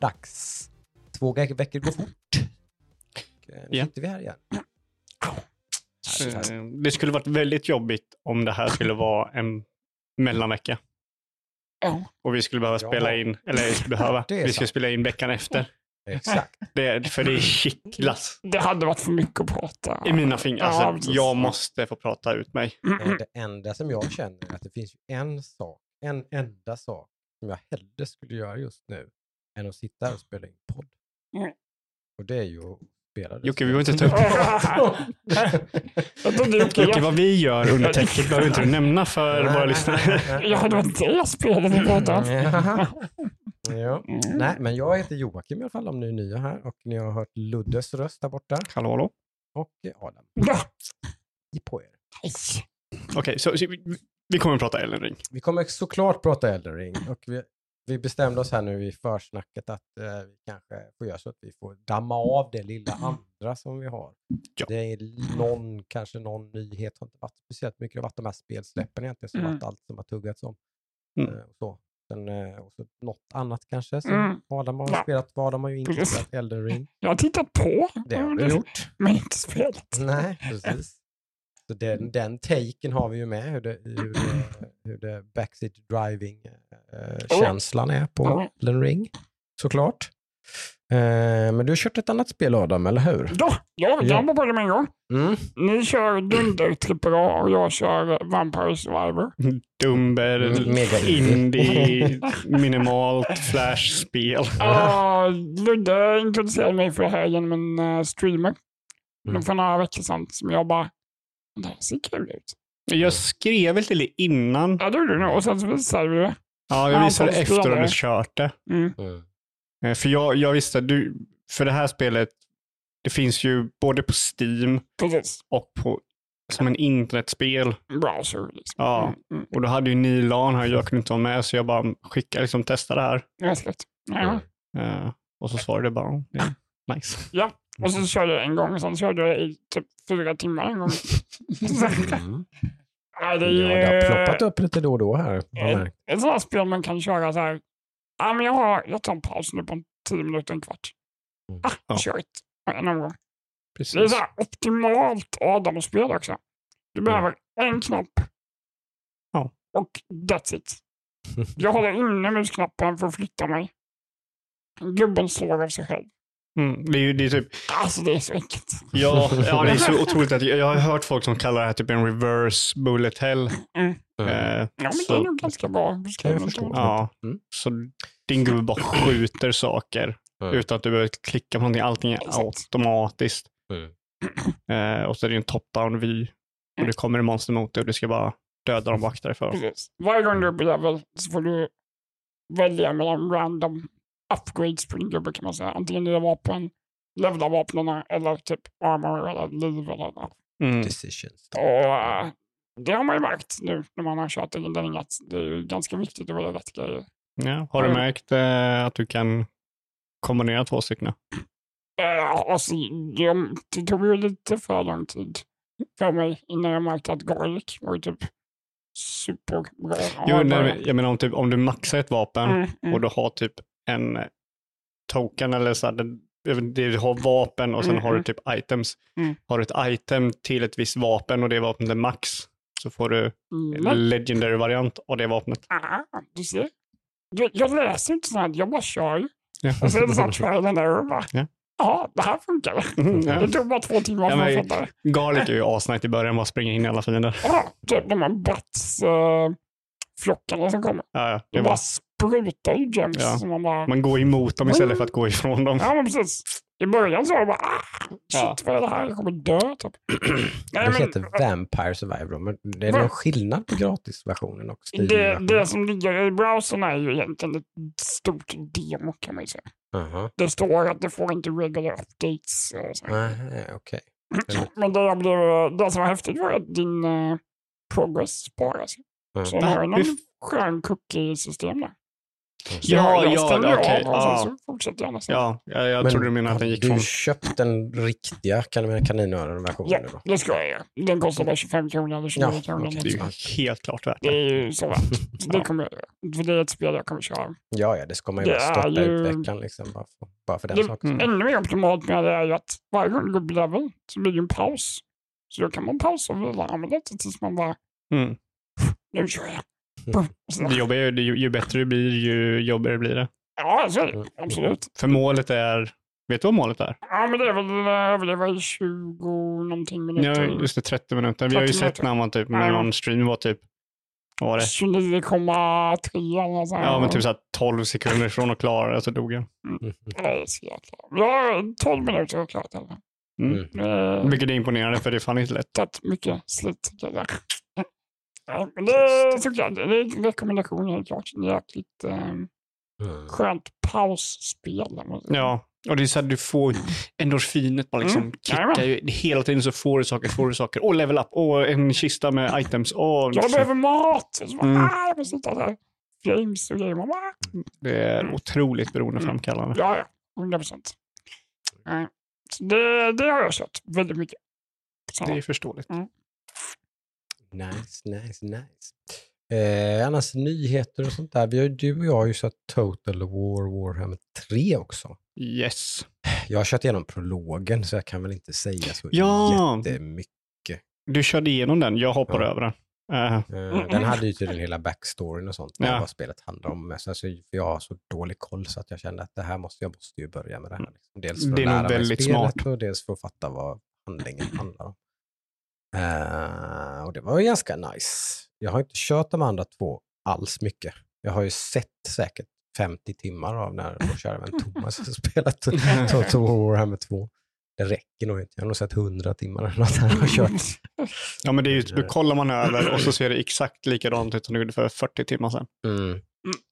Påhacksdags. Två ve- veckor går fort. Nu Ja. sitter vi här igen. Eh, Det skulle varit väldigt jobbigt om det här skulle vara en mellanvecka. Ja. Och vi skulle behöva Ja. spela in, eller vi skulle behöva, vi skulle spela in veckan efter. Exakt. Det, för det är kittlas Det hade varit för mycket att prata. i mina fingrar. Ja, Alltså, jag måste få prata ut mig. Det enda som jag känner är att det finns ju en sak, en enda sak som jag hellre skulle göra just nu än att sitta här och spela in podd. Mm. Och det är ju att spela det. Jocke, vi behöver inte ta upp trodde Jocke, vad vi gör under täcket behöver inte du nämna för våra lyssnare. jag hade varit det spelet vi pratade om. Ja. ja. Mm. Nej, men jag heter Joakim i alla fall om ni är nya här och ni har hört Luddes röst där borta Hallå, hallå. och Adam. Ja. I på er. Okej, så, så vi, vi kommer att prata Elden Ring. Vi kommer såklart prata Elden Ring och vi, vi bestämde oss här nu i försnacket att eh, vi kanske får göra så att vi får damma av det lilla andra som vi har. Ja. Det är någon, kanske någon nyhet, har inte varit speciellt mycket, det har varit de här spelsläppen egentligen som Mm. varit allt som har tuggats om. Mm. Eh, och så. Sen, eh, och så något annat kanske som Mm. Adam har Ja. spelat, vad Adam har ju inte spelat Elden Ring. Jag har tittat på. Det har du gjort. Men inte spelat. Nej, precis. Så den, den taken har vi ju med, hur det, hur det, hur det backseat driving-känslan är på Ja. Elden Ring, såklart. Eh, men du har kört ett annat spel Adam, eller hur? Ja, ja, Ja. jag var på det med en gång. Mm. Ni kör Dunder AAA och jag kör Vampire Survivor. Dumber, Mm, mega indie, minimalt, flashspel. Uh, Ludde introducerade mig för det här genom en uh, streamer. Mm. För några veckor sedan som jag bara, det här ser kul ut. Jag skrev väl till dig innan. Ja, det gjorde du nog. Och sen så visade vi det. Ja, jag Ja, visade efter att du kört det. Mm. Mm. För jag, jag visste du, för det här spelet, det finns ju både på Steam Precis. och på, som en internetspel. Browser liksom. Ja. Mm. Mm. Och då hade ju ni LAN här, jag kunde inte vara med, så jag bara skickade, liksom testa det här. Mänskligt. Ja. Mm. Eh, och så svarade det bara, "Oh, ja, nice. ja. Och så körde jag en gång sen körde jag i typ fyra timmar en gång. Mm. ja, det Ja, det har ploppat upp lite då och då här. ett, ett sånt här spel man kan köra så här. Ja, men jag, har, jag tar en paus nu på en tio minuter, en kvart. Mm. Ah, Ja. kör ett. En omgång. Det är Precis. så här optimalt Adam-spel också. Du behöver en knapp. Ja. Och that's it. Jag håller inne musknappen för att flytta mig. Gubben slår av sig själv. Mm, det är ju det är typ, Alltså det är så enkelt. ja, ja, det är så otroligt att jag, har hört folk som kallar det här typ en reverse bullet hell. Mm. Mm. Eh, Ja, men så- det är nog ganska bra förstå. Ja, Mm. så din gubbe bara skjuter saker Mm. utan att du behöver klicka på någonting. Allting är automatiskt. Mm. Eh, och så är det en top-down vy. Och det kommer en monster mot dig och du ska bara döda dem och akta dig för. Precis. Varje gång du är på level så får du välja mellan random upgrades på din gubbe kan man säga. Antingen det är vapen, levla vapnen eller typ armor eller liv eller något. Mm. Decisions. Och eh, det har man ju märkt nu när man har kört in den att det är ju ganska viktigt att välja rätt grejer. Ja, har du Mm. märkt eh, att du kan kombinera två stycken? Uh, alltså, det, det tog ju lite för lång tid för mig innan jag märkte att garlic var ju typ superbra. Jo, nej, jag menar om, typ, om du maxar ett vapen Mm, mm. och du har typ en eh, token eller så här, det- jag du har vapen och sen Mm, har du mm. typ items. Mm. Har du ett item till ett visst vapen och det vapnet är max så får du Mm, en legendary variant av det vapnet. Ah, du ser. Jag, jag läser inte sånt jag bara kör. Ja. Och så är det så här trialen där och bara, Ja. ja, det här funkar. Mm, ja. Det tog bara två timmar för att fatta det. Garlic är ju asnice i början, bara springa in i alla fiender. Ja, typ de här bats uh, flockarna som kommer. Ja, ja, det De bara sprutar ju gems. Ja. som man bara, man går emot dem istället för att gå ifrån dem. ja men precis. I början så var det bara, ah, shit Ja. vad är det här? Jag kommer dö typ. Nej, Det men, heter Vampire Survivor, men det är Va? någon skillnad på gratisversionen och det, det som ligger i browsern är ju egentligen ett stort demo kan man ju säga. Jaha. Det står att det får inte regular updates. Nej, Okej. Men det, blev, det som var häftigt var att din uh, progress sparas. Mm. Så de har ju någon skön cookie-system där. Så Ja, jag ja, stänger av okej, och ja. så fortsätter jag nästan. Ja, jag, jag Men trodde du menade att den har gick du från... köpt den riktiga kan- kaninöron-versionen Ja, då? det ska jag göra. Den kostar bara 25 kronor eller 29 Ja, kronor. Det är ju helt klart värt Det det. är ju så värt. Det kommer. För det är ett spel jag kommer köra. Ja, ja, det ska man ju Det starta ju- ut veckan liksom. Bara för, bara för den Det- saken. Mm. Ännu mer optimalt med det är ju att varje gång du går upp level så blir det en paus. Så då kan man pausa och vila använda det tills man bara, Mm. nu kör jag. Mm. Så- Det jobbiga är ju, ju, ju bättre det blir, ju jobbigare blir det. Ja, så är Mm. det. Absolut. För målet är... Vet du vad målet är? Ja, men det är väl eh, överleva i 20 någonting Ja, minuter. just det, 30 minuter. Vi har ju 30 sett minuter. när man typ, med Ja. någon stream var typ, vad var det? 29,3 eller något sånt. Ja, men typ så här 12 sekunder ifrån att klara det så dog jag. Mm. Det är så jäkla... Jag har 12 minuter och klart det. Mm. Mm. Det Vilket är imponerande för det är fan inte lätt. tagit mycket slit. Ja, men det tycker jag. Det är en rekommendation helt klart. Det är jäkligt eh, Mm. skönt pausspel. Ja, och det är så att du får endorfinet bara liksom Mm. kickar ju. Hela tiden så får du saker, får du saker. Och level up, och en kista med items. Och Jag behöver mat! Så Mm. ah, jag måste hitta där. Flames och grejer. Man bara, Det är otroligt beroendeframkallande. Ja, ja. 100 procent. Så det, det har jag kört väldigt mycket. Så, Det är förståeligt. Nice, nice, nice. Eh, annars nyheter och sånt där. Vi har, ju- du och jag har ju sett Total War Warhammer 3 också. Yes. Jag har kört igenom prologen så jag kan väl inte säga så Ja. jättemycket. Du körde igenom den, jag hoppade Ja. över den. Eh, Den hade ju tydligen hela backstoryn och sånt, Ja. vad spelet handlar om. Sen så, jag har så dålig koll så att jag kände att det här måste, jag måste ju börja med det här. Liksom. Dels för Det är att lära mig spelet smart. och dels för att fatta vad handlingen handlar om. Eh, och det var ju ganska nice. Jag har inte kört de andra två alls mycket. Jag har ju sett säkert 50 timmar av när vår kära vän Thomas har spelat Total War Warhammer 2. Det räcker nog inte. Jag har nog sett 100 timmar eller något han har kört. ja, men det är ju, då kollar man över och så ser det exakt likadant ut som det gjorde för 40 timmar sedan. Mm,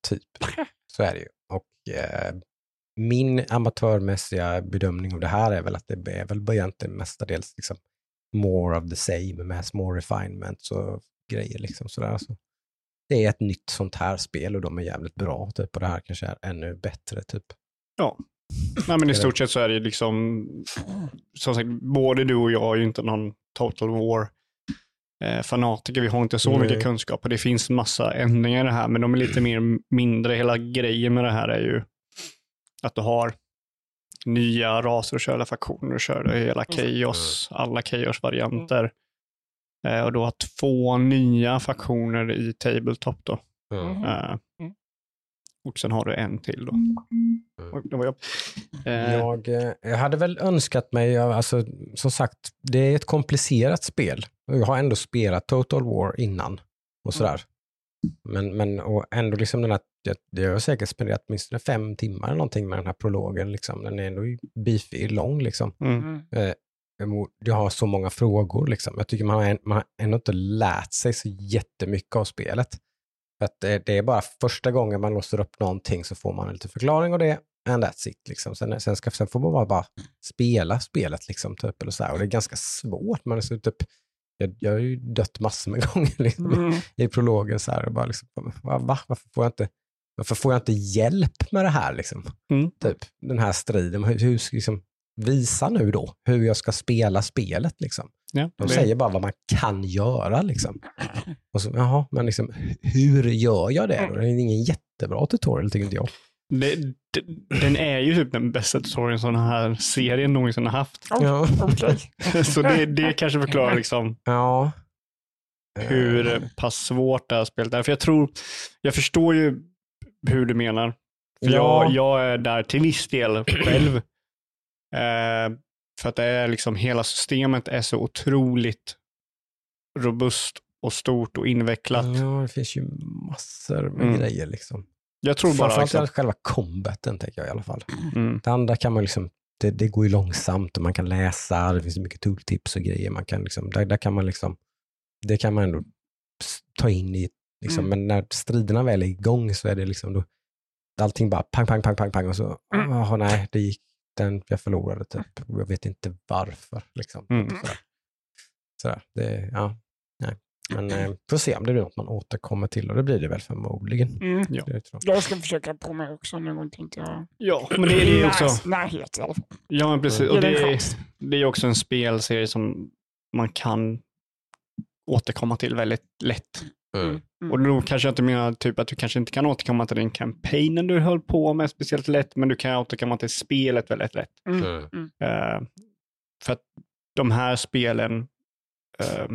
typ. Så är det ju. Och eh, min amatörmässiga bedömning av det här är väl att det är väl egentligen mestadels liksom more of the same med små refinements och grejer liksom sådär. Så det är ett nytt sånt här spel och de är jävligt bra typ och det här kanske är ännu bättre typ. Nej, men i stort sett så är det liksom, som sagt, både du och jag är ju inte någon Total War eh, fanatiker. Vi har inte så Nej. mycket kunskap och det finns massa ändringar i det här, men de är lite mer mindre. Hela grejen med det här är ju att du har nya raser och köra faktioner och kör hela Chaos, alla Chaos-varianter. Eh, och du har två nya faktioner i Tabletop då. Mhm. Eh, Mm. och sen har du en till då. Det var jag. Eh, Jag, eh, jag hade väl önskat mig, alltså, som sagt, det är ett komplicerat spel. Och Jag har ändå spelat Total War innan och sådär. Men, men och ändå liksom den här, jag, jag har säkert spenderat åtminstone fem timmar eller någonting med den här prologen. Liksom. Den är ändå beefy lång liksom. mm. Mm. Eh, jag har så många frågor liksom. Jag tycker man har, man har ändå inte lärt sig så jättemycket av spelet. För att det, det är bara första gången man låser upp någonting så får man en liten förklaring av det. And that's it. Liksom. Sen, sen, ska, sen får man bara, bara spela spelet. Liksom, typ, eller så här. Och det är ganska svårt. Man är så, typ, jag, jag har ju dött massor med gånger liksom, Mm. i prologen. Så här, och bara liksom, va, va? Varför, får jag inte, varför får jag inte hjälp med det här? Liksom? Mm. Typ, den här striden. Hur, hur, ska- liksom, visa nu då hur jag ska spela spelet. Liksom. Ja, De säger bara vad man kan göra. Liksom. Och så, jaha, men liksom, hur gör jag det? då? Det är ingen jättebra tutorial tycker inte jag. Det, det, den är ju typ den bästa tutorialen som den här serien någonsin har haft. Ja. Så det, det kanske förklarar liksom ja. hur pass svårt det här spelet är. För jag tror, jag förstår ju hur du menar. För Ja. jag, jag är där till viss del själv. Eh, för att det är liksom, hela systemet är så otroligt robust och stort och invecklat. Ja, det finns ju massor med Mm. grejer. Liksom. Jag tror bara Framförallt liksom, själva combaten, tänker jag i alla fall. mm, Det andra kan man liksom, det, det går ju långsamt och man kan läsa, det finns mycket tooltips och grejer. Man kan liksom, där, där kan man liksom, det kan man ändå ta in i, liksom, Mm. men när striderna väl är igång så är det liksom då, allting bara pang, pang, pang, pang, pang och så, Mm. jaha nej, det gick, den, jag förlorade typ. Jag vet inte varför. Liksom. Mm. Sådär. Sådär. Det, ja, nej. Men eh, får se om det blir något man återkommer till och det blir det väl förmodligen. Mm. Ja. Jag ska försöka på mig också någon gång tänkte jag. Ja, men det är ju också, Närhet i alla fall. ja, men precis. Ge Och det är, det är också en spelserie som man kan återkomma till väldigt lätt. Mm. Mm. Och då kanske jag inte menar typ att du kanske inte kan återkomma till den kampanjen du höll på med speciellt lätt, men du kan återkomma till spelet väldigt lätt. Mm. Mm. Eh, för att de här spelen, eh,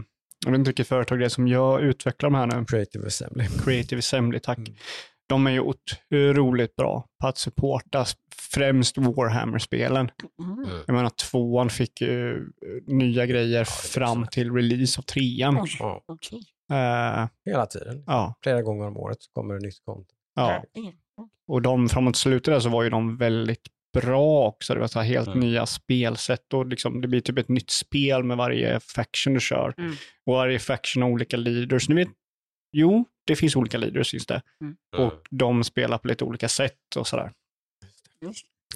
jag vet inte vilket företag det är som jag utvecklar de här nu, Creative Assembly. Creative Assembly, tack. Mm. De är ju otroligt bra på att supporta främst Warhammer-spelen. Mm. Jag menar, tvåan fick ju eh, nya grejer fram till release av trean. Okej. Eh, hela tiden. ja, Flera gånger om året kommer det nytt content. ja. Mm. Och de framåt slutet där så var ju de väldigt bra också. Det var så här helt Mm. nya spelsätt och liksom, det blir typ ett nytt spel med varje faction du kör. Mm. Och varje faction har olika leaders. Ni vet, jo, det finns olika leaders finns det. Och de spelar på lite olika sätt och sådär.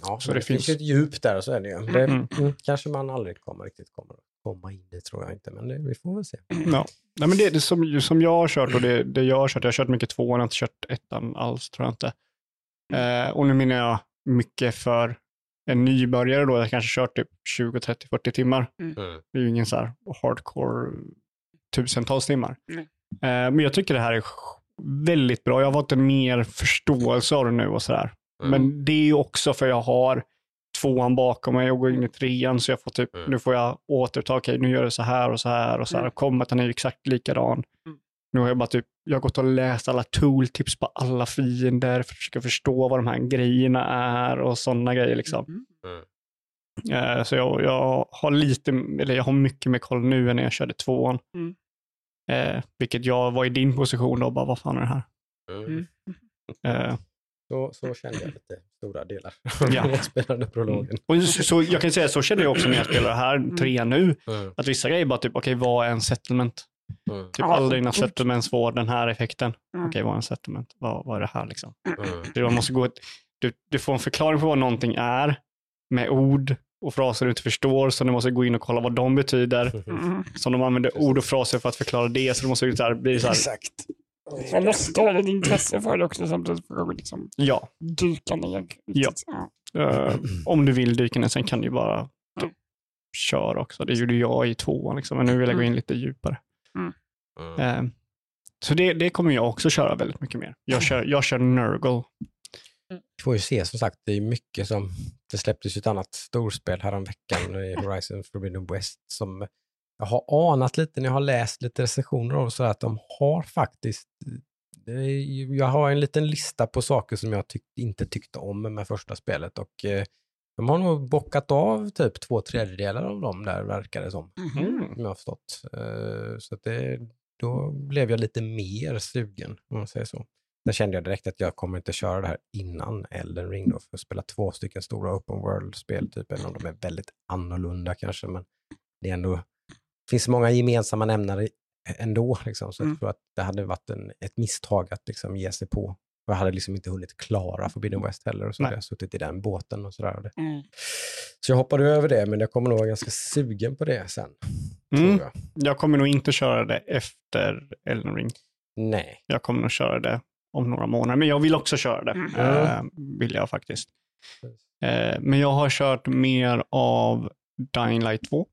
Ja, Så det det, finns ett djup där så är det ju. Det, Mm. mm, kanske man aldrig kommer riktigt kommer komma in i tror jag inte, men det, vi får väl se. Ja. Nej, men det, det som, som jag har kört och det, det jag har kört, jag har kört mycket tvåan, jag har inte kört ettan alls tror jag inte. Eh, och nu menar jag mycket för en nybörjare då, jag kanske kört typ 20, 30, 40 timmar. Det är ju ingen så här hardcore tusentals timmar. Nej. Eh, men jag tycker det här är väldigt bra. Jag har fått en mer förståelse av det nu och sådär. Men det är ju också för jag har tvåan bakom mig och går in i trean så jag får typ, Mm. nu får jag återta, okej nu gör jag så här och så här och så här. Mm. Combaten är ju exakt likadan. Mm. Nu har jag bara typ, jag har gått och läst alla tooltips på alla fiender för att försöka förstå vad de här grejerna är och sådana grejer liksom. Mm. Eh, Så jag, jag har lite, eller jag har mycket mer koll nu än när jag körde tvåan. Mm. Eh, vilket jag var i din position då och bara, vad fan är det här? Mm. Eh, Så, så kände jag lite stora delar Ja. när jag spelade prologen. och så, så jag kan säga, så känner jag också när jag spelar det här, trean nu, Mm. att vissa grejer bara typ, okej vad är en settlement? Mm. Typ alla dina settlements får den här effekten. Mm. Okej, vad är en settlement? Vad, vad är det här liksom? Mm. Du, måste gå, ett- du, du får en förklaring på vad någonting är med ord och fraser du inte förstår, så du måste gå in och kolla vad de betyder. Mm. Så de använder ord och fraser för att förklara det, så du måste så här, bli så här, Exakt. Ha ett intresse för det också samtidigt för att liksom ja, dyka ner. Ja. Ja. eh, om du vill dyka ner, sen kan du bara Mm. köra också. Det gjorde jag i tvåan, liksom, men nu vill jag gå in lite djupare. Mm. Eh, så det, det kommer jag också köra väldigt mycket mer. Jag kör, jag kör Nurgle. Vi får ju se som sagt, det är mycket som, det släpptes ju ett annat storspel häromveckan i Horizon Forbidden West som jag har anat lite när jag har läst lite recensioner av så att de har faktiskt, jag har en liten lista på saker som jag tyck, inte tyckte om med första spelet och eh, de har nog bockat av typ två tredjedelar av dem där verkar det som. Mm. som jag har förstått. Eh, så att det, då blev jag lite mer sugen om man säger så. Sen kände jag direkt att jag kommer inte köra det här innan Elden Ring då, för att spela två stycken stora open world-spel, typ, även om de är väldigt annorlunda kanske, men det är ändå, finns många gemensamma nämnare ändå, liksom, så Mm. jag tror att det hade varit en, ett misstag att liksom ge sig på. Jag hade liksom inte hunnit klara Forbidden West heller, och så Nej. hade jag suttit i den båten och sådär. Mm. Så jag hoppade över det, men jag kommer nog vara ganska sugen på det sen, Mm. tror jag. Jag kommer nog inte köra det efter Elden Ring. Nej. Jag kommer nog köra det om några månader, men jag vill också köra det. Mm. Eh, vill jag faktiskt. Eh, men jag har kört mer av Dying Light 2.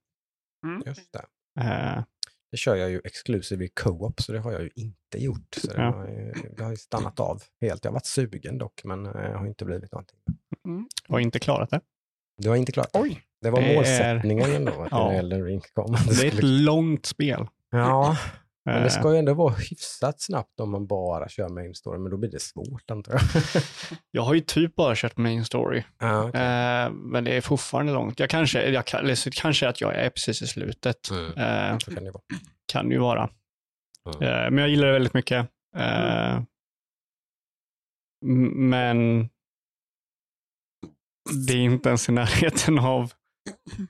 Just det. Eh, Det kör jag ju exclusive i co-op, så det har jag ju inte gjort. Så det, Ja. har, ju, det har ju stannat av helt. Jag har varit sugen dock, men eh, jag har inte blivit någonting. har inte klarat det. Du har inte klarat det? Oj. Det var Det är- målsättningen ändå, att Ja. Elden Ring kom. Det är ett långt spel. Ja, men det Eh, ska ju ändå vara hyfsat snabbt om man bara kör main story, men då blir det svårt antar jag. Jag har ju typ bara kört main story, ja, okej. eh, men det är fortfarande långt. Jag kanske, jag kanske att jag är precis i slutet. Mm. Eh, kan det vara. kan ju vara. Mm. Eh, men jag gillar det väldigt mycket. Eh, men det är inte ens i närheten av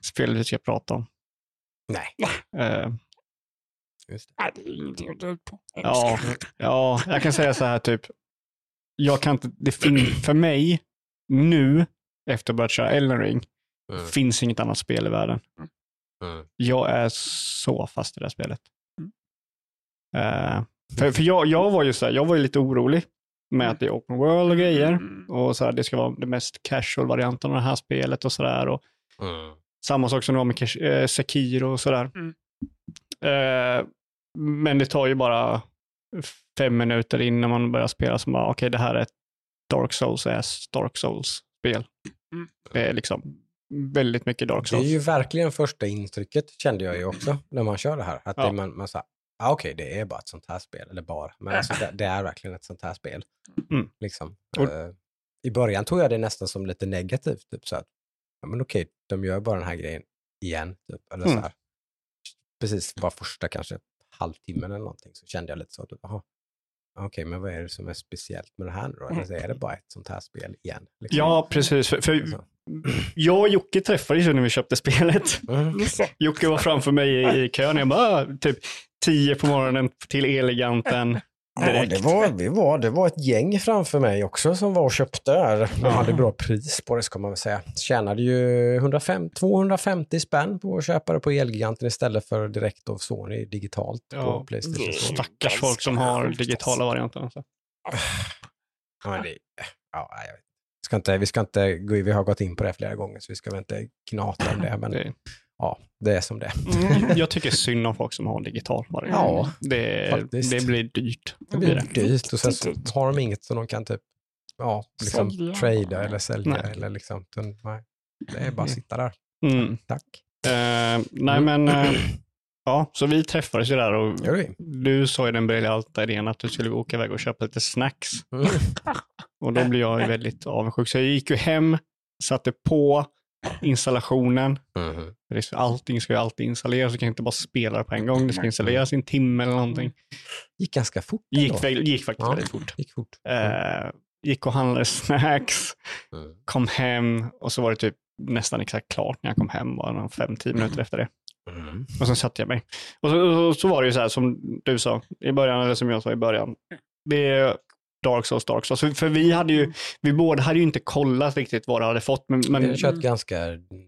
spelet vi ska prata om. Nej, ut på. ja, ja, jag kan säga så här typ. Jag kan inte, det för mig nu, efter att ha börjat köra Elden Ring, Mm. finns inget annat spel i världen. Mm. Jag är så fast i det här spelet. Mm. Eh, för för jag, jag var ju så här, jag var ju lite orolig med att det är open world och grejer. Mm. Och så här, det ska vara det mest casual varianten av det här spelet och sådär. Och Mm. samma sak som det var med eh, Sekiro och sådär. Mm. Eh, men det tar ju bara fem minuter innan man börjar spela som bara, okej det här är ett Dark Souls ass Dark Souls-spel. Mm. Det är liksom väldigt mycket Dark Det är Souls. ju verkligen första intrycket kände jag ju också när man kör det här. Att Ja. det, man, man sa, ah, okej det är bara ett sånt här spel, eller bara, men alltså, det, det är verkligen ett sånt här spel. Mm. Liksom. Och- Eh, I början tog jag det nästan som lite negativt, typ så att, ja men okej, de gör bara den här grejen igen, typ, eller Mm. så här. Precis, bara första kanske halvtimmen eller någonting så kände jag lite så, jaha, okej, men vad är det som är speciellt med det här nu då? Eller så är det bara ett sånt här spel igen? Liksom. Ja, precis. För, för jag och Jocke träffades ju när vi köpte spelet. Mm. Jocke var framför mig i, i kön. Jag bara, "Ah, typ tio på morgonen till Eleganten. Ja, Direkt. det var, vi var, det var ett gäng framför mig också som var och köpte där. De Ja. hade bra pris på det ska man väl säga. Tjänade ju 105, 250 spänn på att köpa det på Elgiganten istället för direkt av Sony digitalt Ja. på Playstation. Stackars folk som har digitala varianter. Alltså. Ja, men det, ja, jag. Ska inte, vi ska inte gå, vi har gått in på det flera gånger så vi ska väl inte knata om det. Men Det, ja, det är som det. Mm. jag tycker synd om folk som har digital variant. Ja, det, faktiskt. det blir dyrt. Det blir dyrt och sen så har de inget som de kan typ ja, liksom Sälja. trada eller sälja. Nej. Eller liksom, nej. Det är bara att sitta där. Mm. Tack. Eh, nej, men eh, ja, så vi träffades ju där och Gör vi. du sa ju den briljanta idén att du skulle åka iväg och köpa lite snacks. Mm. Och då blir jag ju väldigt avundsjuk. Så jag gick ju hem, satte på installationen. För det är så- Allting ska ju alltid installeras, så kan inte bara spela det på en gång. Det ska installeras i en timme eller någonting. gick ganska fort Gick, väl- gick faktiskt Ja. väldigt fort. gick fort. Eh, gick och handlade snacks, Mm. kom hem och så var det typ nästan exakt klart när jag kom hem, bara fem, tio minuter efter det. Mm. Och sen satte jag mig. Och så, och så var det ju så här som du sa i början, eller som jag sa i början. Det är Dark Souls, Dark Souls. För, vi hade ju, vi båda hade ju inte kollat riktigt vad det hade fått. Men, Men, jag har kört ganska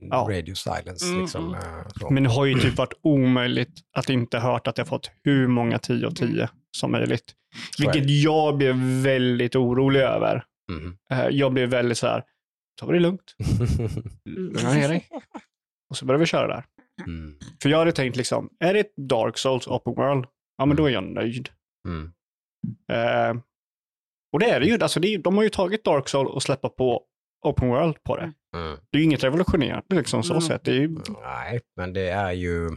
Ja. radio silence. Mm, Liksom, mm. så. men det har ju typ varit omöjligt att inte hört att jag fått hur många 10 av 10 som möjligt. Så Vilket jag blev väldigt orolig över. Mhm. Eh, Jag blev väldigt så här, ta det lugnt. Och så började vi köra där. mm. För jag hade tänkt liksom, är det ett Dark Souls Open World? Ja, men då är jag nöjd. Mm. Eh, och det är det ju. Alltså det är, de har ju tagit Dark Souls och släppt på Open World på det. Mm. Det är ju inget revolutionerande liksom så Mm. sett. Det är ju, Nej, men det är ju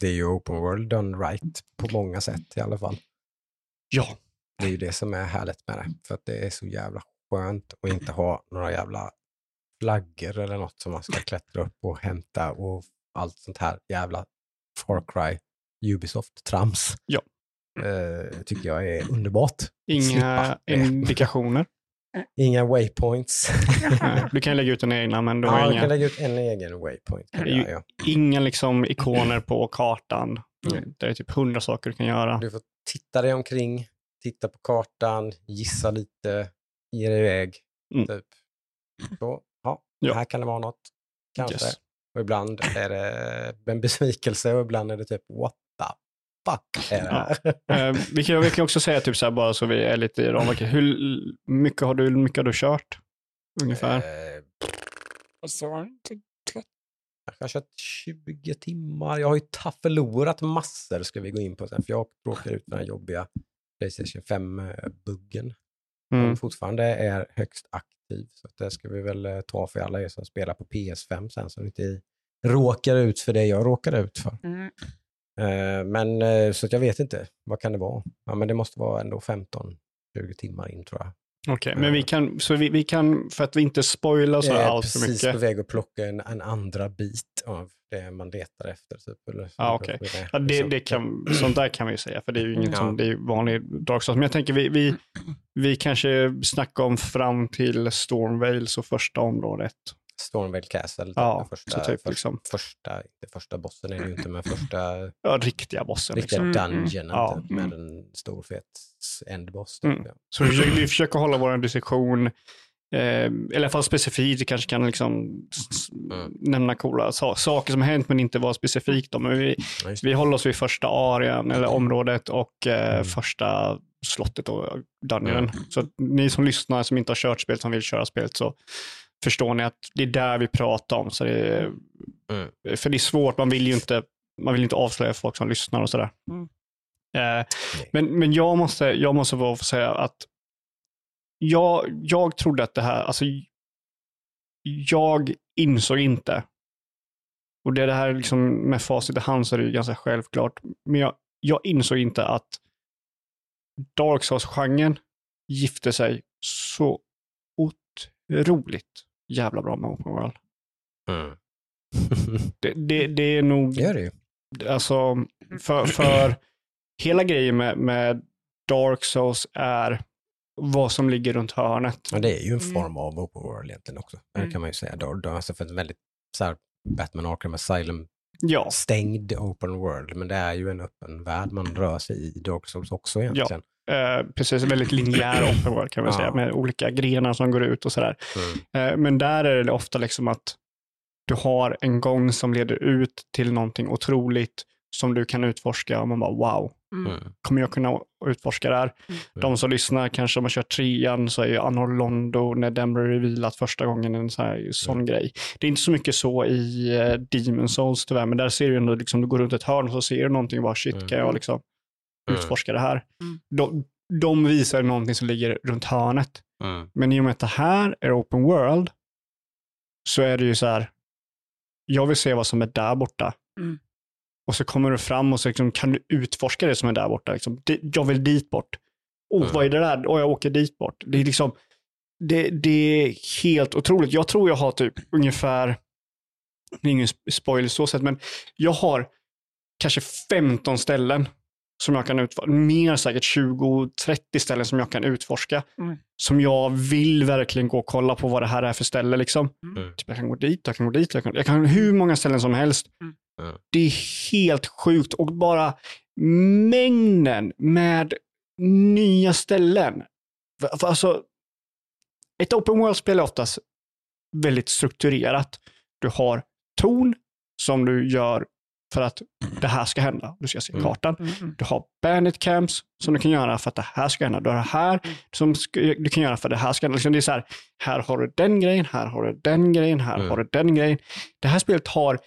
det är ju open world done right på många sätt i alla fall. ja, Det är ju det som är härligt med det. För att det är så jävla skönt att inte ha några jävla flaggor eller något som man ska klättra upp och hämta och allt sånt här jävla Far Cry Ubisoft-trams. Ja. Eh, tycker jag är underbart. inga indikationer. Inga waypoints. Du kan lägga ut en egna, men du ja, har jag kan inga, lägga ut en egen waypoint. Kan Det jag göra, inga liksom ikoner på kartan. Mm. Det är typ hundra saker du kan göra. Du får titta dig omkring, titta på kartan, gissa lite, ge dig iväg. Mm. Typ. Så, ja, Ja. här kan det vara något. Kanske. Yes. Och ibland är det en besvikelse och ibland är det typ what the fuck är det här? Eh, vi, kan, vi kan också säga typ så här, bara så vi är lite i ramverket. Hur mycket har du, hur mycket har du kört? Ungefär. Eh, Så var det inte jag har kört 20 timmar. Jag har ju ta- förlorat massor ska vi gå in på sen. För jag råkade ut för den här jobbiga Playstation 5-buggen. Mm. Som fortfarande är högst aktiv. Så att det ska vi väl eh, ta för alla er som spelar på PS5 sen. Så ni inte råkar ut för det jag råkade ut för. Mm. Eh, Men eh, så jag vet inte. Vad kan det vara? Ja, men det måste vara ändå 15-20 timmar in tror jag. Okej, men vi kan, så vi, vi kan, för att vi inte spoilar så Jag är allt för precis på mycket. väg att plocka en, en andra bit av det man letar efter. Typ, eller, Ja, okej. Ja, det, det kan, sånt där kan vi ju säga, för det är ju inget Ja. som, det är vanlig Souls. Men jag tänker vi, vi, vi kanske snackar om fram till Stormvale, så första området. Stormvale Castle. Ja, den första, typ för, liksom. första, inte första bossen är det ju inte, men första Ja, riktiga bossen. riktiga Liksom. Mm, mm. dungeonen Ja. typ, med en stor fet endboss. Typ, Mm. ja. Så vi försöker, vi försöker hålla vår diskussion Eh, eller i alla fall specifikt, vi kanske kan liksom Mm. nämna coola sa- saker som har hänt men inte vara specifikt. Då. Men vi, vi håller oss vid första arean, eller området och eh, Mm. första slottet och dungeonen. Mm. Så ni som lyssnar som inte har kört spelet, som vill köra spelet, så förstår ni att det är där vi pratar om. Så det är, Mm. För det är svårt, man vill ju inte, man vill inte avslöja folk som lyssnar och sådär. Mm. Eh, men men jag, måste, jag måste få säga att jag, jag trodde att det här, alltså jag insåg inte, och det är det här liksom med facit i hand så är det ju ganska självklart, men jag, jag insåg inte att Dark Souls-genren gifte sig så otroligt jävla bra med Open World. Mm. Det, det, det är nog, Det gör det ju. alltså, för, för hela grejen med, med Dark Souls är vad som ligger runt hörnet. Men det är ju en Mm. form av open world egentligen också. Det Mm. kan man ju säga. Då, då, alltså för en väldigt så här, Batman Arkham Asylum Ja, stängd open world, men det är ju en öppen värld man rör sig i Dark Souls också egentligen. Eh, precis. Väldigt linjär open world kan man Ja. säga, med olika grenar som går ut och sådär. Mm. Eh, men där är det ofta liksom att du har en gång som leder ut till någonting otroligt som du kan utforska och man bara wow, Mm. Mm. kommer jag kunna utforska det här? Mm. De som lyssnar, kanske om man kört trean så är ju Anor Londo, när den blev revealat första gången, en sån, här, sån grej. Det är inte så mycket så i uh, Demon Souls tyvärr, men där ser du ändå, liksom, du går runt ett hörn och så ser du någonting och bara shit, Mm. kan jag liksom Mm. Utforska det här? Mm. De, de visar någonting som ligger runt hörnet. Mm. Men i och med att det här är open world så är det ju så här, jag vill se vad som är där borta. Mm. Och så kommer du fram och så liksom, kan du utforska det som är där borta. Liksom. Det, jag vill dit bort. Oh, Mm. vad är det där? Och jag åker dit bort. Det är liksom, det, det är helt otroligt. Jag tror jag har typ ungefär, det är ingen sp- spoiler så sett, men jag har kanske 15 ställen som jag kan utforska, mer säkert 20-30 ställen som jag kan utforska. Mm. Som jag vill verkligen gå och kolla på vad det här är för ställe. Liksom. Mm. Typ, jag kan gå dit, jag kan gå dit, jag kan, jag kan hur många ställen som helst. Mm. Mm. Det är helt sjukt och bara mängden med nya ställen. För, alltså, ett open world-spel är oftast väldigt strukturerat. Du har torn som du gör för att det här ska hända. Du ska se Mm. kartan. Mm. Mm. Du har bandit camps som du kan göra för att det här ska hända. Du har det här som ska, du kan göra för att det här ska hända. Liksom det är så här, här har du den grejen, här har du den grejen, här Mm. har du den grejen. Det här spelet har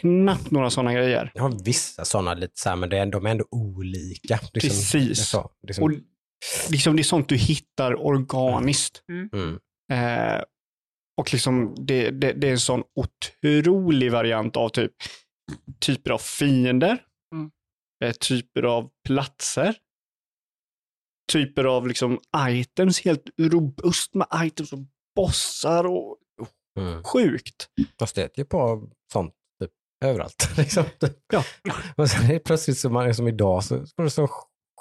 knappt några sådana grejer. Jag har vissa sådana lite så här, men det är, de är ändå olika. Det är som- Precis. det är så, det är som- Och liksom, det är sånt du hittar organiskt. mm. Eh, och liksom det, det, det är en sån otrolig variant av typ typer av fiender, Mm. eh, typer av platser, typer av liksom items, helt robust med items och bossar och Mm. sjukt. Jag stöter ju på sånt typ, överallt. Liksom. Ja. Och sen är det plötsligt som, man, som idag så var det så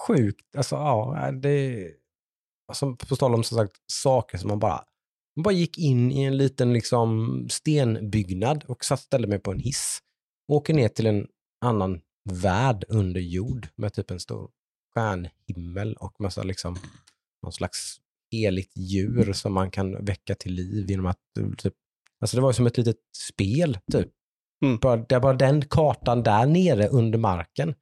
sjukt. Alltså, ja, det är, alltså, på tal om som sagt, saker som man bara, man bara gick in i en liten liksom, stenbyggnad och satt ställde mig på en hiss. Åker ner till en annan värld under jord med typ en stor stjärnhimmel och massa liksom, någon slags heligt djur som man kan väcka till liv genom att typ, Alltså det var som ett litet spel typ. Mm. Bara, där bara den kartan där nere under marken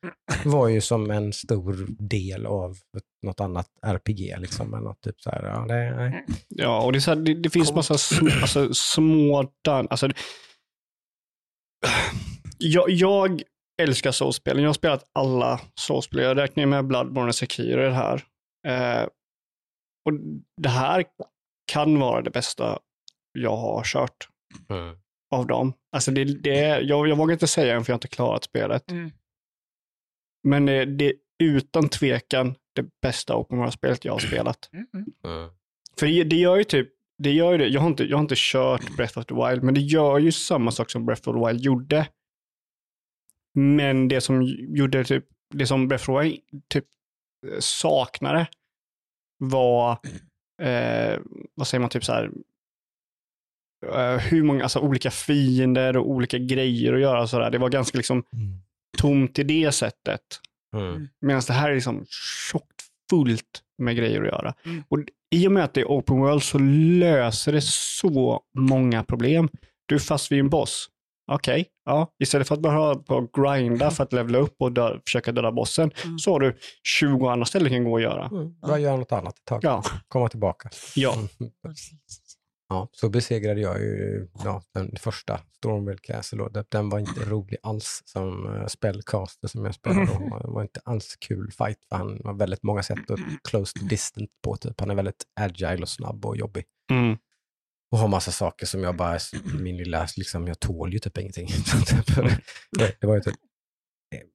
var ju som en stor del av något annat RPG. Liksom, eller något typ så här, ja, det, nej. Ja, och det, är så här, det, det finns massa sm, alltså, små... Alltså, jag, jag älskar Souls-spelen. Jag har spelat alla Souls-spel. Jag räknar med Bloodborne och Sekiro i det här. Eh, och det här kan vara det bästa jag har kört Mm. av dem. Alltså det, det, är- jag, jag vågar inte säga än för jag har inte klarat spelet. Mm. Men det, det är utan tvekan det bästa open world-spelet jag har spelat. Mm. Mm. Mm. För det, det gör ju typ, det gör ju det. Jag har, inte, jag har inte kört Breath of the Wild, men det gör ju samma sak som Breath of the Wild gjorde. Men det som gjorde typ, det som Breath typ eh, saknade var, eh, vad säger man, typ så här, eh, hur många, alltså olika fiender och olika grejer att göra och sådär. Det var ganska liksom Mm. tomt i det sättet. Mm. Medan det här är liksom tjockt fullt med grejer att göra. Mm. Och I och med att det är open world så löser det så många problem. Du är fast vid en boss. Okej, ja. istället för att bara hålla på och grinda för att levela upp och dö, försöka döda bossen, Mm. så har du 20 andra ställen du kan gå och göra. Mm. Bara göra något annat ett tag. Ja, Komma tillbaka. ja. Mm. Ja, så besegrade jag ju ja, den första Stormville Castle. Det- den var inte rolig alls som uh, spellcaster som jag spelade. då. Det var inte alls kul fight för han har väldigt många sätt att close distant på. Typ. Han är väldigt agile och snabb och jobbig. Mm. Och har massa saker som jag bara, min lilla, liksom, jag tål ju typ ingenting. Typ, det, var ju typ,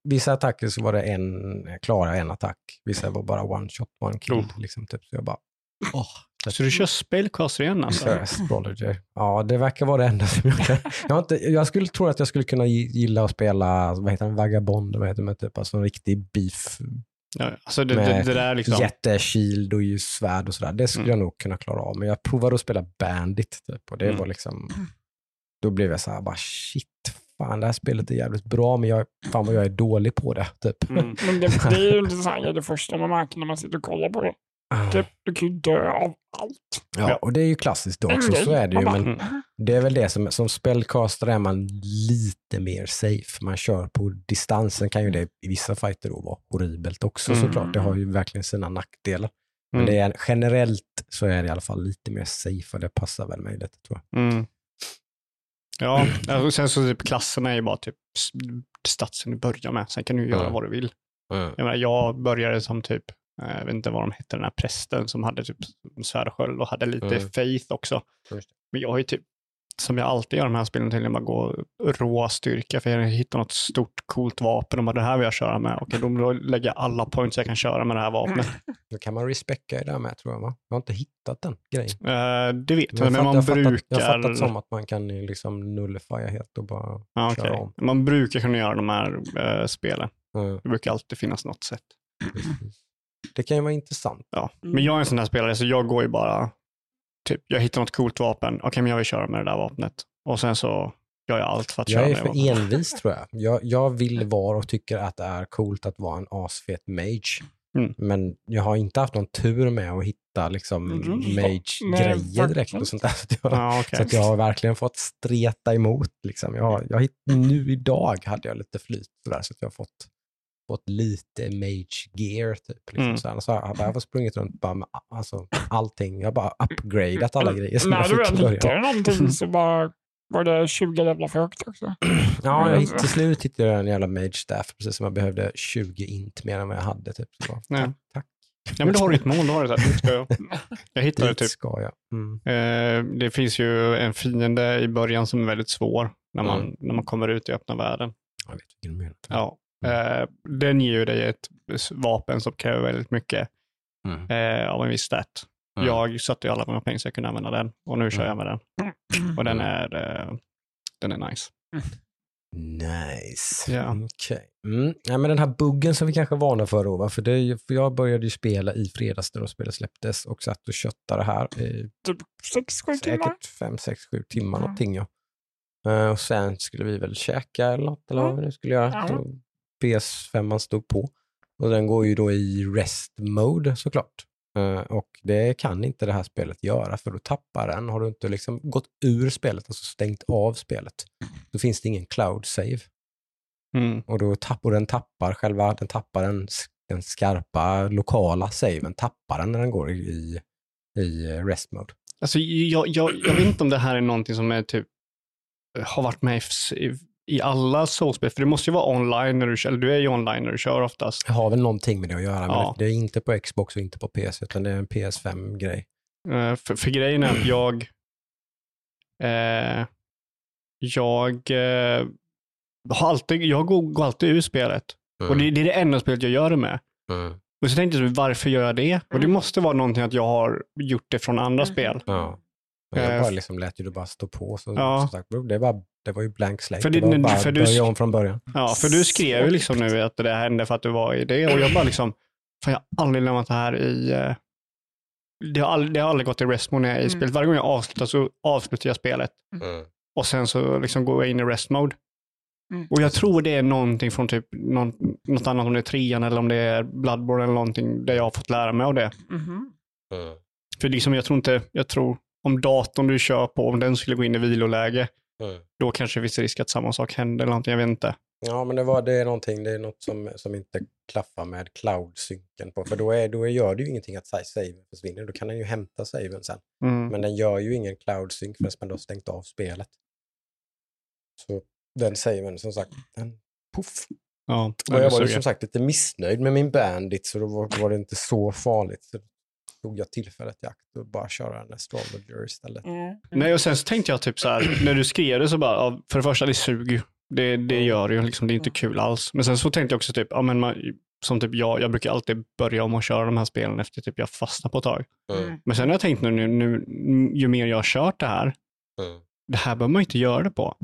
vissa attacker så var det en, klara en attack. Vissa var bara one shot, one kill. Oh. Liksom, typ. Så jag bara, åh. Så du kör spellcaster igen alltså? Ja, det verkar vara det enda som jag kan. Jag, inte, jag skulle tro att jag skulle kunna gi- gilla att spela, vad heter den, Vagabond, vad heter det, typ, alltså en riktig beef, Ja, alltså det, det, Med det där liksom. jätteshield och ju svärd och sådär. Det skulle Mm. jag nog kunna klara av. Men jag provade att spela Bandit typ, och det Mm. var liksom, då blev jag så här, bara shit, fan det här spelet är jävligt bra, men jag, fan vad jag är dålig på det. Typ. Mm. Men det, det är ju inte så här det första man märker när man sitter och kollar på det. Typ, du kan ju dö av allt. Ja, och det är ju klassiskt då också, En så är det ju. Man Men Mm. Det är väl det som, som spellcaster är man lite mer safe. Man kör på distansen kan ju det i vissa fighter då vara horribelt också Mm. såklart. Det har ju verkligen sina nackdelar. Men Mm. det är, generellt så är det i alla fall lite mer safe och det passar väl mig lite tror jag. Mm. Ja, och sen så typ klasserna är ju bara typ statsen du börjar med. Sen kan du göra Mm. vad du vill. Jag, menar, jag började som typ, jag vet inte vad de hette, den här prästen som hade typ svärd och hade lite Mm. faith också. Men jag har ju typ, som jag alltid gör de här spelen, till att bara gå rå styrka för jag hittar något stort coolt vapen och bara det här vill jag köra med. Okej, då lägger jag alla points jag kan köra med det här vapnet. Då kan man respecka i det här med tror jag va? Jag har inte hittat den grejen. Eh, det vet jag, men fatt- man jag, fattat, brukar... jag har fattat som att man kan liksom nullifiera helt och bara Ja, köra okej. om. Man brukar kunna göra de här eh, spelen. Mm, Det brukar alltid finnas något sätt. precis. Det kan ju vara intressant. Ja. Mm. Men jag är en sån här spelare, så jag går ju bara, typ, jag hittar något coolt vapen, okej men jag vill köra med det där vapnet. Och sen så gör jag allt för att köra Jag är med det för vapnet. envis tror jag. jag. Jag vill vara och tycker att det är coolt att vara en asfet mage. Mm. Men jag har inte haft någon tur med att hitta liksom Mm. Mage-grejer direkt. Och sånt där. Så, att jag, Ja, okej. så att jag har verkligen fått streta emot. Liksom. Jag, jag, nu idag hade jag lite flyt sådär, så att jag har fått, fått lite mage gear. Typ, liksom. Mm. så här, så har jag bara sprungit runt bara med alltså, allting. Jag har bara upgradat alla grejer som När jag du fick i väl hittade någonting så bara var det 20 levlar för högt också. Ja, jag, hitt- till slut hittade jag en jävla mage staff, precis som jag behövde 20 int mer än vad jag hade. Typ. Så bara, Nej. tack. Ja, men då har du ett mål, då har du så här, dit ska jag. Jag hittade typ, ska jag. Mm. eh, det finns ju en fiende i början som är väldigt svår när man, Mm. när man kommer ut i öppna världen. Jag vet vilken du menar. Ja. Eh, den ger ju dig ett vapen som kräver väldigt mycket Mm. eh, av en viss stat. Mm. Jag satte ju alla mina pengar så jag kunde använda den och nu kör Mm. jag med den. Och den är, eh, den är nice. Nice. Ja. Okej. Mm. Ja, men den här buggen som vi kanske varnar för då? För, det, för jag började ju spela i fredags när spelet släpptes och satt och köttade här i Typ 6-7 timmar. säkert 5, 6, 7 timmar Mm. någonting. Ja. Eh, och sen skulle vi väl käka eller något, eller vad Mm. vi nu skulle göra. Ja. Så PS5 stod på. Och den går ju då i rest mode såklart. Eh, och det kan inte det här spelet göra för då tappar den. Har du inte liksom gått ur spelet, alltså stängt av spelet, då finns det ingen cloud save. Mm. Och då tappar den tappar själva, den tappar den, den skarpa lokala saven, tappar den när den går i, i rest mode. Alltså, jag, jag, jag vet inte om det här är någonting som är typ, har varit med i, i, alla soulspel, för det måste ju vara online när du kör, eller du är ju online när du kör oftast. Det har väl någonting med det att göra, men Ja. det är inte på Xbox och inte på PC, utan det är en PS5-grej. Eh, för, för grejen är att jag, eh, jag eh, har alltid, jag går, går alltid ur spelet. Och det, det är det enda spelet jag gör det med. Mm. Och så tänkte jag, varför gör jag det? Och det måste vara någonting att jag har gjort det från andra Mm. spel. Ja. Men Jag Eh, bara liksom lät ju det bara stå på. Så, Ja. sagt, det, var, det var ju blank slate. För det, det- var bara för du börja om från början. Ja, för du skrev ju liksom nu att det hände för att du var i det och jag bara liksom, fan jag har aldrig lämnat det här i, eh, det har aldrig, det har aldrig gått i rest mode när jag är i Mm. spelet. Varje gång jag avslutar så avslutar jag spelet Mm. och sen så liksom går jag in i rest mode. Mm. Och jag tror det är någonting från typ någon, något annat, om det är trean eller om det är Bloodborne eller någonting, där jag har fått lära mig av det. Mhm. Mm. För liksom jag tror inte, jag tror om datorn du kör på, om den skulle gå in i viloläge, Mm. då kanske det finns risk att samma sak händer eller någonting, jag vet inte. Ja, men det, var, det är någonting, det är något som, som inte klaffar med cloud-synken på. För då, är, då gör det ju ingenting att sa- saven försvinner. Då kan den ju hämta saven sen. Mm. Men den gör ju ingen cloud-sync förrän man då har stängt av spelet. Så den saven, som sagt, den puff. Ja, Och jag var ju som sagt lite missnöjd med min bandit så då var, var det inte så farligt. Så tog jag tillfället i akt och bara köra en astrologer istället. Mm. Nej, och sen så tänkte jag typ så här, när du skrev det så bara, för det första det suger ju. Det, det gör det ju, liksom, det är inte kul alls. Men sen så tänkte jag också typ, ja men man, som typ jag, jag brukar alltid börja om att köra de här spelen efter typ jag fastnar på ett tag. Mm. Men sen har jag tänkt nu, nu, nu ju mer jag har kört det här, Mm. det här behöver man inte göra det på.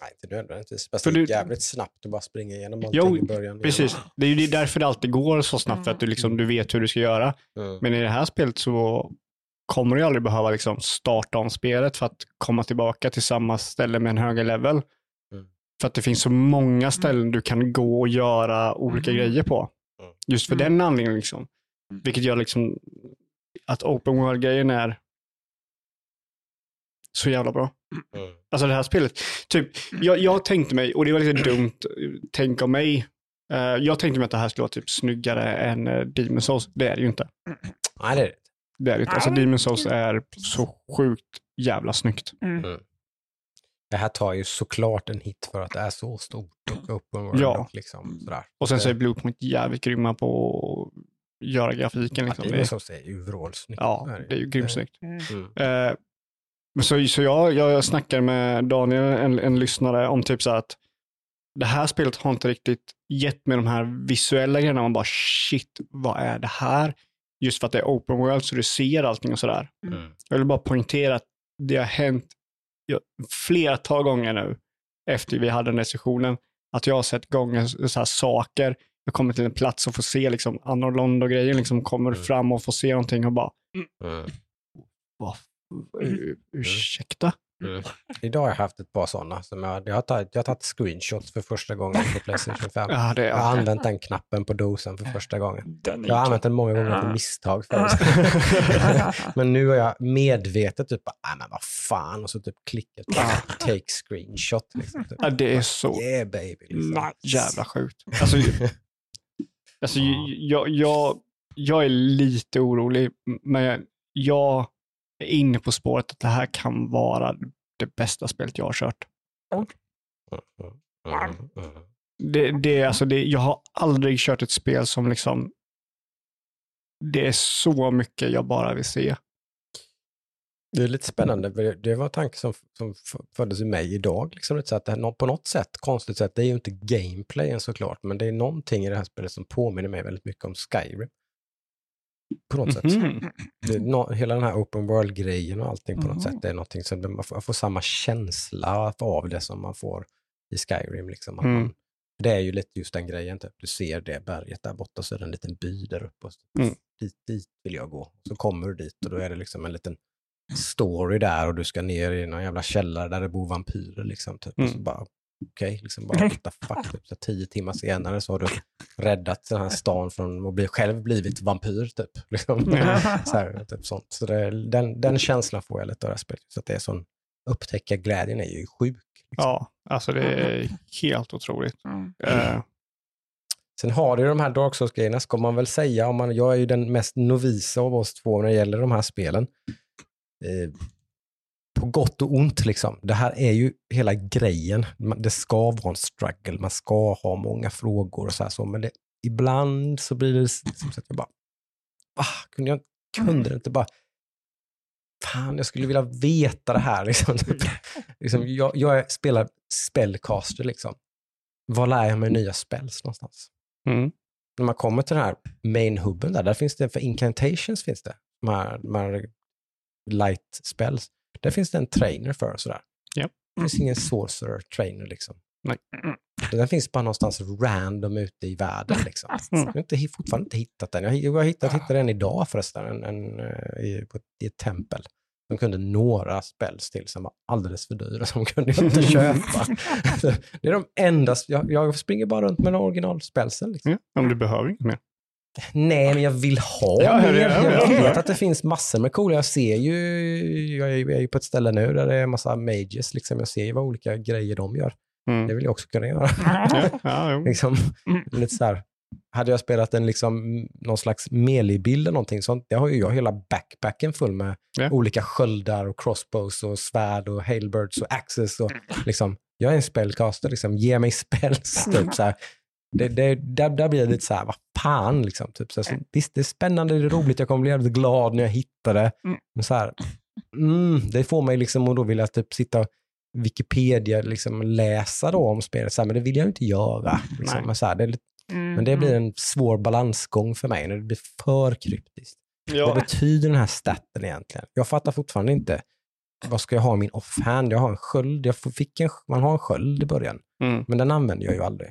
Nej, inte nödvändigtvis. Fast För det är du- jävligt snabbt att bara springa igenom allting Jo, i början. Precis, det är ju därför det alltid går så snabbt, för att du, liksom, du vet hur du ska göra. Mm. Men i det här spelet så kommer du aldrig behöva liksom starta om spelet för att komma tillbaka till samma ställe med en högre level. Mm. För att det finns så många ställen du kan gå och göra olika Mm. grejer på. Mm. Just för Mm. den anledningen. Liksom. Mm. Vilket gör liksom att open world-grejen är så jävla bra. Mm. Alltså det här spelet. Typ, jag, jag tänkte mig, och det var lite dumt tänk av mig, eh, jag tänkte mig att det här skulle vara typ snyggare än uh, Demon Souls. Det är det ju inte. Nej, det är det. Det är det inte. Alltså Nej. Demon Souls är så sjukt jävla snyggt. Mm. Det här tar ju såklart en hit för att det är så stort och open world. Ja. Och liksom sådär. Och sen så är Bluepoint jävligt grymma på att göra grafiken. ja, Liksom. det det är, är, ju vrålsnyggt. ja, det är ju grymt snyggt. Mm. Mm. Men så så jag, jag snackar med Daniel, en, en lyssnare, om typ så här att det här spelet har inte riktigt gett mig de här visuella grejerna. Man bara shit, vad är det här? Just för att det är open world så du ser allting och sådär. Mm. Jag vill bara poängtera att det har hänt flertal gånger nu efter vi hade den här sessionen att jag har sett gånger så här saker. Jag kommer till en plats och får se liksom annorlunda grejer liksom kommer Mm. fram och får se någonting och bara Mm. vad, ur- ursäkta? Mm. Idag har jag haft ett par sådana. Som jag, jag, har tagit, jag har tagit screenshots för första gången på Playstation 5. Ja, det Jag har använt den knappen på dosen för första gången. Den Jag har använt den många gånger på misstag förut. men nu har jag medvetet typ, bara, nej men vad fan, och så typ klickat på take screenshot. Liksom, typ. Ja, det är så Yeah baby. Liksom. Nice. jävla sjukt. Alltså, alltså jag, jag, jag är lite orolig, men jag inne på spåret att det här kan vara det bästa spelet jag har kört. Det, det, alltså det, jag har aldrig kört ett spel som liksom, det är så mycket jag bara vill se. Det är lite spännande, för det- var en tanke som, som föddes i mig idag. Liksom, så att det här, på något sätt, konstigt sätt, det är ju inte gameplayen såklart, men det är någonting i det här spelet som påminner mig väldigt mycket om Skyrim. På något sätt. Mhm. Det, nå- hela den här open world-grejen och allting på något Mhm. sätt, det är någonting som man får, man får samma känsla av det som man får i Skyrim. Liksom, Mm. man, det är ju lite just den grejen, typ. du ser det berget där borta, så är det en liten by där uppe. Och så, Mm. dit, dit vill jag gå. Så kommer du dit och då är det liksom en liten story där och du ska ner i någon jävla källare där det bor vampyrer. Liksom, typ. Och så Mm. bara, okej, liksom bara, what the fuck. Typ. Så tio timmar senare så har du räddat den här stan från att bli, själv blivit vampyr. Typ. Liksom. Så här, typ sånt. Så det, den, den känslan får jag lite av det här spelet. Så att det är sån, upptäcka glädjen är ju sjuk. Liksom. Ja, alltså det är helt otroligt. Mm. Eh, Sen har ju de här Dark Souls-grejerna, ska man väl säga. Om man, jag är ju den mest novisa av oss två när det gäller de här spelen. Eh, på gott och ont liksom. Det här är ju hela grejen. Det ska vara en struggle, man ska ha många frågor och så här så, men det, ibland så blir det som så att jag bara, ah, kunde jag kunde inte bara, fan jag skulle vilja veta det här. Liksom. liksom, jag, jag spelar spellcaster liksom. Var lär jag mig nya spells någonstans? mm. när man kommer till den här main-hubben där, där finns det, för incantations finns det, de här, de här light spells, där finns det en trainer för och sådär. Ja. Det finns ingen sorcerer trainer liksom. Nej. Den finns bara någonstans random ute i världen liksom. Mm. Jag har inte, fortfarande inte hittat den. Jag, jag har hittat, hittade den idag förresten, en, en, eh, i, på, i ett tempel. De kunde några spells till som var alldeles för dyra, som kunde jag inte köpa. det är de enda, jag, jag springer bara runt med originalspelsen. Liksom. Ja, men du behöver inget mer. Nej, men jag vill ha Ja, mer. ja, ja, Jag ja. vet att det finns massor med coola. Jag ser ju, jag är, jag är ju på ett ställe nu där det är en massa mages. Liksom. Jag ser ju vad olika grejer de gör. Mm. Det vill jag också kunna göra. Ja, ja, liksom, lite så här. Hade jag spelat en liksom, någon slags melee-bild eller någonting sånt, det har ju jag hela backpacken full med Ja. olika sköldar och crossbows och svärd och hailbirds och axes. Och, liksom, jag är en spellcaster, liksom, ge mig spells. Typ, så här. Det, det, där, där blir det lite så här, vad fan liksom. Typ, så så, visst, det är spännande, det är roligt, jag kommer bli jävligt glad när jag hittar det. Mm. Men så här, mm, det får mig liksom att då vilja typ sitta och Wikipedia liksom läsa då om spelet, så här, men det vill jag inte göra. Liksom. Nej. Men, så här, det Mm. men det blir en svår balansgång för mig när det blir för kryptiskt. Vad Ja. betyder den här staten egentligen? Jag fattar fortfarande inte. Vad ska jag ha i min offhand? Jag har en sköld. Jag fick en, man har en sköld i början, Mm. men den använder jag ju aldrig.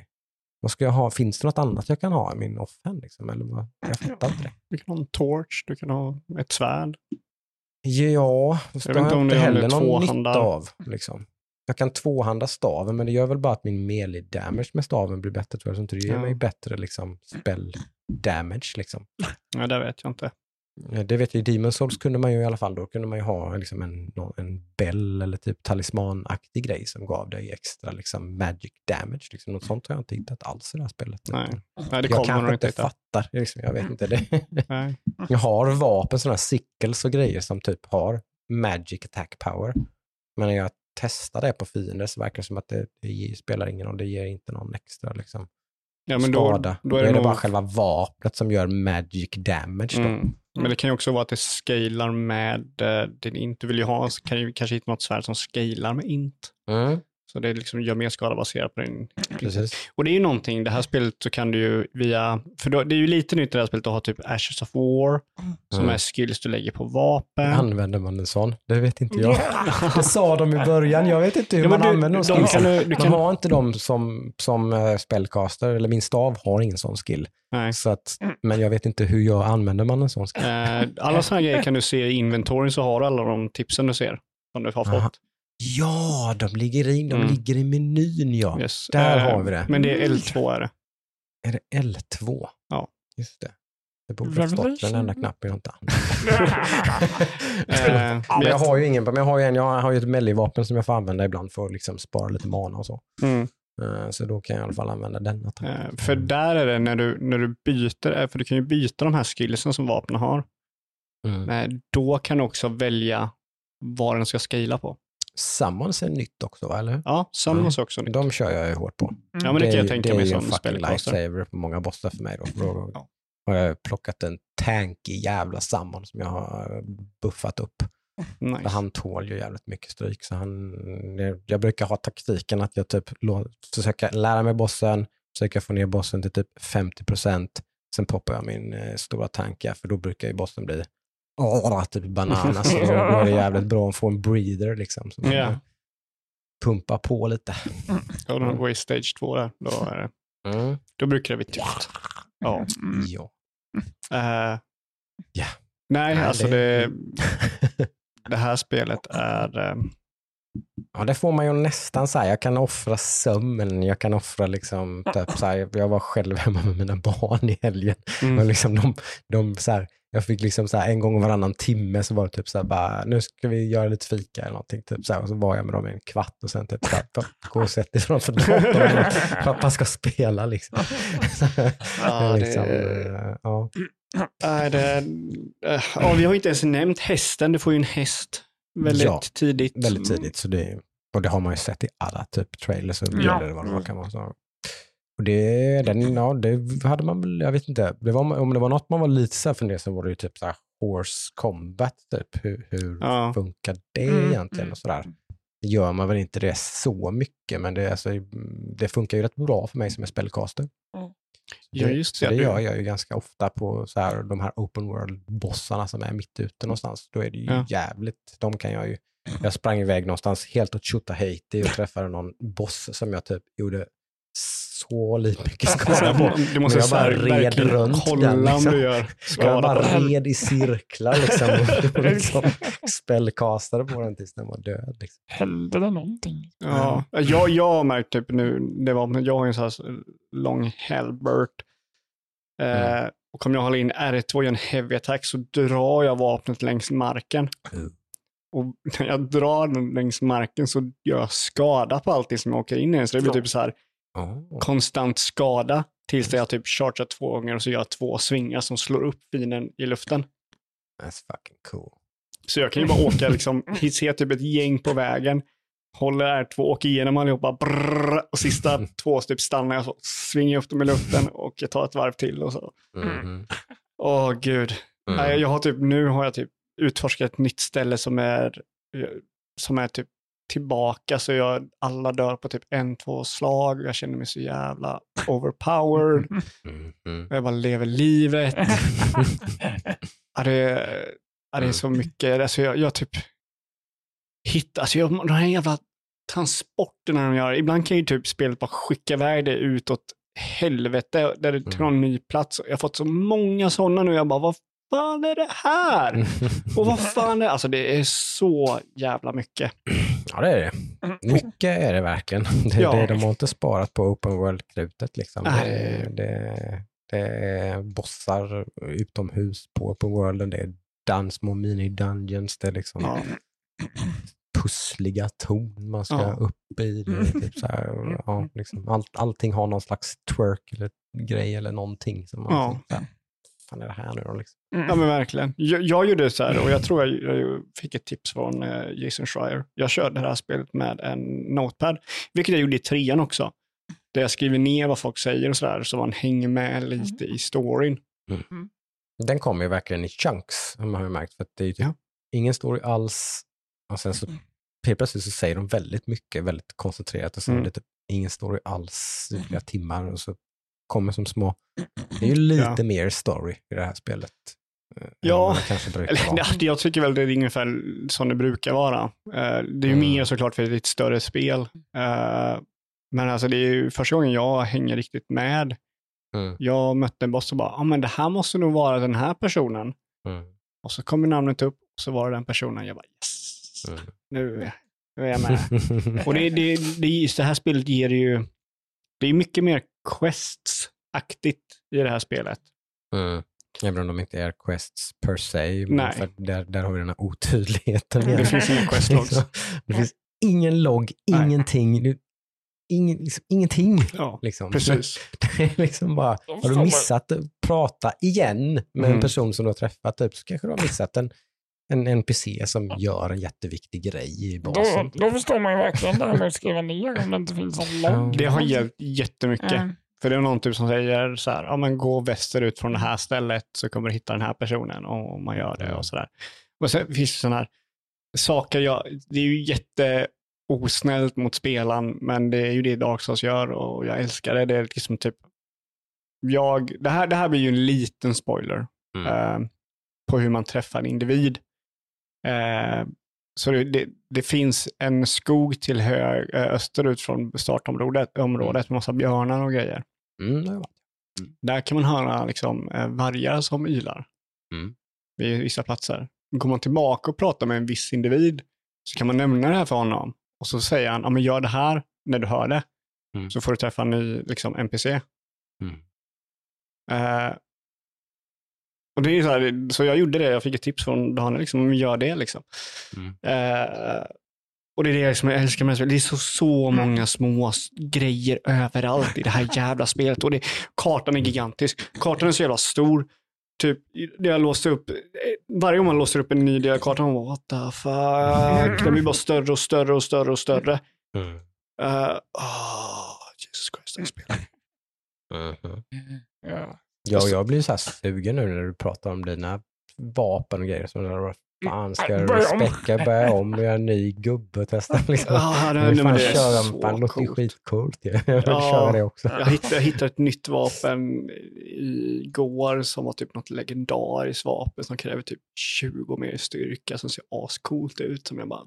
Vad ska jag ha? Finns det något annat jag kan ha i min offhand? Liksom? Eller vad? Jag fattar inte det. Du kan ha en torch, du kan ha ett svärd. Ja, det har jag inte heller någon nytta av. Liksom. Jag kan tvåhanda staven, men det gör väl bara att min melee damage med staven blir bättre. Tror jag. Så det ger Ja. mig bättre liksom, spell damage. Liksom. Ja, det vet jag inte. Det vet jag, i Demon Souls kunde man ju i alla fall, då kunde man ju ha liksom en, en bell eller typ talismanaktig grej som gav dig extra liksom, magic damage. Liksom. Något sånt har jag inte hittat alls i det här spelet. Nej. Nej, det jag kanske inte inte hitta. fattar. Liksom, jag vet inte. Det. Nej. Jag har vapen, sådana sickles och grejer som typ har magic attack power. Men när jag testar det på fiender så verkar det som att det, det spelar ingen roll. Det ger inte någon extra liksom, Ja, men då, skada. då är det, det nog... bara själva vapnet som gör magic damage. Då. Mm. Men det kan ju också vara att det scalar med eh, din int. Du vill ju ha, så kan ju kanske hitta något svärd som scalar med int. Mm, Så det liksom gör mer skada baserat på din... precis. Och det är ju någonting, det här spelet så kan du ju via, för då, det är ju lite nytt i det här spelet att ha typ Ashes of War, som Mm. är skills du lägger på vapen. Använder man en sån? Det vet inte jag. Det sa de i början. Jag vet inte hur Ja, man du- använder de de skillsen. kan du- du Man kan- har inte dem som, som uh, spellcaster, eller min stav har ingen sån skill. Nej. Så att, men jag vet inte hur jag använder man en sån skill. Eh, alla sådana grejer kan du se i inventoryn så har du alla de tipsen du ser som du har fått. Aha. Ja, de ligger i, de Mm. ligger i menyn ja. Yes. Där Eh, har vi det. Men det är L2 är det. Är det L2? Ja. Just det. Det borde ha stått den enda knappen jag inte Eh, använder. men men jag har ju ingen, men jag har ju, en, jag har ju ett melee-vapen som jag får använda ibland för att liksom spara lite mana och så. Mm. Eh, Så då kan jag i alla fall använda den. Eh, För där är det när du, när du byter, eh, för du kan ju byta de här skillsen som vapnen har. Mm. Eh, Då kan du också välja vad den ska scala på. Summons är nytt också, va? eller hur? Ja, Summons är också nytt. De kör jag ju hårt på. Ja, men det kan är jag ju- tänka det är mig ju som en fucking spellcaster. lifesaver på många bossar för mig. Då. Då Ja. har jag plockat en tankig jävla summon som jag har buffat upp. Nice. han tål ju jävligt mycket stryk. Så han, jag- brukar ha taktiken att jag typ försöker lära mig bossen, försöka få ner bossen till typ 50% Sen poppar jag min eh, stora tanka, för då brukar ju bossen bli åh, typ bananas. Så det jävligt bra att få en breather liksom. Så kan pumpa på lite. Ja, de går i stage 2 där. Då, är det, Mm. då brukar det bli tufft. Ja. Mm. Ja. Eh, Ja. Nej, alltså det- det, här spelet är... eh, Ja, det får man ju nästan säga. Jag kan offra sömn, jag kan offra liksom, typ, så här, jag var själv hemma med mina barn i helgen. Mm. Och liksom de, de, så här, jag fick liksom så här, en gång varannan timme så var det typ så här, bara, nu ska vi göra lite fika eller någonting. Typ så här, och så var jag med dem i en kvart och sen typ så här, "Pappa, gå och sätt dig framför datorn. Pappa ska spela liksom. Ja, det- liksom eh, ja. Nej, det, eh, ja, vi har inte ens nämnt hästen. Du får ju en häst väldigt Ja, tidigt. Väldigt tidigt. Så det, och det har man ju sett i alla typ trailers och bilder eller vad det var kan vara. Så. Och det, den, ja, det hade man väl, jag vet inte, det var, om det var något man var lite så här fundersam var det ju typ så här horse combat, typ. Hur, hur Ja. funkar det Mm, egentligen mm. och sådär. Gör man väl inte det så mycket, men det, alltså, det funkar ju rätt bra för mig som är spellcaster. Ja, just det. Så det gör jag ju ganska ofta på så här, de här open world-bossarna som är mitt ute någonstans. Då är det ju Ja. jävligt, de kan jag ju, jag sprang iväg någonstans helt åt Tjotahejti och träffade någon boss som jag typ gjorde så lite mycket skada på. Du måste Men jag bara red runt kolla den, om liksom. du gör Jag bara red i cirklar liksom. Och liksom spellkastade på den tills den var död. Liksom. Hände det någonting? Ja, jag, jag har märkt typ nu, det var, men jag har en sån här lång halbert. Eh, Mm. och om jag håller in R2 och gör en heavy attack så drar jag vapnet längs marken. Mm. Och när jag drar den längs marken så gör jag skada på allting som jag åker in i. Så det blir Ja. typ så här Oh. konstant skada tills jag typ chargear två gånger och så gör jag två svingar som slår upp fienden i luften. That's fucking cool. Så jag kan ju bara åka, liksom, se typ ett gäng på vägen, håller R2, åker igenom allihopa, brrr, och sista två så typ stannar jag så, svingar upp dem i luften och jag tar ett varv till och så. Mhm. Åh gud. Mm. Jag har typ, nu har jag typ utforskat ett nytt ställe som är, som är typ tillbaka så jag, alla dör på typ en, två slag. Jag känner mig så jävla overpowered. Mhm. Jag bara lever livet. Ja, det, är- ja, det är så mycket. Alltså jag, jag typ hittar, alltså jag, de här jävla transporterna de gör. Ibland kan ju typ spelet bara skicka iväg det utåt helvete där det tar en ny plats. Jag har fått så många sådana nu. Jag bara, vad fan är det här? Och vad fan är Alltså det är så jävla mycket. Ja, det är det. Mycket är det verkligen. Det, Ja. det, de har inte sparat på open world-krutet. Liksom. Det, Nej. det, det är bossar utomhus på open worlden. Det är dan, små mini-dungeons. Det är liksom Ja. pussliga torn man ska Ja. upp i. Det typ så här, ja, liksom, all, allting har någon slags twerk eller grej eller någonting. Som man Ja. Så fan är det här nu då? Liksom? Ja men verkligen. Jag, jag gjorde så här och jag tror jag, jag fick ett tips från eh, Jason Schreier. Jag körde det här spelet med en notepad, vilket jag gjorde i trean också. Där jag skriver ner vad folk säger och sådär så man hänger med lite i storyn. Den kommer ju verkligen i chunks, har man ju märkt. För att det är ju typ Ja. ingen story alls. Och sen så helt plötsligt så säger de väldigt mycket, väldigt koncentrerat. Och sen Mm. är det typ ingen story alls i flera timmar. Och så kommer som små... Det är ju lite Ja. mer story i det här spelet. eh, Ja, det Eller, ja, jag tycker väl det är ungefär som det brukar vara. Eh, Det är ju Mm. mer såklart för ett större spel. Eh, Men alltså det är ju första gången jag hänger riktigt med. Mm, Jag mötte en boss och bara, ja ah, men det här måste nog vara den här personen. mm, Och så kommer namnet upp och så var det den personen. Jag bara yes, mm. nu, nu är jag med. och det, det, det, just det här spelet ger ju, det är mycket mer quests-aktigt i det här spelet. Mm. Även om de inte är quests per se. Nej. För där, där har vi den här otydligheten. Det igen. finns inga questlogs. det finns ingen logg, ingenting. Du- Ingen, liksom, ingenting. Ja, Liksom. precis. Det är liksom bara, har du missat att prata igen med Mm. en person som du har träffat, typ, så kanske du har missat en, en NPC som gör en jätteviktig grej i Då, basen. då förstår man ju verkligen det här med att skriva ner om det inte finns en logg. Det har hjälpt jättemycket. Mm. För det är någon typ som säger så här, ja men gå västerut från det här stället så kommer du hitta den här personen och man gör det och sådär. Och sen finns det sådana här saker, jag, det är ju jätte osnällt mot spelaren, men det är ju det Dark Souls gör och jag älskar det. Det är liksom typ, jag, det här, det här blir ju en liten spoiler Mm. eh, på hur man träffar en individ. Eh, så det, det, det finns en skog till hög, eh, österut från startområdet, området med massa björnar och grejer. Mm, det var- Där kan man höra liksom, eh, vargar som ylar Mm. vid vissa platser. Går man tillbaka och pratar med en viss individ så kan man nämna det här för honom och så säger han, ja men gör det här när du hör det. Mm. Så får du träffa en ny liksom, NPC. Mm. Eh, och det är så, här, så jag gjorde det, jag fick ett tips från Daniel, liksom, gör det liksom. Mm. Eh, och det är det som jag älskar med det. Det är så, så många små grejer överallt i det här jävla spelet. Och det, kartan är gigantisk. Kartan är så jävla stor. Typ, det jag låste upp, eh, varje gång man låser upp en ny del av kartan, man bara, what the fuck. Den blir bara större och större och större och större. Mm. Uh, oh, Jesus Christ, det spelet. Mhm. Ja. Ja, och jag blir så här sugen nu när du pratar om dina vapen och grejer. Så vad fan ska jag späcka, börja om, göra en ny gubbe och testa liksom. Ja, det, men fan det är köra, så fan, det låter coolt. skitcoolt. Jag vill Ja. köra det också. Jag hittade, jag hittade ett nytt vapen igår som var typ något legendariskt vapen som kräver typ 20 mer styrka som ser ascoolt ut. Som jag bara,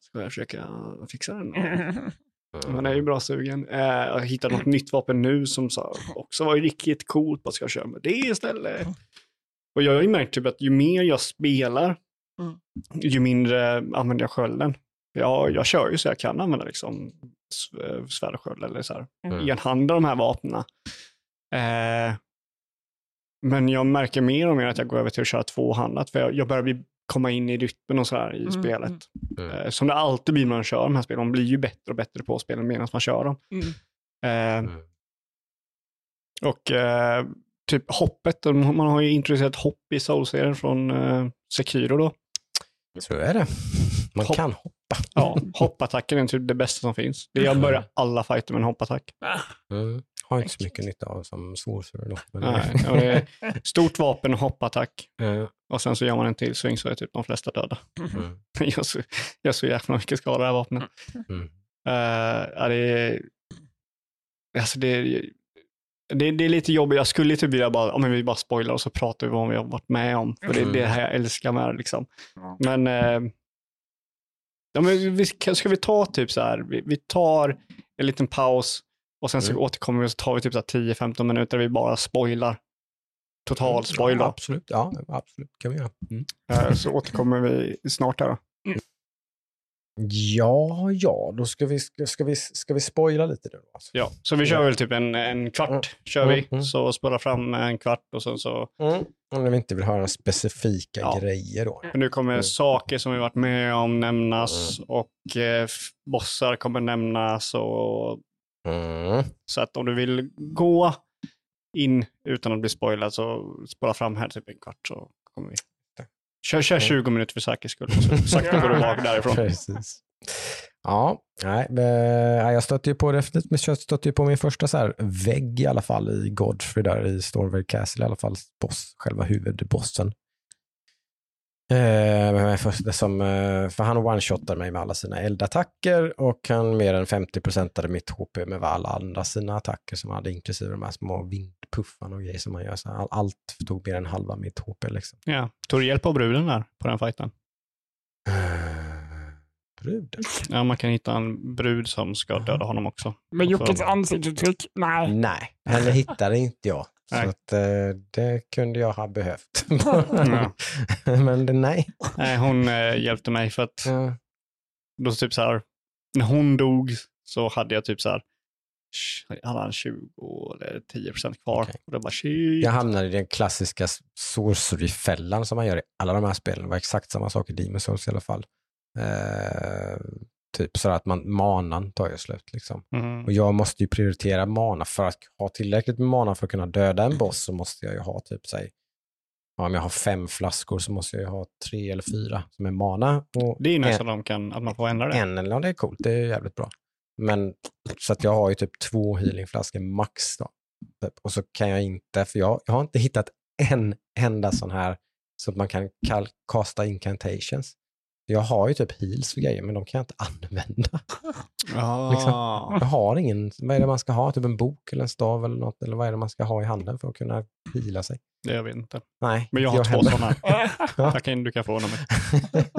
ska jag försöka fixa den? Man är ju bra sugen. Eh, jag hittat något nytt vapen nu som så, också var riktigt coolt. Vad ska jag köra med det istället? Och jag har ju märkt typ att ju mer jag spelar, Mm. ju mindre använder jag skölden. Jag, jag kör ju så jag kan använda liksom eh, svärd och sköld eller så här. Mm. enhanda de här vapnen. Eh, men jag märker mer och mer att jag går över till att köra tvåhandat, för jag, jag börjar bli, komma in i rytmen och så här i Mm, spelet. mm. Eh, som det alltid blir när man kör de här spelen. Man blir ju bättre och bättre på spelen medan man kör dem. Mm. Eh, Mm. och eh, typ hoppet, man har ju introducerat hopp i Soul-serien från eh, Sekiro då. Så är det. Man Hopp. kan hoppa. Ja, hoppattacken är typ det bästa som finns. Det jag börjar alla fighter med en hoppattack. Mm. Har inte så mycket nytta av som sorcerer då. Men Nej, ja, det är stort vapen och hoppattack. Eh, Och sen så gör man en till swing så är typ de flesta döda. mm. Jag gör så, gör så jäkla mycket skada det här vapnet. Mm. Uh, ja, det, är, alltså det, är- det, det är lite jobbigt. Jag skulle typ vilja bara, men vi bara spoilar och så pratar vi om vad vi har varit med om. För det är Mm. det här jag älskar med det. Liksom. Men, eh, ja, men vi, ska, ska vi ta typ så här, vi, vi tar en liten paus och sen så Mm. återkommer vi och så tar vi typ så här 10-15 minuter där vi bara spoilar. Total spoiler. Ja, absolut. Ja, absolut. kan vi göra. Mm. Eh, Så återkommer vi snart här då. Ja, ja, då ska vi, ska, vi, ska vi spoila lite nu då. Alltså. Ja, så vi kör väl typ en, en kvart, Mm. kör vi. Mm, mm. Så spola fram en kvart och sen så, Mm. Om ni inte vill höra specifika Ja. grejer då. för nu kommer Mm. saker som vi varit med om nämnas och eh, bossar kommer nämnas och Mm. så att om du vill gå in utan att bli spoilad så spola fram här typ en kvart så kommer vi. Kör, kör 20 minuter för säkerhets skull. Så sakta går du bak därifrån. Precis. Ja, nej, jag stötte ju på definitivt, men jag stötte ju på min första så här vägg i alla fall i Godfrey där i Stormvale Castle i alla fall, boss, själva huvudbossen. Eh, som, eh, för han one-shotar mig med alla sina eldattacker och han mer än 50%ade mitt HP med alla andra sina attacker som han hade, inklusive de här små vindpuffarna och grejer som han gör. Så all, allt tog mer än halva mitt HP. Liksom. Ja. Tog du hjälp av bruden där på den fighten? Eh, bruden? Ja, man kan hitta en brud som ska döda honom också. Med Jockes ansiktsuttryck? Nej. Nej, henne hittade inte jag. Så att, eh, det kunde jag ha behövt. Ja. Men det, nej. Nej, hon eh, hjälpte mig för att Ja. då typ så här, när hon dog så hade jag typ så här, hade han 20 eller 10 procent kvar. Okej. Och det bara shit. Jag hamnade i den klassiska sorcery-fällan som man gör i alla de här spelen. Det var exakt samma sak i Demon Souls i alla fall. Eh, typ så att man, manan tar ju slut. Liksom. Mm. Och jag måste ju prioritera mana. För att ha tillräckligt med mana för att kunna döda en boss så måste jag ju ha typ, säg, om jag har fem flaskor så måste jag ju ha tre eller fyra som är mana. Och Det är en- nästan de kan, att man får ändra det. En eller ja, det är coolt, det är jävligt bra. Men så att jag har ju typ två healingflaskor max då. Typ. Och så kan jag inte, för jag, jag har inte hittat en enda sån här så att man kan kasta incantations. Jag har ju typ heals och grejer, men de kan jag inte använda. Ah. Liksom. Jag har ingen, vad är det man ska ha? Typ en bok eller en stav eller något? Eller vad är det man ska ha i handen för att kunna heala sig? Det jag vet inte. Nej, Men jag har två sådana. Ja. Jag kan, du kan få dem.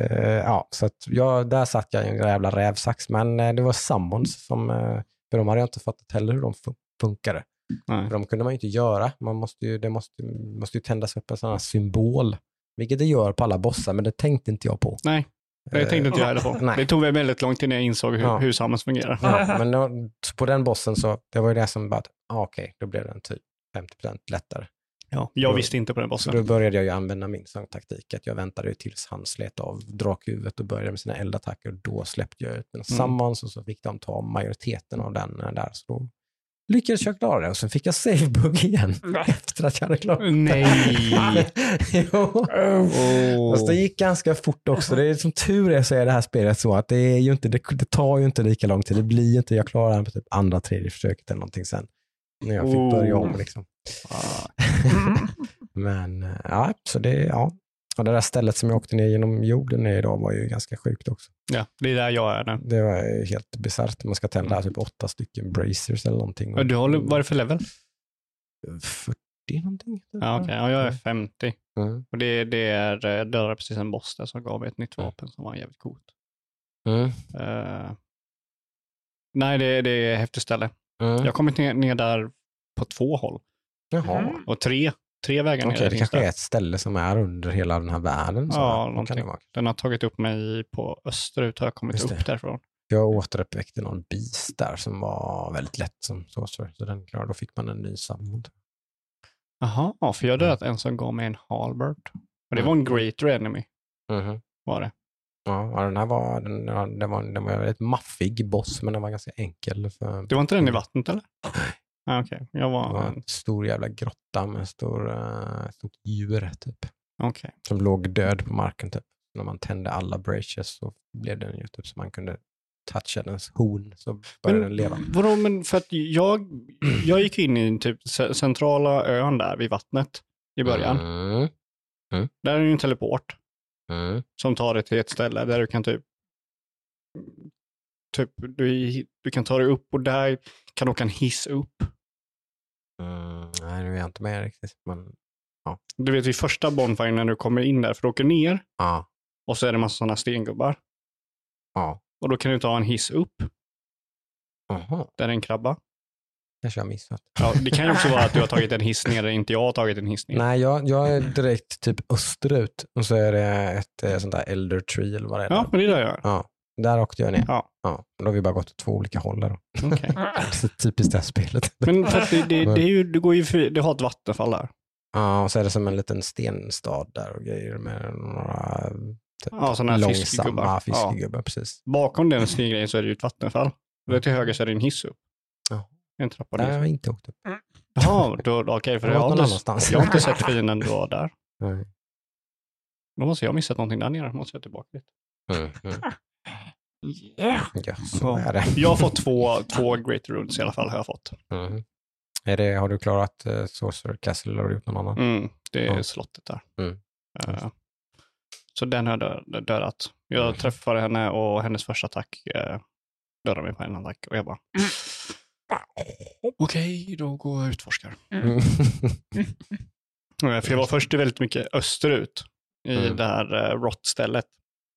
Eh, ja, så att jag, där satt jag i en jävla rävsax. Men eh, det var summons som, eh, för de hade jag inte fattat heller hur de fu- funkade. Nej. För de kunde man ju inte göra. Man måste ju, det måste, måste ju tändas upp en sån här symbol. Vilket det gör på alla bossar, men det tänkte inte jag på. Nej, det tänkte inte jag heller på. Nej. Det tog väl väldigt lång tid innan jag insåg hur, Ja. hur Summons fungerar. Ja, men då, på den bossen så, det var ju det som bara, ah, okej, då blev den typ 50% lättare. Ja, jag Då- visste inte på den Så bossen. då började jag ju använda min taktik, att jag väntade ju tills han slet av drakhuvudet och började med sina eldattacker. Och då släppte jag ut mina Mm. summons och så fick de ta majoriteten av den eh, där. Så då lyckades jag klara det och sen fick jag savebug igen Nej. efter att jag hade klarat det. Nej. jo. Oh. Fast det gick ganska fort också. Det är, som tur är så är det här spelet så att det, är ju inte, det, det tar ju inte lika lång tid. Det blir ju inte, jag klarar det på typ andra, tredje försöket eller någonting sen. När jag fick Oh. börja om liksom. Ah. Men eh, ja, så det, ja. Och det där stället som jag åkte ner genom jorden ner idag var ju ganska sjukt också. Ja, det är där jag är nu. Det var helt bisarrt. Man ska tända typ åtta stycken bracers eller någonting. Och Du håller, vad är det för level? 40 någonting. Ja, okej. ja, jag är 50. Mm. Och det, det är, eh, dödade precis en boss där som gav mig ett nytt vapen som var jävligt coolt. Mm. Eh, Nej, det, det är ett häftigt ställe. Mm. Jag har kommit ner, ner där på två håll. Jaha. Mm. Och tre, tre vägar ner Okej, det kanske där. är ett ställe som är under hela den här världen. Ja, kan någonting. Den har tagit upp mig på österut, har jag kommit Just upp det. därifrån. Jag återuppväckte någon beast där som var väldigt lätt som sorcerer. Så den klarade, då fick man en ny summon. Jaha, för jag dödat en som gav mig en halberd. Och det var en greater enemy, Mhm. var det. Ja, den här var, den, den var, den var en väldigt maffig boss, men den var ganska enkel. För, Det var inte den i vattnet eller? Ah, Okej, jag det var... var en stor jävla grotta med en stor, uh, stort djur typ. Okej. Som låg död på marken typ. När man tände alla braces så blev den ju typ så man kunde toucha dens horn så började den leva. Vadå, men för att jag, jag gick in i typ ce- centrala ön där vid vattnet i början. Mm. Där är ju en teleport Mm. som tar dig till ett ställe där du kan typ Typ, du, du kan ta dig upp och där kan du åka en hiss upp. Mm. Nej, nu är jag inte med riktigt. Men, Du vet vid första bonfire när du kommer in där, för du åker ner ja, och så är det en massa sådana stengubbar. ja. Och då kan du ta en hiss upp, Jaha, där är en krabba. kanske jag har missat. Ja, det kan ju också vara att du har tagit en hiss ner där inte jag har tagit en hiss ner. Nej, jag, jag är direkt typ österut och så är det ett eh, sånt där elder tree eller vad det är. Ja, men det är det jag gör. ja. Där åkte jag ner. Ja. Ja, då har vi bara gått åt två olika håll där. Då. Det så typiskt det här spelet. Men för att det, det, det, är ju, det går ju fri, du har ett vattenfall där. Ja, och så är det som en liten stenstad där och grejer med några typ, Ja, här långsamma fiskegubbar. fiskegubbar. Precis. Bakom den stengrejen så är det ju ett vattenfall. Och där till höger så är det en hiss upp. Ja. En trappa Där har ner. jag inte åkt upp. Jaha, då, då, okej, för Jag jag har har, inte, jag har inte sett fienden då där. Nej. Då måste jag ha missat någonting där nere. Då måste jag tillbaka dit. Mm, mm. Yeah. Ja, så är det. Jag har fått två, två great runes i alla fall. Har, jag fått. Mm. Är det. Har du klarat uh, Sorcerer Castle eller har du gjort någon annan? Mm, det är Ja. slottet där. Mm. Eh, så den har jag dö- dödat. Jag Mm. träffade henne och hennes första attack uh, dödade mig på en attack. Och jag bara, okej, då går jag och utforskar. Mm. Eh, För jag var först väldigt mycket österut i Mm. det här uh, rot-stället.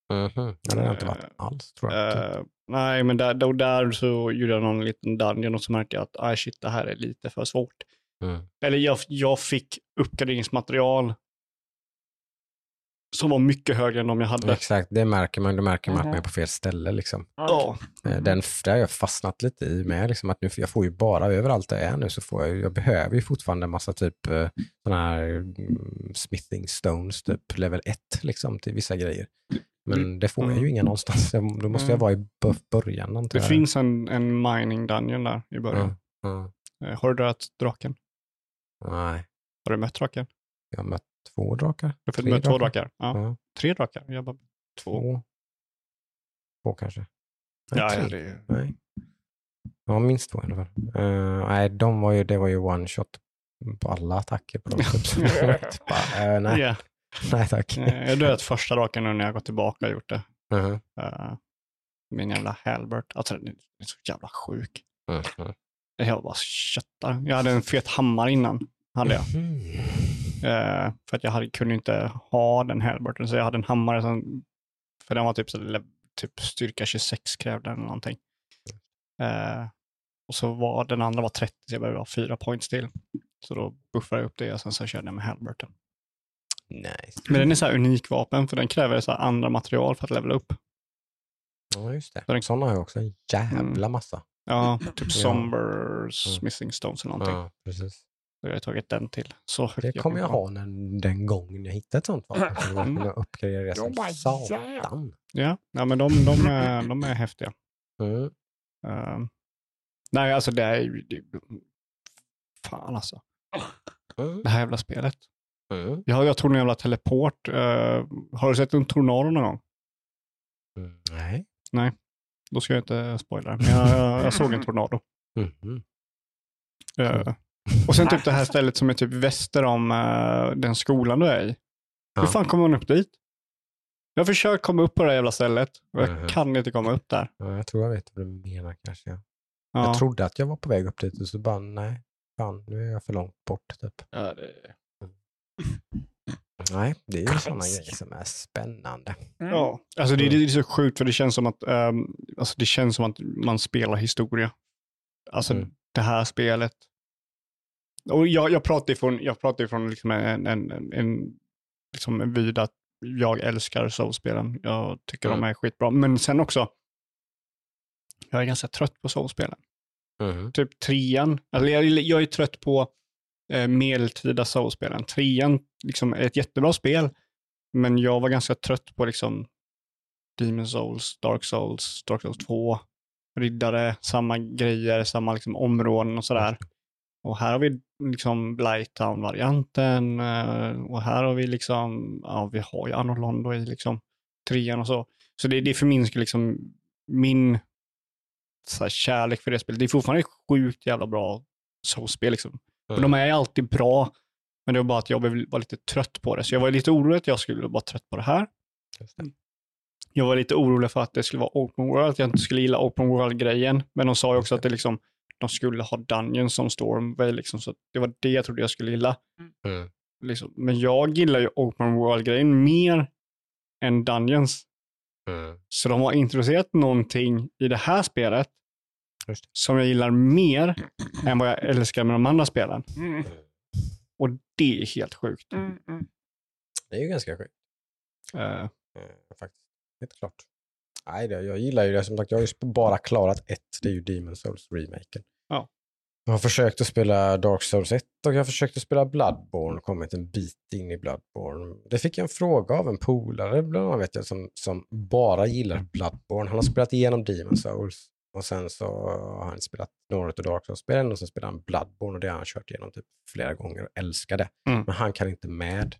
Mhm. Ja, det har jag inte varit alls tror jag. Eh, nej, men där, då, där så gjorde jag någon liten dungeon och så märkte jag att ah, shit, det här är lite för svårt. Mm. Eller jag, jag fick uppgraderingsmaterial som var mycket högre än de jag hade. Exakt, det märker man. Det märker man att man Mhm. är på fel ställe. Liksom. Ja, Eh, Den, där har jag fastnat lite i med. Liksom, att nu, jag får ju bara överallt där jag är nu så får jag, jag behöver ju fortfarande en massa typ eh, sådana här mm, smithing stones, typ level 1 liksom, till vissa grejer. Men det får jag ju inga någonstans. Jag, då måste jag Mm. vara i början antar det jag. finns en, en mining dungeon där i början. Ja, ja. Eh, Har du dödat draken? Nej, Har du mött draken? jag har mött två drakar. Fått Tre mött två drakar. Ja. Ja, Tre drakar? Jag bara, två. två. Två kanske. Nej, Ja, tre. ja, det. Nej. Ja, minst två i alla fall. Eh, nej, de var ju, det var ju one shot på alla attacker på dem. Typ. Jag bara, eh, nej, Ja. nej tack. Eh, Jag dödat första draken nu när jag gått tillbaka och gjort det. Mhm, Uh, min jävla Halbert. Alltså den är så jävla sjuk. mhm. Jag bara köttar. Jag hade en fet hammare innan. Hade jag. Mhm. Eh, för att jag hade, kunde inte ha den Halberten. Så jag hade en hammare som, för den var typ, så, typ styrka 26 krävde den eller någonting. Eh, och så var den andra var 30 så jag behövde ha fyra points till. Så då buffade jag upp det och sen så körde jag med Halberten. Nice. Men den är så här unik vapen för den kräver så andra material för att levela upp. Ja, just Så det. den- Sådana har jag också en jävla massa. Ja, typ Ja. Sombers, Mm. Missing Stones eller någonting. Ja, precis. Så jag har tagit den till. Så högt Det kommer jag ha när, den gången jag hittar ett sånt vapen. Så jag Mm. kommer uppgradera det som satan. Ja, ja men de, de, är, de är häftiga. Mm. Eh, nej, alltså det är ju... det- Fan alltså. Mm. Det här jävla spelet. Mm. Jag, jag tog en jävla teleport. Eh, har du sett en tornado någon gång? Mm. Nej. Då ska jag inte spoila. Men jag, jag, jag såg en tornado. Mhm. Eh, och sen typ det här stället som är typ väster om eh, den skolan du är i. Hur Ja. fan kommer man upp dit? Jag har försökt komma upp på det här jävla stället och jag Mhm. kan inte komma upp där. Ja, jag tror jag vet vad du menar kanske. Ja. Ja. Jag trodde att jag var på väg upp dit och så bara nej, fan nu är jag för långt bort typ. Ja, det... Nej, det är ju sådana grejer som är spännande. Mm. Ja, alltså det, det är så sjukt för det känns som att, ehm, alltså det känns som att man spelar historia. Alltså Mm. det här spelet. Och jag, jag pratar ifrån, jag pratar ifrån liksom en, en, en, en, liksom en vid att jag älskar Soulspelen. Jag tycker de Mm. är skitbra. Men sen också, jag är ganska trött på Soulspelen. Mhm. Typ trean, alltså jag, jag är trött på eh, medeltida Soulspelen. Trean liksom, är ett jättebra spel, men jag var ganska trött på liksom Demon Souls, Dark Souls, Dark Souls 2, riddare, samma grejer, samma liksom områden och sådär. Och här har vi liksom Blighttown-varianten eh, och här har vi liksom, ja vi har ju Anno Londo i liksom trean och så. Så det, det förminskar liksom min så här, kärlek för det spelet. Det är fortfarande ett sjukt jävla bra Souls-spel liksom. Och de är alltid bra, men det var bara att jag var lite trött på det. Så jag var lite orolig att jag skulle vara trött på det här. Det. Jag var lite orolig för att det skulle vara open world, att jag inte skulle gilla open world-grejen. Men de sa ju också att det liksom, de skulle ha Dungeons som Stormway, liksom, så det var det jag trodde jag skulle gilla. Mm. Liksom. Men jag gillar ju open world-grejen mer än Dungeons. Mm. Så de har introducerat någonting i det här spelet Just som jag gillar mer än vad jag älskar med de andra spelen. Mm. Och det är helt sjukt. Mm. Mm. Det är ju ganska sjukt. Eh, faktiskt. Helt klart. Nej, det, jag gillar ju det. Som sagt, jag har ju bara klarat ett. Det är ju Demon Souls-remaken. Ja. Jag har försökt att spela Dark Souls 1 och jag har försökt att spela Bloodborne och kommit en bit in i Bloodborne. Det fick jag en fråga av en polare bland annat, vet jag, som, som bara gillar Bloodborne. Han har spelat igenom Demon Souls och sen så har han spelat några av Dark Souls-spelen och sen spelar han Bloodborne och det har han kört igenom typ flera gånger och älskar det. Mm. Men han kan inte med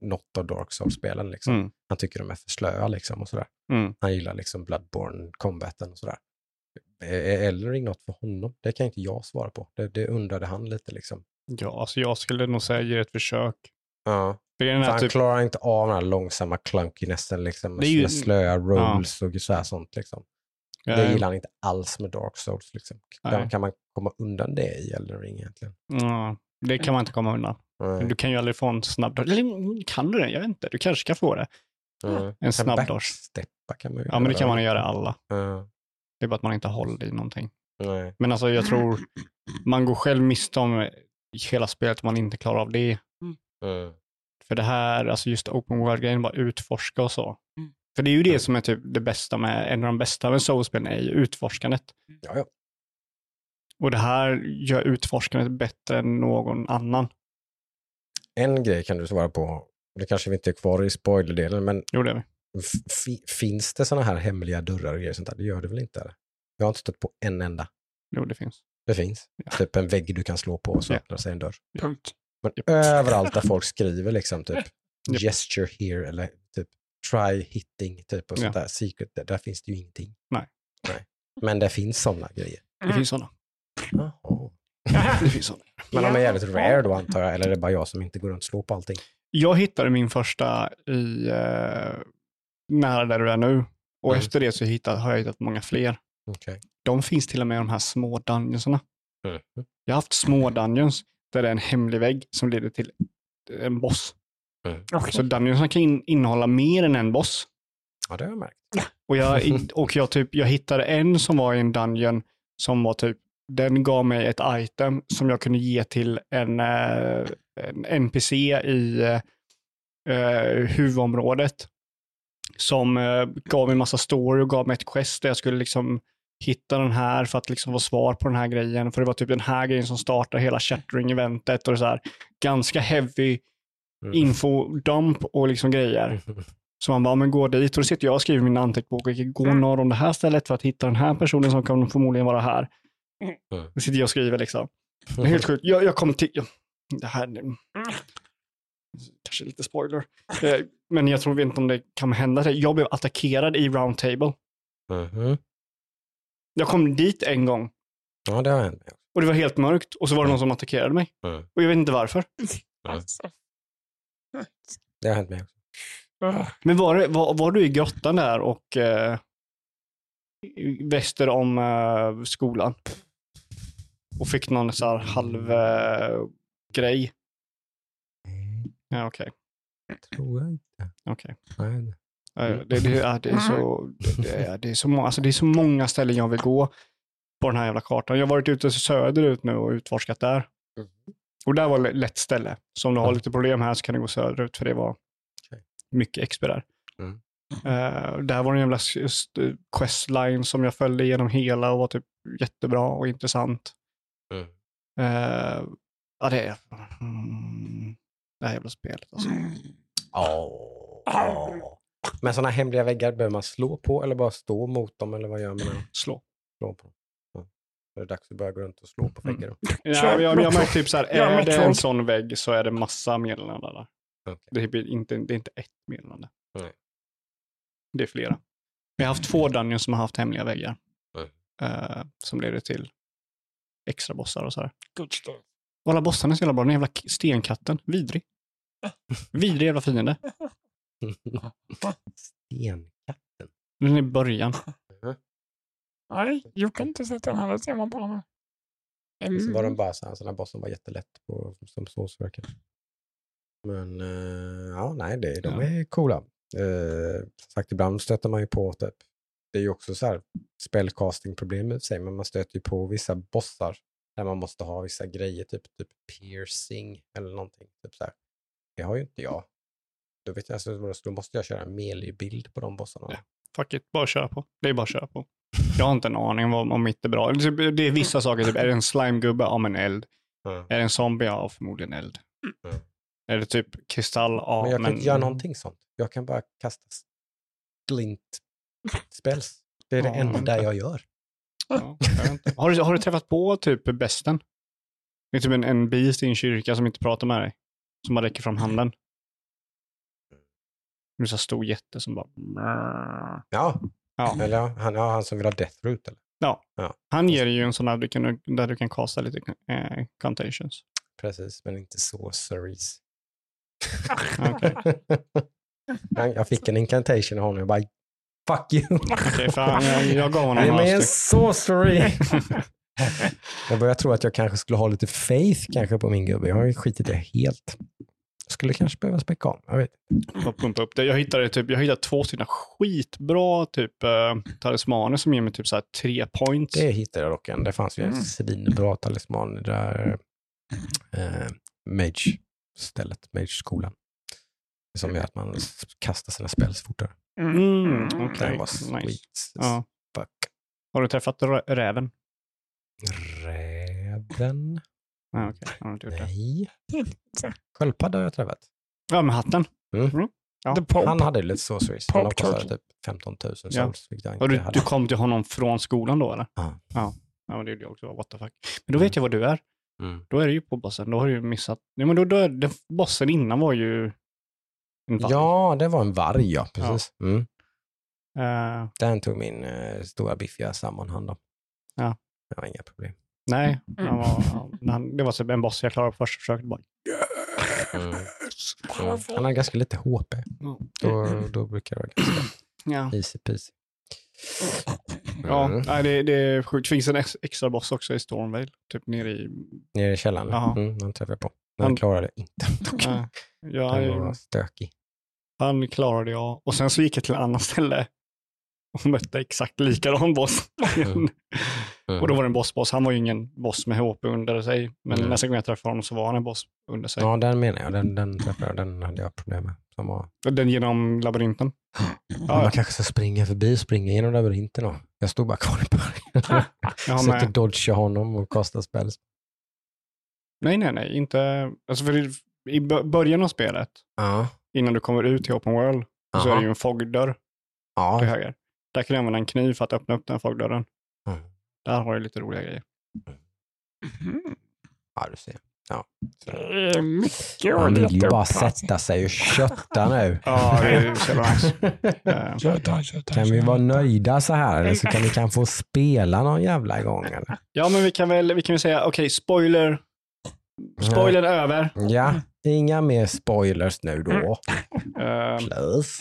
något av Dark Souls-spelen. Liksom. mm, Han tycker de är för slöa liksom och sådär. mm. Han gillar liksom Bloodborne combaten och sådär. Är Elring något för honom? Det kan inte jag svara på. Det, det undrade han lite liksom. Ja, alltså jag skulle nog säga ge ett försök. Ja, För han typ, klarar inte av den här långsamma clunkinessen liksom. Med ju- slöa rolls och så här sånt liksom. Det eh, gillar han inte alls med Dark Souls liksom. Nej. Kan, man komma undan det i Elden Ring egentligen? ja, det kan man inte komma undan. Nej. Du kan ju aldrig få en snabb Eller kan du det? Jag vet inte. Du kanske kan få det. Nej. En snabb dodge. kan man ju Ja, men det kan man göra alla. Det är bara att man inte håller i någonting. Nej. Men alltså jag tror man går själv miste om hela spelet om man inte klarar av det. Mm. För det här, alltså just open world-grejen, bara utforska och så. Mm. För det är ju det som är typ det bästa med, en av de bästa med Soulspelen är ju utforskandet. Ja, ja. Och det här gör utforskandet bättre än någon annan. En grej kan du svara på. Det kanske vi inte är kvar i spoilerdelen, men Jo, det är vi. F- finns det sådana här hemliga dörrar och grejer sånt där? Det gör det väl inte? Eller? Jag har inte stött på en enda. Jo, det finns. Det finns. Typ en vägg du kan slå på och så Ja. öppnar sig en dörr. Punkt. Men överallt där folk skriver liksom typ gesture here eller typ try hitting typ och Ja. sånt där secret. Där, där finns det ju ingenting. Nej. Nej. Men det finns sådana grejer. Det finns sådana. Det finns sådana. Men de är jävligt rare då antar jag, eller är det bara jag som inte går runt och slår på allting? Jag hittade min första i eh, nära där du är nu. Och Mm. efter det så hittat, har jag hittat många fler. Okej. De finns till och med i de här små dungeonsarna. Mm. Jag har haft små dungeons där det är en hemlig vägg som leder till en boss. Okej. Så dungeonsarna kan in, innehålla mer än en boss. Ja, det har jag märkt. Och, jag, och jag, typ, jag hittade en som var i en dungeon som var typ, den gav mig ett item som jag kunde ge till en, eh, en NPC i eh, huvudområdet. Som eh, gav mig en massa story och gav mig ett quest där jag skulle liksom hitta den här för att liksom få svar på den här grejen. För det var typ den här grejen som startar hela chattering-eventet och så här. Ganska heavy Mm. infodump och liksom grejer. Så man bara, men gå dit. Och då sitter jag och skriver min anteckningsbok och går norr om det här stället för att hitta den här personen som kommer förmodligen vara här. Mm. Då sitter jag och skriver liksom. Det är helt sjukt. Jag, jag kommer till... Det här... Kanske lite spoiler. Eh, Men jag tror inte om det kan hända. Jag blev attackerad i Round Table. Mhm. Jag kom dit en gång Ja, det har hänt och det var helt mörkt och så var det någon som attackerade mig. Mm. Och jag vet inte varför. Alltså. Det har hänt mig också. Ah, Men var, det, var, var du i grottan där och eh, väster om eh, skolan? Och fick någon så här halv eh, grej? Ja, okej. Tror jag inte. Okej. Nej. Det, det, ja, det, är så, det, det, är, det, är så många, alltså det är så många ställen jag vill gå på den här jävla kartan. Jag har varit ute söderut nu och utforskat där. Och där var lätt ställe. Så om du har lite problem här så kan du gå söderut för det var mycket XP där. Mm. Eh, där var en jävla questline som jag följde genom hela och var typ jättebra och intressant. Mm. Eh, ja, det är... Mm, det här jävla spelet alltså. Åh. Men sådana hemliga väggar, behöver man slå på eller bara stå mot dem eller vad gör man? Slå. Slå på. Är det dags att börja gå runt och slå på Mm. väggar? Ja, Kör jag, jag märkte typ så här, är det en sån vägg så är det massa meddelanden där. Okej. Det, är inte, det är inte ett meddelande. Nej. Det är flera. Vi har haft två dungeons som har haft hemliga väggar. Mm. eh, som leder till extra bossar och så här. Good stuff. Och alla bossarna är så jävla bra. Den jävla stenkatten. Vidrig. Vidrig jävla fiende. Stenkatten. Den är i början. Nej, jag kan inte sätta den här. Ser man på honom. Så var den Mm. bara så här, en sån här boss som var jättelätt på, som sås verkar det. Men eh, ja, nej, det, de Ja. är coola. Eh, som sagt, ibland stöter man ju på typ, det är ju också så här spellcasting-problem i sig, men man stöter ju på vissa bossar där man måste ha vissa grejer, typ, typ piercing eller någonting. Typ så här. Det har ju inte jag. Då, vet jag, alltså, då måste jag köra en melee-bild på de bossarna. Ja. Fuck it, bara köra på. Det är bara att köra på. Jag har inte en aning om, om mitt är bra. Det det är vissa saker, typ, är det en slimegubbe? Ja, men eld. Mm. Är det en zombie? Ja, förmodligen eld. Mm. Är det typ kristall? Ja, men jag kan inte göra någonting sånt. Jag kan bara kasta glint spells. Det är det Ja. enda jag gör. Ja, jag har, du, har du träffat på typ besten? Det är typ en, en beast i en kyrka som inte pratar med dig. Som bara räcker fram handen. Det är så här stor jätte som bara... Ja, Ja. eller han, ja, han som vill ha death root eller? ja. Ja. Han ger ju en sån här du kan, där du kan kasta lite eh, contations. Precis, men inte sorceries. Okej. Han- jag fick en incantation av honom och bara fuck you. Okej, för han, jag, jag gav honom några stycken. sorcery. jag börjar tro att jag kanske skulle ha lite faith kanske på min gubbe. Jag har ju skitit det helt. Skulle kanske behöva späcka om. Jag vet. Pumpa upp det. Jag hittade, typ, jag hittade två stycken skitbra typ, eh, talismaner som ger mig typ så här tre points. Det hittade jag dock en. Det fanns ju en Mm. svinbra talisman i det där eh, Mage-stället, Mage-skolan. Som gör att man kastar sina spells fortare. Mm, Den okej. var sweet. Nice. Ja. Fuck. Har du träffat rä- räven? Räven? Ja, okej. Jag har inte gjort det. Nej. Så. Sköldpadda har jag träffat. Ja, med hatten. Ja. The Pope. Han hade lite men de Pop kostade typ 15 000 Ja. Och du, du kom till honom från skolan då eller? Ja. Ja, ja men det gjorde jag också. What the fuck. Men då vet jag vad du är. Mm. Då är det ju på bossen. Då har du ju missat. Nej, men då, då, den bossen innan var ju en varg. Ja, det var en varg, ja. Precis. Mm. Eh, Den tog min eh, stora biffiga sammanhand om. Ja. Det var inga problem. Nej, Mm. han var, han, det var typ en boss jag klarade på första försöket. Bara. Mm. Mm. Han hade ganska lite HP. Då, då brukar det vara ganska Ja, easy peasy. ja Mm. nej, det, det är sjukt. Det finns en ex, extra boss också i Stormvale. Typ nere i... Nere i källaren? Jaha. Mm, den träffade jag på. Den Han- klarade jag inte. dock. ja, Den var stökig. han klarade jag. Och sen så gick jag till ett annat ställe och mötte exakt likadan boss. Mm. Mm. Och då var det en boss-boss. Han var ju ingen boss med HP under sig. Men Mm. nästa gång jag träffade honom så var han en boss under sig. Ja, den menar jag. Den, den träffade jag. Den hade jag problem med. Som var... Den genom labyrinten. Man Ja, kanske ska springa förbi, springa genom labyrinten då. Jag stod bara kvar i början. med. dodga honom och kasta spells. Nej, nej, nej. Inte... Alltså för i, i bö- början av spelet, Ja. innan du kommer ut till Open World, så är det ju en fogdörr till Ja. höger. Där kan du använda en kniv för att öppna upp den fogdörren. Mm. Där har du lite roliga grejer. Mm. ja, du ser. Ja. Det är mycket Man vill ju bara sätta sig och kötta nu. Ja, det är så nice. Eh, Köta, köta, Kan vi vara nöjda så här eller så kan vi kan få spela någon jävla gång eller? Ja, men vi kan väl, vi kan väl säga, okej, spoiler. Spoiler över. Ja, inga mer spoilers nu då. Eh, Plus,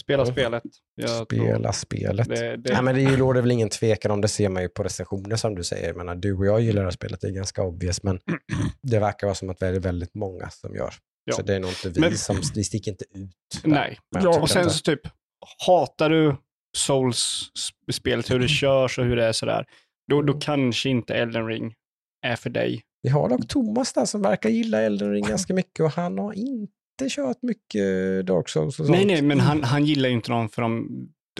spela Mm. spelet. Jag tror spela spelet. Det, det, Ja, men det råder väl ingen tvekan om, det ser man ju på recensioner som du säger. Jag menar, du och jag gillar det här spelet, det är ganska obvious, men det verkar vara som att det är väldigt många som gör. Ja. Så det är nog inte vi Men- som, vi sticker inte ut. där. Nej. Jag och sen inte- så typ, hatar du Souls-spelet, hur det körs och hur det är sådär, då, då kanske inte Elden Ring är för dig. Vi har dock Thomas där som verkar gilla Elden Ring ganska mycket och han har inte kört mycket Dark Souls och sånt. Nej, nej, men han, han gillar ju inte dem för de,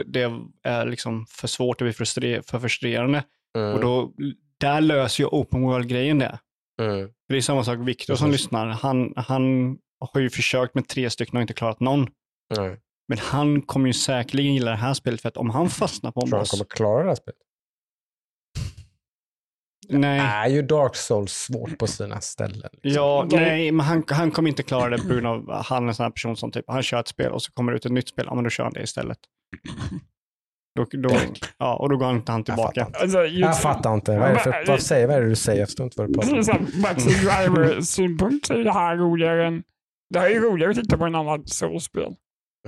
det- är liksom för svårt, det blir för frustrerande. Mm, Och då, där löser ju open world-grejen det. mm, Det är samma sak Viktor som Precis. lyssnar. Han, han har ju försökt med tre stycken och inte klarat någon. Men han kommer ju säkerligen gilla det här spelet för att om han fastnar på en Tror han boss. kommer klara det här spelet? Nej. Är ju Dark Souls svårt på sina ställen. Liksom. Ja, Det- nej, men han, han kommer inte klara det på grund av att han är en sån här person som typ, han kör ett spel och så kommer det ut ett nytt spel, ja men då kör han det istället. Då, då, ja, och då går inte han Jag tillbaka. fattar inte. Alltså, just, Jag fattar inte. Vad är det, för, vad, säger, vad är det du säger? Jag förstår inte vad du pratar Det är om. Maxi Driver-synpunkt är det här roligare än... Det här är roligare att titta på en annan Souls-spel.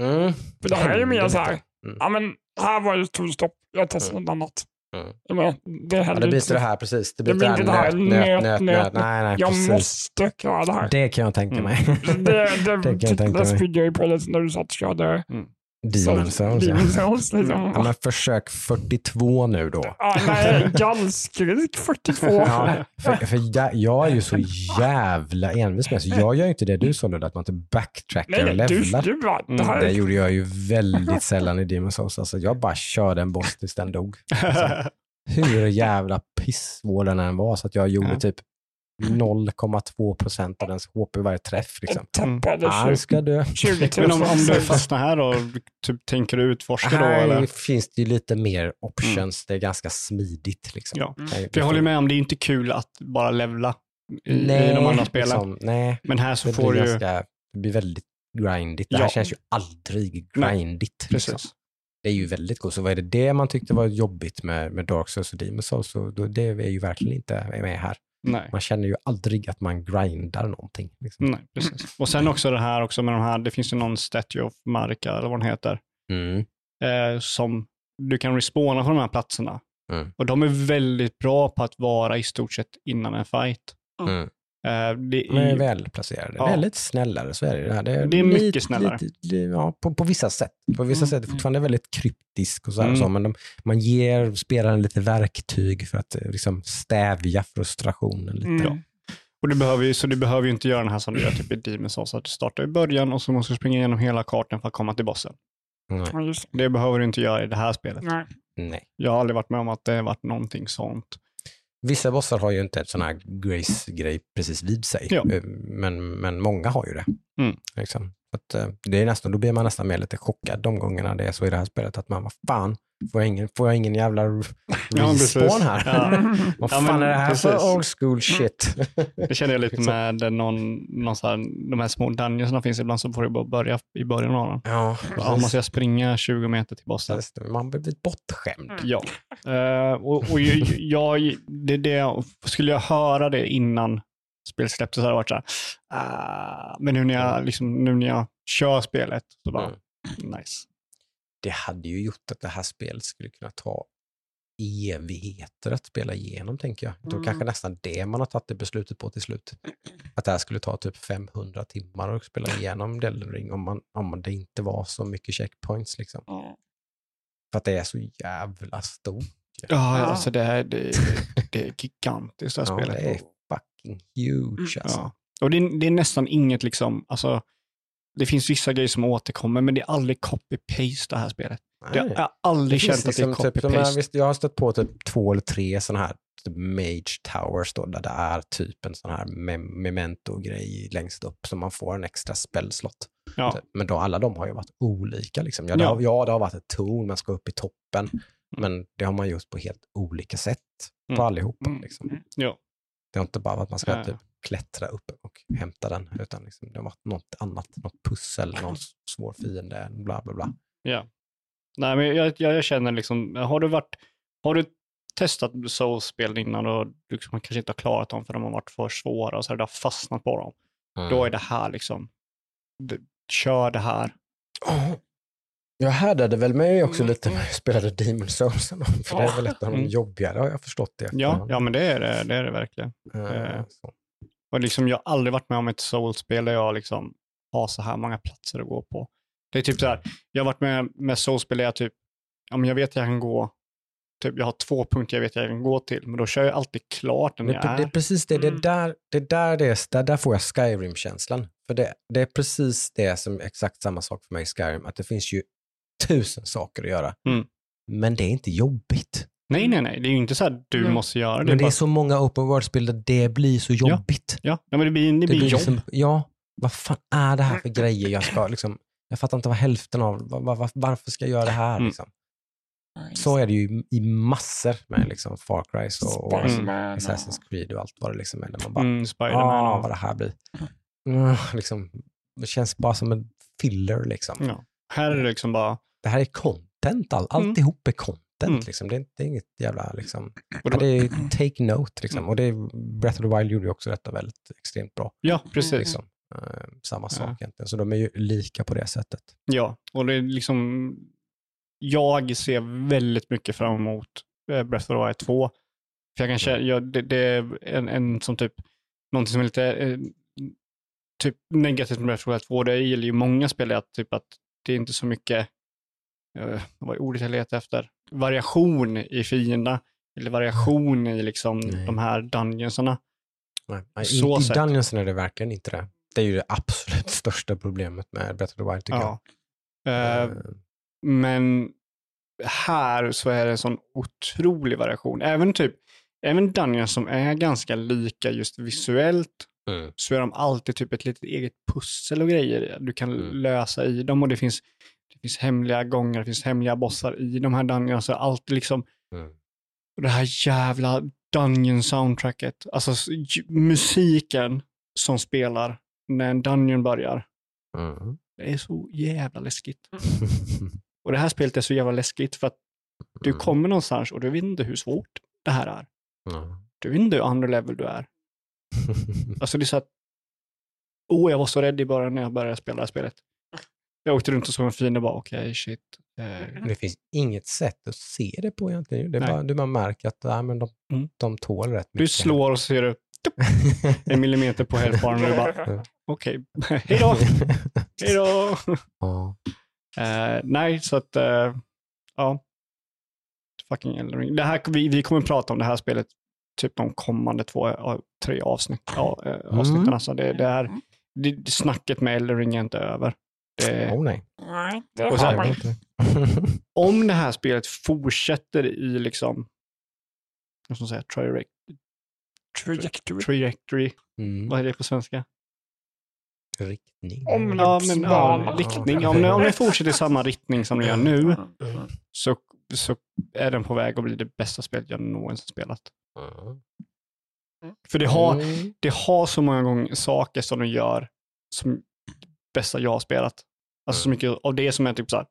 Mm. För det här är ju mer så här, Mm. ja men här var det ett stopp, jag testar något annat. Mm. Det Ja, det blir inte. det här precis. Det blir blir det inte det här nöt, nöt, nöt, nöt, nöt, nöt. Nej, nej, jag precis. måste klara det här. Det kan jag tänka Mm. mig. Det, det, Det kan jag det, tänka det mig. spydde jag ju på när du satt och körde Demon Souls. Demon Souls. Liksom. Ja, men försök 42 nu då. Ja, nej, gallskrik 42. Ja, för, för jag, jag är ju så jävla envis med så jag gör ju inte det du sa nu, att man inte backtrackar Nej, och nej, du, levlar. du bara, det Mm, Det gjorde jag ju väldigt sällan i Demon Souls. Alltså, jag bara körde en boss tills den dog. Alltså, hur jävla pissvår den än var, så att jag gjorde Ja. typ 0,2 procent av dens HP varje träff. Liksom. tappade Han ska dö. 20 Men om, 000. om du fastnar här då, typ, tänker du utforska då? Här finns det ju lite mer options. Det är ganska smidigt. Liksom. Ja. Mm. För jag håller med om, det är inte kul att bara levla i, Nej, i de andra spelen. liksom, nej, Men här så det får blir, du ju... ganska, det blir väldigt grindigt. Det här Ja. känns ju aldrig Nej, grindigt. Liksom. Precis. Det är ju väldigt coolt. Så vad är det det man tyckte var jobbigt med, med Dark Souls och Demon Souls, så då, det är ju verkligen inte med här. Nej. Man känner ju aldrig att man grindar någonting. Liksom. Nej, precis. Och sen också det här också med de här, det finns ju någon Statue of Marika eller vad den heter, Mm. eh, som du kan respawna på de här platserna. Mm. Och de är väldigt bra på att vara i stort sett innan en fight. Mm. Eh, det De är är, välplacerade. Ja. Det är lite snällare, så är det. Det är, Det är mycket lite, snällare. Lite, ja, på, på vissa sätt. På vissa Mm. sätt är det fortfarande väldigt kryptisk och så, Mm. så men de, man ger spelaren lite verktyg för att eh, liksom, stävja frustrationen lite. Mm. och du behöver ju, så du behöver ju inte göra den här som du gör typ i Demon's Souls, att du startar i början och så måste du springa igenom hela kartan för att komma till bossen. Ja, det. Det behöver du inte göra i det här spelet. Nej. Nej. Jag har aldrig varit med om att det har varit någonting sånt. Vissa bossar har ju inte ett sån här Grace-grej precis vid sig, Ja. Eh, men, men många har ju det. Mm. Liksom. Att, eh, det är nästan, då blir man nästan mer lite chockad de gångerna det är så i det här spelet, att man, vad fan, får jag ingen, får jag ingen jävla Ja, respawn här? Ja. Vad Ja, fan men är det här precis. för old school shit? Det känner jag lite med någon, någon så här, de här små dungeons som finns ibland så får du bara börja i början av dem. ja, Ja, måste jag springa 20 meter till bossen? Man blir lite bortskämd. Ja. Eh, och, och ju- jag, det, det, skulle jag höra det innan spelet släpptes så hade det varit så här, ah, men nu när, jag, liksom, nu när jag kör spelet så bara, Mm. nice. Det hade ju gjort att det här spelet skulle kunna ta evigheter att spela igenom, tänker jag. Då Mm. kanske nästan det man har tagit det beslutet på till slut. Att det här skulle ta typ 500 timmar att spela igenom Elden Ring om, man, om det inte var så mycket checkpoints. Liksom. Ja. För att det är så jävla stort. Ja, Ja. alltså det, är- det, det är gigantiskt det här Ja, spelet. det är fucking huge Mm, alltså. Ja. Och det är, det är nästan inget liksom, alltså, det finns vissa grejer som återkommer, men det är aldrig copy-paste det här spelet. Jag Nej. har aldrig Det känt finns att det är liksom typ, de här, copy-paste. visst, jag har stött på typ två eller tre sådana här typ Mage Towers då, där det är typ en sån här mem- memento-grej längst upp så man får en extra spellslott. Ja. Typ. Men då, alla de har ju varit olika. Liksom. Ja, det Ja. har, ja, det har varit ett torn, man ska upp i toppen. Men det har man gjort på helt olika sätt på Mm. allihopa. Mm. Liksom. Ja. Det har inte bara varit att man ska Ja. typ, klättra upp och hämta den, utan liksom, det har varit något annat, något pussel, någon svår fiende, bla bla bla. Ja. Nej, men jag, jag, jag känner liksom, har du varit, har du testat Souls-spel innan och liksom kanske inte har klarat dem för de har varit för svåra och så har du fastnat på dem, Mm. då är det här liksom, du, kör det här. Oh. Jag härdade väl mig också lite när jag spelade Demon Souls, för det är väl ett av de Mm. jobbigare har jag förstått det. Ja, ja men det är det, det, är det verkligen. Så. Och liksom, jag har aldrig varit med om ett soulspel där jag liksom har så här många platser att gå på. Det är typ så här, jag har varit med med soulspel där jag typ, ja men jag vet att jag kan gå, typ jag har två punkter jag vet jag kan gå till, men då kör jag alltid klart den Det, jag det, det är är. precis det. Det är Mm. där, det är där, det är, där, där får jag Skyrim-känslan. För det, det är precis det som är exakt samma sak för mig i Skyrim. Att det finns ju tusen saker att göra. Mm. Men det är inte jobbigt. Nej, nej, nej, det är ju inte så att du Nej. måste göra det. Men det är bara, så många open world-spel där det blir så jobbigt. ja, ja, men det blir, det blir jobb. liksom, ja, vad fan är det här för grejer jag ska liksom, jag fattar inte vad hälften av, var, var, varför ska jag göra det här Mm. liksom? Så är det ju i- massor med liksom Far Cry och, och Spiderman och- Assassin's Creed och allt vad det liksom är. Där man bara, Mm, Spiderman. ah, och- vad det här blir. Mm, liksom, det känns bara som en filler liksom. ja. Här är det liksom bara, Det här är content, all, Mm. alltihop är content. Mm. Liksom. Det, är, det är inget jävla, liksom, och ja, det är take note. Liksom. Mm. Och det är, Breath of the Wild gjorde också detta väldigt extremt bra. ja, precis. Liksom. Eh, samma sak egentligen. Så de är ju lika på det sättet. Ja, och det är liksom, jag ser väldigt mycket fram emot eh, Breath of the Wild 2. För jag kan känna, ja, det, det är en, en som typ, någonting som är lite eh, typ negativt med Breath of the Wild 2, det gäller ju många spel, att, typ att det är inte så mycket, vad är ordet jag letar efter, variation i fienderna, eller variation i liksom Nej. de här dungeonsarna. Nej, nej, Så I, I. Dungeonsen är det verkligen inte det. Det är ju det absolut största problemet med Breath of the Wild tycker Ja. jag. Eh, Eh, Men här så är det en sån otrolig variation. Även typ, även Dungeons som är ganska lika just visuellt, mm. så är de alltid typ ett litet eget pussel och grejer du kan Mm. lösa i dem. Och det finns, det finns hemliga gångar, det finns hemliga bossar i de här Dungeons. Så alltid liksom, Mm. och det här jävla Dungeon-soundtracket. Alltså s- j- musiken som spelar när en Dungeon börjar. Mm. Det är så jävla läskigt. Och det här spelet är så jävla läskigt för att du Mm. kommer någonstans och du vet inte hur svårt det här är. Mm. Du vet inte hur andra level du är. Alltså det är så att, oh jag var så rädd i början när jag började spela det här spelet. Jag åkte runt och såg en fiende och bara okej shit. Eh, det finns inget sätt att se det på egentligen. Det bara, du bara märker att nej, men de, Mm. de tål rätt du mycket. slår och ser du en millimeter på healthbaren och du bara okej, hej då, hej då. ja. Eh, nej, så att eh, ja. Fucking Elden. Det här, vi, vi kommer prata om det här spelet typ de kommande två, tre avsnitt, ja, eh, avsnitten. Mm. Alltså det, det här, det, det, snacket med Elden Ring är inte över. Det, Oh, nej. Nej, det Och inte. om det här spelet fortsätter i liksom, vad ska man säga, traject, Trajectory. trajectory, mm. vad är det på svenska? Riktning. Om- Ja, men ja, riktning. Om ni, om ni fortsätter i samma riktning som ni gör nu, Mm. så, så är den på väg att bli det bästa spelet jag någonsin spelat. Mm. För det har, Mm. det har så många gånger saker som de gör som bästa jag har spelat. Alltså så mycket av det som är typ så här,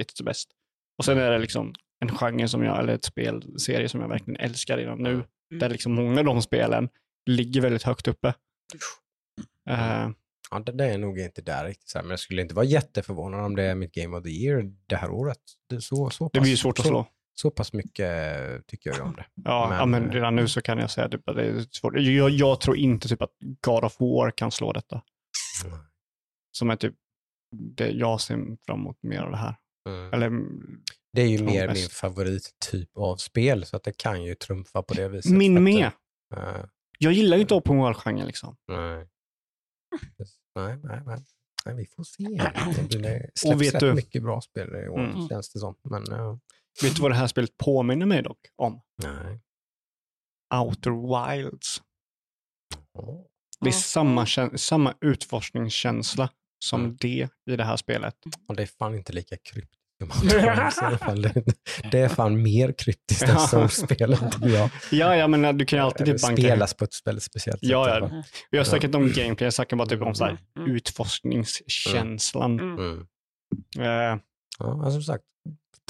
it's the best. Och sen är det liksom en genre som jag, eller ett spelserie som jag verkligen älskar redan nu. Där liksom många av de spelen ligger väldigt högt uppe. Eh, Ja, det, det är nog inte där riktigt, men jag skulle inte vara jätteförvånad om det är mitt Game of the Year det här året. Det, så, så, pass, det blir ju svårt att så, slå. Så pass mycket eh, tycker jag om det. Ja, Men, ja, men eh, redan nu så kan jag säga typ att det är svårt. Jag, jag tror inte typ att God of War kan slå detta. Som är typ det jag ser fram emot mer av det här. Mm. Eller, Det är ju mer min favorittyp av spel, så att det kan ju trumfa på det viset. min Att, med. eh, Jag gillar ju inte open world-genren liksom. nej. nej, nej, nej. Nej, vi får se. Det, släpps vet rätt du- mycket bra spel i år, Mm. känns det som. Men ja, Vet du vad det här spelet påminner mig dock om? nej. Outer Wilds. Det är samma, samma utforskningskänsla som Mm. det i det här spelet. Och det är fan inte lika kryptiskt. Det, det är fan mer kryptiskt än Ja. Souls-spelen tycker jag. Ja, ja, men du kan ju alltid typ banka. spelas på ett väldigt speciellt Ja, sätt. ja. fall. Jag har snackat om gameplay, jag snackar bara typ om så här, Mm. utforskningskänslan. Mm. Mm. Eh, Ja, som sagt,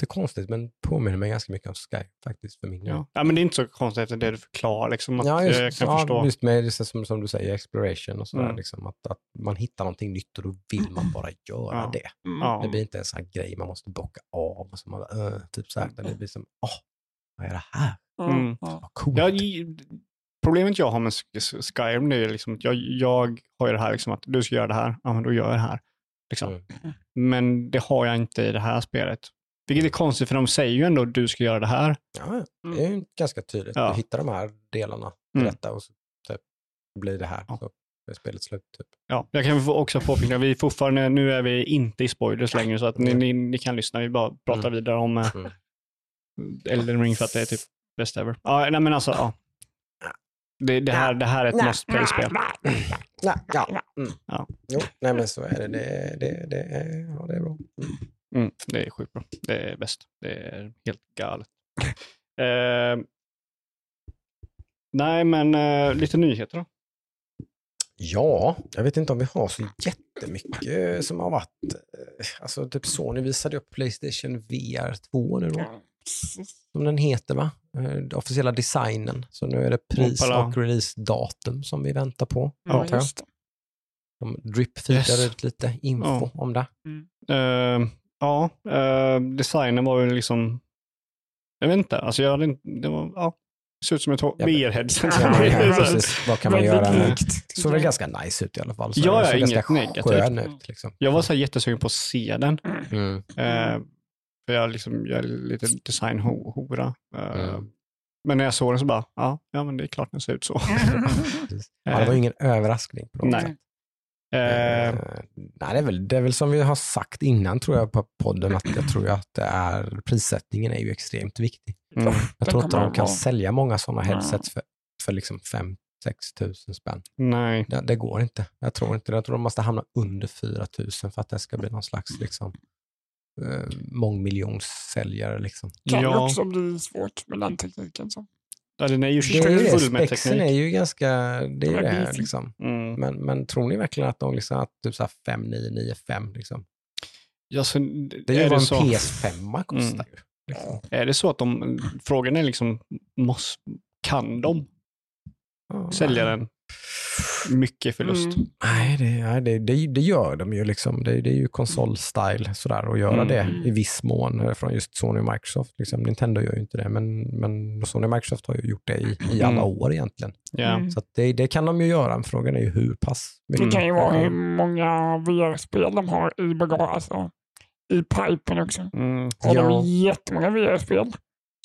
det är konstigt men påminner mig ganska mycket om Sky faktiskt för min ja. ja, men det är inte så konstigt efter det du förklarar. Liksom, att, Ja, eh, just, jag kan ja, förstå. just med det som, som du säger, exploration och sådär. Mm. Liksom, att, att man hittar någonting nytt och då vill man bara göra Ja. det. Ja. Det blir inte en sån här grej man måste bocka av. Och så man, "Åh", typ så här, utan det blir som, åh, vad är det här? Mm. Vad coolt. Ja, i- problemet jag har med Sk- Skyrim det är liksom att jag, jag har ju det här liksom att du ska göra det här, ja men då gör jag det här. Liksom. Mm. Men det har jag inte i det här spelet. Vilket är konstigt för de säger ju ändå att du ska göra det här. Ja, det är ju ganska tydligt. Ja. Du hittar de här delarna till Mm. detta och så typ, blir det här. Ja. Så är spelet slut. Typ. Ja, jag kan också påpeka, vi fortfarande, nu är vi inte i spoilers längre så att ni, ni, ni kan lyssna. Vi bara pratar Mm. vidare om eh, Mm. Elden Ring för att det är typ best ever. Ja, nej men alltså, ja. Det, det, här, det här är ett Nej. must play-spel. Nej, ja. Mm. Ja. Jo, nej men så är det. Det, det, det, är, ja, det är bra. Mm. Mm, det är sjukt bra. Det är bäst. Det är helt galet. eh, nej, men eh, lite nyheter då. Ja, jag vet inte om vi har så jättemycket som har varit. eh, Alltså typ Sony visade upp Playstation VR 2 nu då, som den heter va? Eh, Den officiella designen. Så nu är det pris och releasedatum som vi väntar på. Ja, just det. De drip-feedar Yes. ut lite info Ja. om det. Eh, ja, eh, designen var ju liksom, jag vet inte, alltså jag hade inte, det var, ja, det ser ut som ett VR-headset. Vad kan man göra? likt. Såg väl ganska nice ut i alla fall. Så Ja, ja, inget negativt. ut. Liksom. Jag var så jättesugen på att se den. Mm. Eh, för jag, liksom, jag är lite designhora. Uh, Mm. Men när jag såg den så bara, ja, ja men det är klart den ser ut så. Ja, det var ju ingen överraskning på något Nej. sätt. Eh, Eh, nej, det, är väl, det är väl som vi har sagt innan tror jag på podden att jag tror att det är, prissättningen är ju extremt viktig. mm, Jag tror inte de kan sälja många sådana headsets för, för liksom 5-6 tusen spänn. nej. Det, det går inte. Jag tror inte. Jag tror de måste hamna under 4 tusen för att det ska bli någon slags liksom, eh, mångmiljonssäljare. Liksom. Kan Ja. också bli svårt med den tekniken. Så. Ja, den är ju Det är ju det. full med Spexen är teknik. ju ganska, det är ju det är fint. Liksom. Mm. Men, men tror ni verkligen att de liksom, att typ så här 5995 liksom? Ja, så, Det är ju är, vad en så, PS5 kostar Mm. ju. Liksom. är det så att de, frågan är liksom, måste, kan de Ja, sälja nej. den mycket förlust? Mm. Nej, det, det, det, det gör de ju liksom. Det, det är ju konsolstyle sådär att göra Mm. det i viss mån eh, från just Sony och Microsoft. Liksom. Nintendo gör ju inte det, men, men Sony och Microsoft har ju gjort det i, i alla Mm. år egentligen. Ja. Mm. Så att det, det kan de ju göra. Frågan är ju hur pass mycket. Det kan ju vara hur många VR-spel de har i bagage, alltså i pipen också. Mm. Har Ja. de jättemånga VR-spel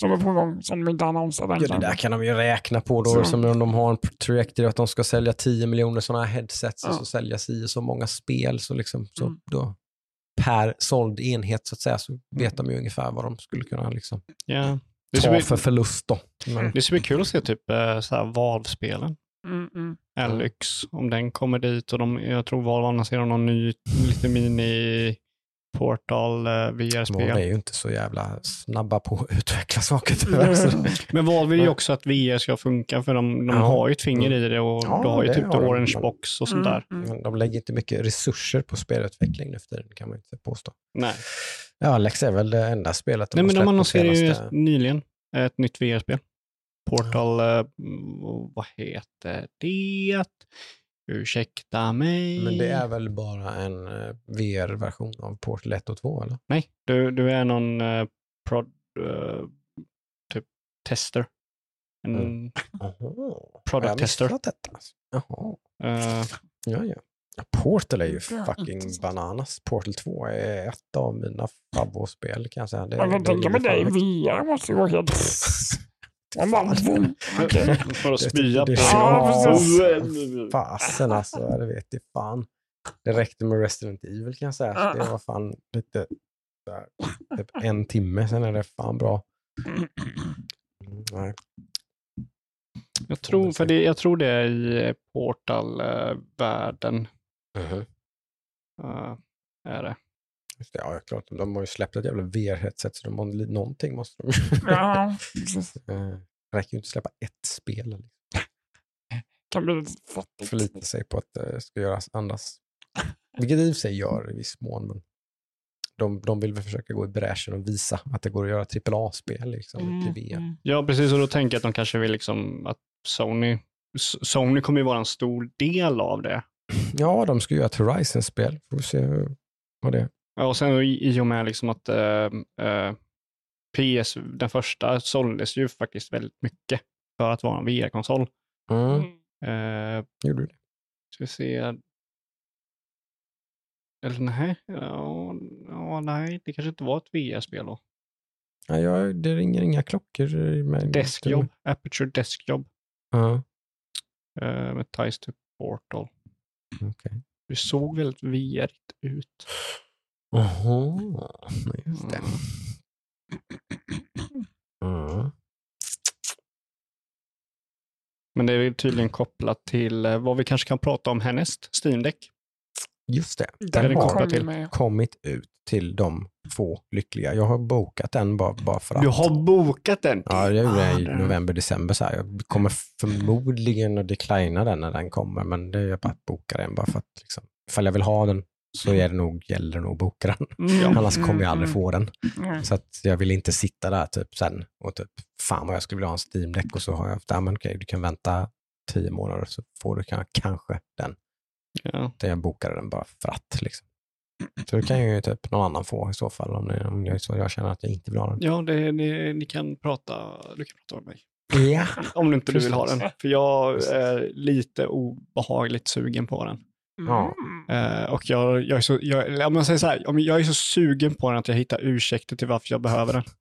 som är på gång som de inte annonserar än. Ja, det där kan de ju räkna på då, Så. som om de har en trajectory att de ska sälja 10 miljoner sådana här headsets och Ja. så sälja si och så många spel. Så liksom, så Mm. då, per såld enhet så att säga, så vet de ju ungefär vad de skulle kunna liksom, Ja. Det ska, ta bli, för förlust då. Men, det ska bli kul att se typ eh, så här Valve-spelen. Mm, mm. Alex, om den kommer dit och de, jag tror Valve annonserar någon ny, lite mini Portal eh, de VR-spel. är ju inte så jävla snabba på att utveckla saker tyvärr. Men Valve vill ju också att VR ska funka för de, de Ja. har ju ett finger i det och Ja, du har ju typ har de. Orange Box och sånt där. Mm, mm. Men de lägger inte mycket resurser på spelutveckling nu för tiden kan man inte påstå. Nej, Ja, Alex är väl det enda spelet Nej har men de annonserade ju nyligen ett nytt VR-spel. Portal, eh, vad heter det? Ursäkta mig. Men det är väl bara en eh, VR-version av Portal 1 och 2 eller? Nej, du, du är någon eh, prod, eh, typ tester. En, Mm. Product jag tester. missat Detta? Jaha. eh, Ja, ja. Ja, Portal är ju Det är fucking bananas. Portal 2 är ett av mina favoritspel kan jag säga. Det, Jag kan det tänka mig ligger det i fan högt. VR måste Man bara, boom. Okej. för att spya det- på. Fasen alltså, det vet jag fan. Det räckte med Resident Evil kan jag säga. Så det var fan lite så här, typ en timme, sen är det fan bra. Mm, nej. Jag tror, för det, jag tror det är i Portal-världen. Mhm. eh, är det. Just det, ja, klart. De har ju släppt ett jävla VR-headset så de har, någonting måste de ju. Ja, precis. Eh, Det räcker ju inte att släppa ett spel. Liksom. Kan bli fattigt. Förlita sig på att det ska göras annars. Vilket i och för sig gör i viss mån. Men de, de vill väl försöka gå i bräschen och visa att det går att göra AAA-spel liksom, Mm, till VR. mm. Ja, precis. Och då tänker jag att de kanske vill liksom att Sony, Sony kommer ju vara en stor del av det. Ja, de ska göra ett Horizon-spel. Får vi se hur- vad det är. Ja, och sen i, i och med liksom att eh, eh, PS, den första, såldes ju faktiskt väldigt mycket för att vara en VR-konsol. Mm. Eh, Gjorde du det? ska vi se. Eller nej, ja, ja, nej, det kanske inte var ett VR-spel då. Ja, jag, det ringer inga klockor. Med, Deskjobb, Aperture Deskjobb Ja, eh, med Ties to Portal. okej. Det såg väldigt VR-igt ut. Jaha, just det. Mm. Mm. Men det är tydligen kopplat till eh, vad vi kanske kan prata om härnäst, Steam Deck. Just det. är det Den har till. med. kommit ut till de få lyckliga. Jag har bokat den bara, bara för att. Du har bokat den? Ja, jag gjorde det i det- november, december. Så här. Jag kommer förmodligen att declina den när den kommer, men det är jag bara att boka den bara för att liksom, ifall jag vill ha den så är det nog, gäller det nog att boka den. Mm. Annars kommer jag aldrig få den. Mm. Så att jag vill inte sitta där typ sen och typ, fan vad jag skulle vilja ha en Steam Deck och så har jag, ja men okej, du kan vänta tio månader så får du kan- kanske den. Ja. Där jag bokade den bara för att. Liksom. Så det kan ju typ någon annan få i så fall om, det, om jag, så jag känner att jag inte vill ha den. Ja, det, det, ni kan prata, du kan prata med mig. Ja. Om du inte du vill ha Precis. den. För jag är lite obehagligt sugen på den. Ja. Mm. Eh, och jag, jag är så, jag, om jag säger så här, om jag är så sugen på den att jag hittar ursäkter till varför jag behöver den.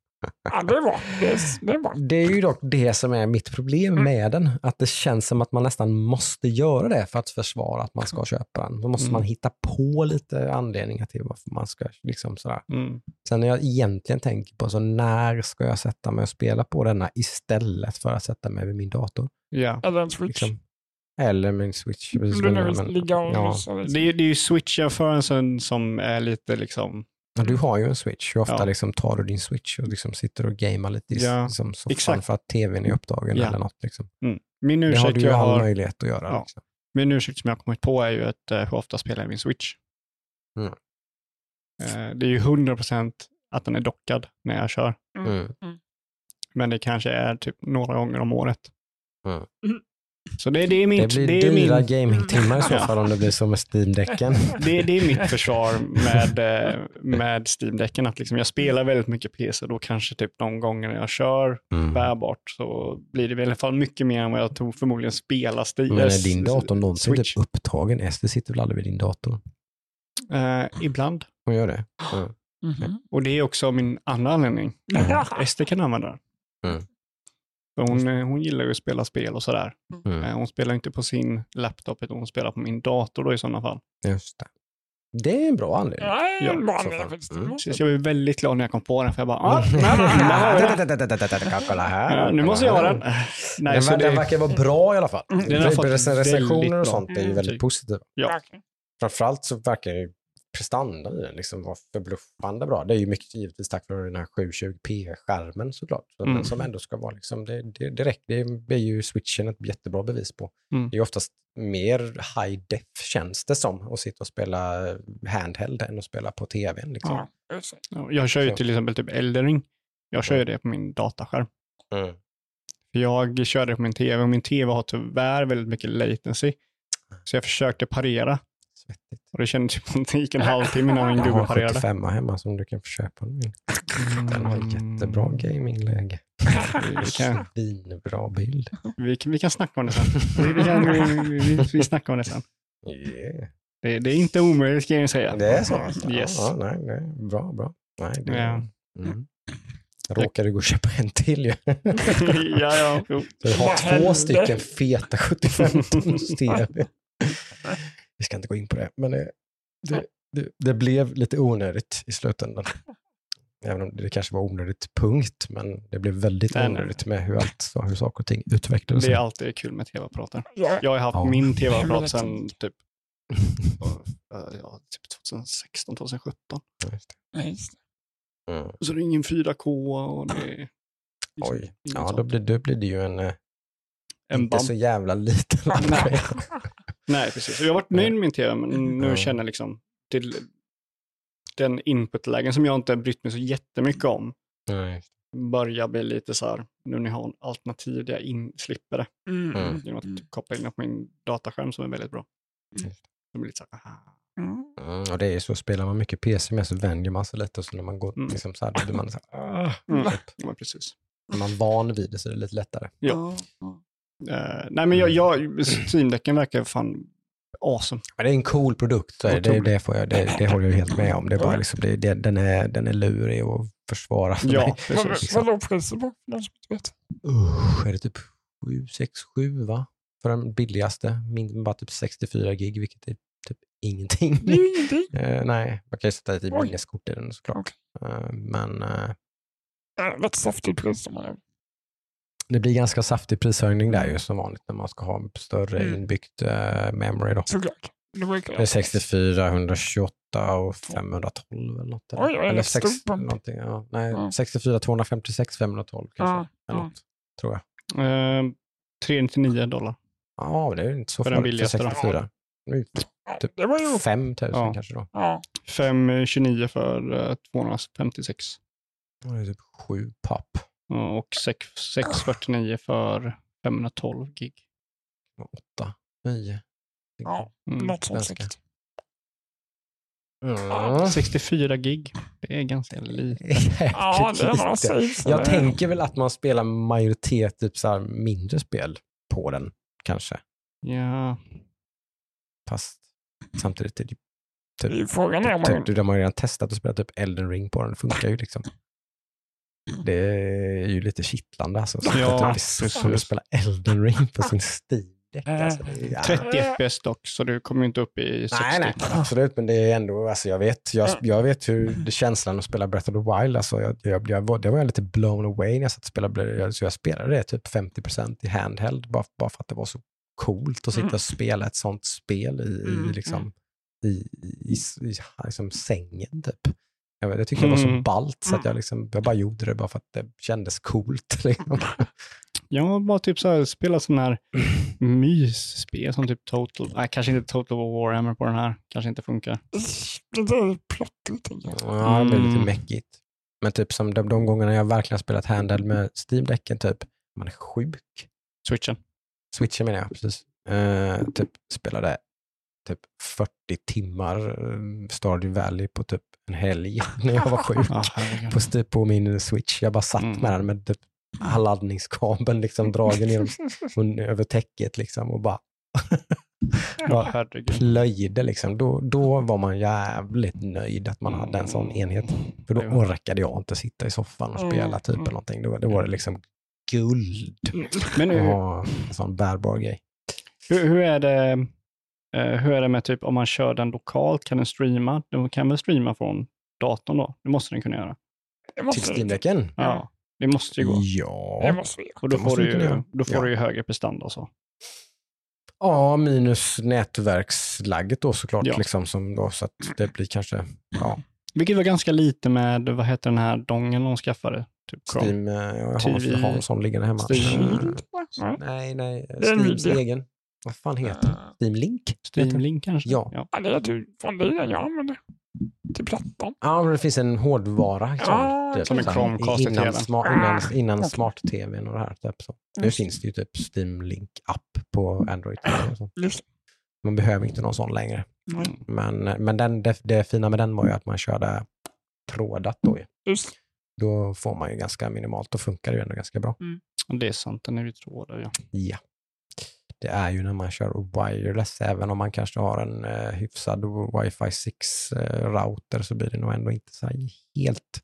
Ja, det var det. är- Det var. Det är ju dock det som är mitt problem Mm. med den. Att det känns som att man nästan måste göra det för att försvara att man ska köpa den. Då måste Mm. man hitta på lite anledningar till varför man ska liksom sådär. Mm. Sen när jag egentligen tänker på så när ska jag sätta mig och spela på denna istället för att sätta mig vid min dator? Ja. Eller en switch. Liksom. Eller min switch. Precis, Du nu men- vill men- ligga och ja. mysa lite. Det, är- det är ju Switch-jämförelsen som är lite liksom, Ja, du har ju en switch. Hur ofta Ja. liksom tar du din switch och liksom sitter och gamar lite i Ja, liksom soffan exakt. för att tvn är upptagen Ja. eller något. Liksom. mm. Min Det har du ju all har, möjlighet att göra. Ja. Liksom. min ursäkt som jag har kommit på är ju att eh, hur ofta spelar jag min Switch. Mm. Eh, det är ju 100% att den är dockad när jag kör. Mm. Men det kanske är typ några gånger om året. Mm. Så det, det är mitt, Det blir det är dyra min, gamingtimmar i så fall om det blir så med Steam-däcken. det, det är mitt försvar med, eh, med Steam-däcken. Att liksom jag spelar väldigt mycket PC, då kanske typ de gånger när jag kör Mm. bärbart så blir det i alla fall mycket mer än vad jag tror förmodligen spelar Steam. Men är din dator någonsin typ upptagen? Ester sitter väl aldrig vid din dator? Eh, ibland. Hon gör det? Mm. Mhm. Och det är också min andra anledning. Ester kan använda den. Mm. För hon, eh, hon gillar ju att spela spel och sådär. Mm. Eh, Hon spelar inte på sin laptop, utan hon spelar på min dator då i sådana fall. Just det. Det är en bra anledning. Ja, det är en bra så anledning. Mm. Så jag var väldigt glad när jag kom på den, för jag bara, ah, Mm. Kolla här. Nu måste jag ha den. Nej, Den, så den det, verkar vara bra i alla fall. Den har fått Recensioner och sånt är ju Mm, väldigt positiva. Ja. Verkligen. Framförallt så verkar ju prestandan i den liksom vara förbluffande bra. Det är ju mycket givetvis tack vare den här 720p-skärmen såklart. Så Mm. Som ändå ska vara liksom, det, det, det räcker. Det är ju switchen ett jättebra bevis på. Mm. Det är oftast mer high def känns det som att sitta och spela handheld än att spela på tvn. Liksom. Ja, jag kör ju till exempel typ Eldering. Jag kör ju det på min dataskärm. Mm. För Jag kör det på min tv och min tv har tyvärr väldigt mycket latency. Så jag försökte parera Svettigt. och det kändes som att det gick en halvtimme innan min Jag gubbe har parerade. 75 hemma som du kan få köpa. Den Den har jättebra gamingläge. Vi kan, Svinbra bild. vi, kan, vi kan snacka om det sen. Vi, vi, kan, vi, vi, vi snackar om det sen. Yeah. Det, det är inte omöjligt ska jag säga. Det är så? Yes. Ja, nej, nej. Bra, bra. Nej, det, Ja. mm. Jag råkade gå och köpa en till ju. ja, ja. Jo. Så jag har Vad två hände? stycken feta 75 tums TV. Vi ska inte gå in på det, men det, det, det, det blev lite onödigt i slutändan. Även om det kanske var onödigt punkt, men det blev väldigt Nej, nej. onödigt med hur, allt, hur saker och ting utvecklades. Det är alltid kul med tv-apparater. Ja, Jag har haft Ja. min tv-apparat sedan typ, ja, ja, typ 2016, 2017. Just ja, just det. det. Mm. Så det är ingen 4K och det liksom Oj, ja då blir, då blir det ju en, eh, en inte så jävla liten. Nej. Precis. Jag har varit nöjd med min tv, men nu känner jag liksom till den inputlägen som jag inte brytt mig så jättemycket om Nej. börjar bli lite så här, nu när jag har en alternativ där jag in, slipper det. Mm. Mm. Genom att typ koppla in det på min dataskärm som är väldigt bra. Mm. Det blir lite så här. Mm. Mm, och det är ju så, spelar man mycket PC med så vänjer man sig lite och så när man går Mm. liksom så här, då blir man så här, ah, Mm. typ. Ja, precis. Är man van vid det så är det lite lättare. Ja. Ja. Eh, nej, men jag, jag, Steam-däcken verkar fan awesome. Men det är en cool produkt, det, det, det, får jag, det, det håller jag helt med om. Det är bara liksom, det, det, den, är, den är lurig att försvara för Ja, mig. Vad precis. vad låg priset på? Usch, är det typ 7, 6, 7 va? För den billigaste. Min bara typ 64 gig, vilket är typ ingenting. Det är ingenting. Eh, nej, man kan ju sätta ett Oj. minneskort i den såklart. Eh, men eh, Det är Rätt saftigt pris. Det blir ganska saftig prishöjning där ju som vanligt när man ska ha större Mm. inbyggt eh, memory. Då. Såklart. Det är 64, 128 och 512 eller något. Eller, Oj, är eller ett sex, stort bump. någonting, ja. Nej, Ja. 64, 256, 512 kanske. Ja, eller ja. något, tror jag. Eh, 399 dollar. Ja, det är ju inte så För den farligt för billigaste då? 64. Det är ju Ja, typ Det var ju... 5000 Ja. kanske då. Ja. 529 för eh, 256. Ja, Det är typ 7 papp. Och 6, 649 för 512 gig. 8, 9. Ja, Mm. något sånt säkert. Mm. 64 gig. Det är ganska lite. Ja, det är lite. saves. Jag tänker väl att man spelar majoritet typ så här mindre spel på den kanske. Ja, Fast samtidigt är det ju Frågan är om man... typ, de har ju redan testat att spela typ Elden ring på den. Det funkar ju liksom. Det är ju lite kittlande alltså. Så Ja, precis. kul att spela Elden ring på sin Steam Deck. Alltså, är, ja. 30 FPS dock, så du kommer inte upp i 60. Nej, nej, absolut, men det är ändå, alltså jag vet, jag, jag vet hur det känslan att spela Breath of the Wild, alltså jag, jag, jag, det var jag lite blown away när jag satt och spelade, så jag spelade det typ 50% i handheld, bara, bara för att det var så coolt att sitta Mm. och spela ett sånt spel i, Mm, i, liksom, i, i, i, i liksom sängen typ. Jag, vet, jag tycker det var så Mm. ballt så att Mm. jag, liksom, jag bara gjorde det bara för att det kändes coolt. Liksom. Jag har bara typ så här, spelat sådana här mysspel som typ Total, nej kanske inte Total Warhammer på den här, kanske inte funkar. Jag. Ja, det blir lite Mm. mäckigt. Men typ som de, de gångerna jag verkligen spelat handheld med Steam-däcken, typ, man är sjuk. Switchen. Switchen menar jag, precis. Eh, typ spelade typ 40 timmar uh, Stardew Valley på typ en helg när jag var sjuk. På, på min Switch. Jag bara satt Mm. med den med typ laddningskabeln liksom dragen genom, över täcket liksom och bara plöjde liksom. Då, då var man jävligt nöjd att man hade en sån enhet. För då orkade jag inte sitta i soffan och spela Mm, typ mm. eller någonting. Då, då var det liksom guld Men att hur, en sån bärbar grej. hur, hur, är det, eh, hur är det med typ om man kör den lokalt, kan den streama? Den kan väl streama från datorn då? Det måste den kunna göra. Det Till Steam-däcken? Ja, det måste ju gå. Det Ja. måste vi. Och då det får du ju, då får Ja. du ju högre prestanda och så. ja, minus nätverkslagget då såklart. Ja. Liksom, som då, så att det blir kanske ja, Vilket var ganska lite med, vad heter den här dongen de skaffade? Typ Chrome. Steam. eh, Jag har, TV. jag har en sån liggande hemma. Steam. Eh, Nej. Nej. Det Steams egen. Vad fan heter det? Steam Link? Steam Link kanske? Ja. ja. Ja, det är det är den jag använder. Till plattan. Ja, men det finns en hårdvara. Liksom, Ja, typ, som en Chromecast innan, TV:n. sma, innan, innan okej. smart-tvn och det här. Typ, så. Nu Just. finns det ju typ Steam Link-app på Android. och så. Just Man behöver inte någon sån längre. Nej. Men, men den, det, det fina med den var ju att man körde trådat då. ju. Just Då får man ju ganska minimalt. Då funkar det ju ändå ganska bra. Det är sant, den är ju trådar ja. Ja. Det är ju när man kör wireless, även om man kanske har en eh, hyfsad wifi 6-router så blir det nog ändå inte så här helt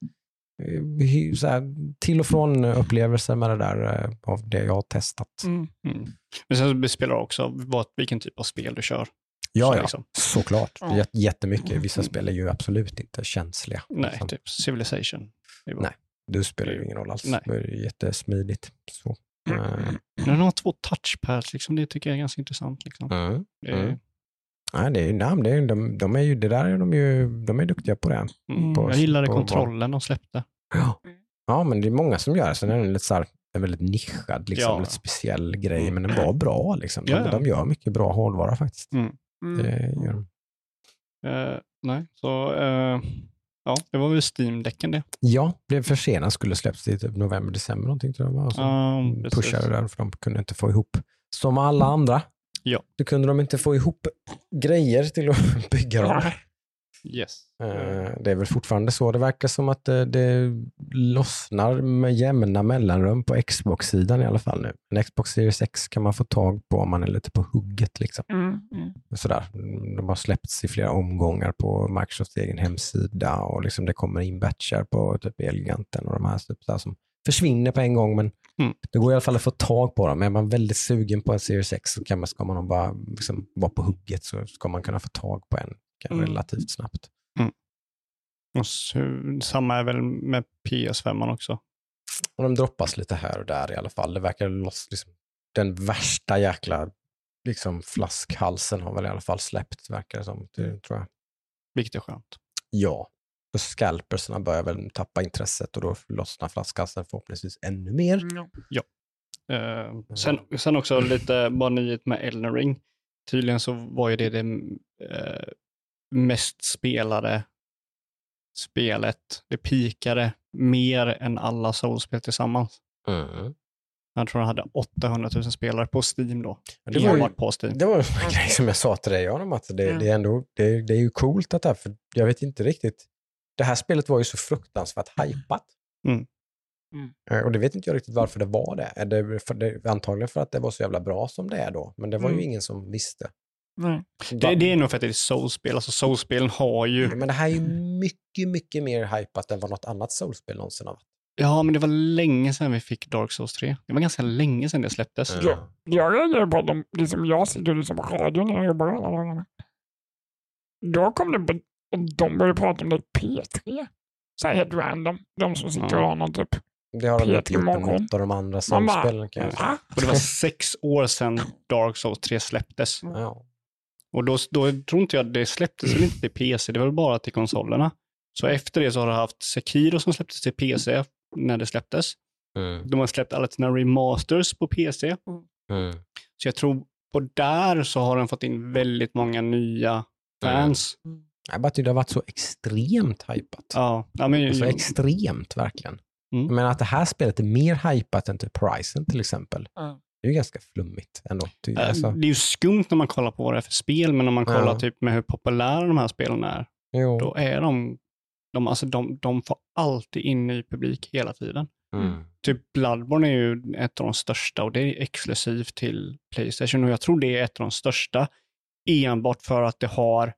eh, så här, till och från upplevelser med det där eh, av det jag har testat. Mm. Mm. Men sen spelar det också vad, vilken typ av spel du kör. Ja, Så ja, liksom. såklart. Ja. Jät- Jättemycket. Vissa spel är ju absolut inte känsliga. Nej, liksom. typ Civilization. Nej. Du spelar ju ingen roll alls. Nej. Det är jättesmidigt. Så. Mm. Eh, Men Den har två touchpads, liksom. det tycker jag är ganska intressant. Liksom. mm. Det är, Mm. Nej, det är, nej, men det är, de, de är ju, det där är de ju, de är duktiga på det. mm, på- jag gillade på- kontrollen de släppte. Ja. ja, men det är många som gör det. Sen är den lite så här, en väldigt nischad, liksom, Ja. lite speciell grej, men den var bra. Liksom. De, Ja, ja. de gör mycket bra hårdvara faktiskt. Mm. Det gör de. Eh, nej, så eh, ja, det var väl Steam-däcken det. Ja, blev försenat, skulle släppts i typ november, december någonting tror jag. va? Och så precis. pushade det där för de kunde inte få ihop, som alla andra, Ja. så kunde de inte få ihop grejer till att bygga dem. Yes. Eh, Det är väl fortfarande så. Det verkar som att det, det lossnar med jämna mellanrum på Xbox-sidan i alla fall nu. En Xbox Series X kan man få tag på om man är lite på hugget. Liksom. Mm, mm. Sådär. De har släppts i flera omgångar på Microsofts egen hemsida och liksom det kommer in batchar på typ Elgiganten och de här typ, här som försvinner på en gång. Men Mm. det går i alla fall att få tag på dem. Är man väldigt sugen på en Series X så kan man, ska man nog bara liksom vara på hugget så ska man kunna få tag på en Mm. relativt snabbt. Och så, samma är väl med PS5 också. Och de droppas lite här och där i alla fall. Det verkar loss, liksom, den värsta jäkla liksom, flaskhalsen har väl i alla fall släppts, verkar det som. Det, tror jag. Vilket är skönt. Ja. Så scalpersarna börjar väl tappa intresset och då lossnar flaskhalsen förhoppningsvis ännu mer. Ja. Eh, sen, sen också lite bara nyhet med Elden Ring. Tydligen så var ju det det eh, mest spelade spelet. Det pikade mer än alla Souls-spel tillsammans. Mm. Jag tror han hade 800 000 spelare på Steam då. Det var, ju, på Steam. det var en grej som jag sa till dig, Adam, att det, Mm. det, är ändå, det, det är ju coolt att det här, för jag vet inte riktigt. Det här spelet var ju så fruktansvärt hypat. Mm. Mm. Eh, Och det vet inte jag riktigt varför det var det. Är det, för det. Antagligen för att det var så jävla bra som det är då. Men det var ju Mm. ingen som visste. Nej. Det, det är nog för att det är Souls-spel. Alltså Souls-spelen har ju... Men det här är ju mycket, mycket mer hypat än vad något annat soulspel någonsin har varit. Ja, men det var länge sedan vi fick Dark Souls 3. Det var ganska länge sedan det släpptes. Ja. Jag reagerar på dem, liksom jag sitter liksom på radion när jag jobbar alla dagarna. Då kom det, på- de började prata om det i P3. Så här helt random. De som sitter och har någon typ. Det har de inte gjort med Morgon. något av de andra soulspelen kan jag säga. va? Och det var sex år sedan Dark Souls 3 släpptes. Ja. Och då, då tror inte jag det släpptes väl inte till PC, det var väl bara till konsolerna. Så efter det så har du haft Sekiro som släpptes till PC när det släpptes. Mm. De har släppt alla sina remasters på PC. Mm. Så jag tror på där så har de fått in väldigt många nya fans. Jag bara tycker det har varit så extremt hypat. Ja, ja men, Alltså extremt verkligen. Mm. Jag menar att det här spelet är mer hypat än typ Horizon till exempel. Ja. Det är ju ganska flummigt ändå. Ty- äh, Alltså, det är ju skumt när man kollar på vad det är för spel, men om man kollar Ja. typ med hur populära de här spelen är, jo. då är de, de, alltså de, de får alltid in ny publik hela tiden. Mm. Typ Bloodborne är ju ett av de största och det är exklusivt till Playstation och jag tror det är ett av de största enbart för att det har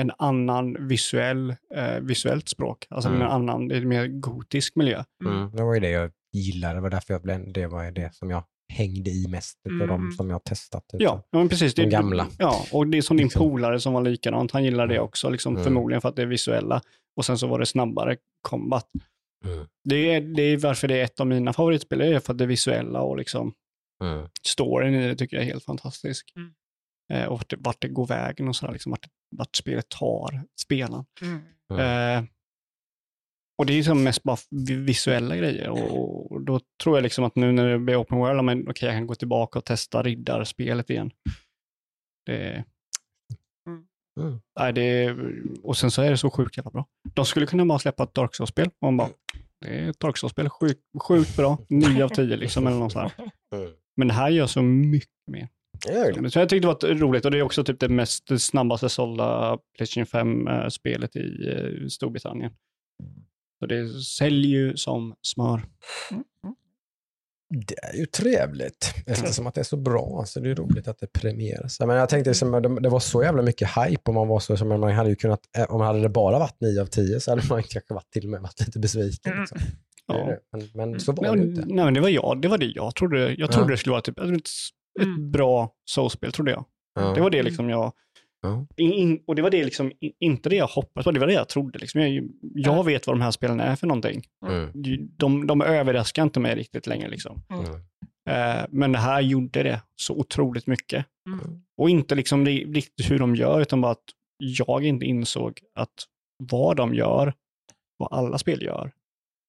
en annan visuell, eh, visuellt språk. Alltså Mm. en annan, det är mer gotisk miljö. Mm. Det var ju det jag gillade. Det var därför jag blev, det var det som jag hängde i mest av Mm. de som jag har testat. typ. Ja, ja men precis. De Det, gamla. Ja, och det är som din Liksom. polare som var likadant. Han gillade det också, liksom, Mm. förmodligen för att det är visuella. Och sen så var det snabbare combat. Mm. Det är, det är varför det är ett av mina favoritspel, det är för att det visuella och liksom Mm. storyn i det tycker jag är helt fantastisk. Mm. Eh, och vart det, vart det går vägen och sådär, liksom, vart, vart spelet tar spelaren. Mm. Eh, och det är liksom mest bara vi- visuella grejer. Och, och då tror jag liksom att nu när det blir open world, men okej, jag kan gå tillbaka och testa riddarspelet igen. Det, Mm. nej, det och sen så är det så sjukt jävla bra. De skulle kunna bara släppa ett Dark Souls-spel och man bara, det är ett Dark Souls-spel, sjukt, sjukt bra, 9 av 10 liksom, eller något sånt. Mm. Men det här gör så mycket mer. Så jag tyckte det var roligt och det är också typ det mest snabbaste sålda Playstation 5-spelet i eh, Storbritannien. Så det säljer ju som smör. Det är ju trevligt eftersom att det är så bra. Så det är roligt att det premieras. Men jag tänkte liksom, det- var så jävla mycket hype och man var så som man hade ju kunnat, eh, om hade det bara varit 9 av 10 så hade man kanske varit till och med varit lite besviken. Liksom. Är Ja. Men, men så var Nej, det inte. nej, men det var jag. Det var det jag trodde. Jag trodde Ja. det skulle vara typ ett, ett Mm. bra soulspel, trodde jag. Ja. Det var det liksom jag... Ja. In, och det var det liksom, in, inte det jag hoppades på, det var det jag trodde. Liksom. Jag, jag vet vad de här spelen är för någonting. Mm. De, de överraskar inte mig riktigt längre. Liksom. Mm. Eh, men det här gjorde det så otroligt mycket. Mm. Och inte liksom ri- riktigt hur de gör, utan bara att jag inte insåg att vad de gör, vad alla spel gör,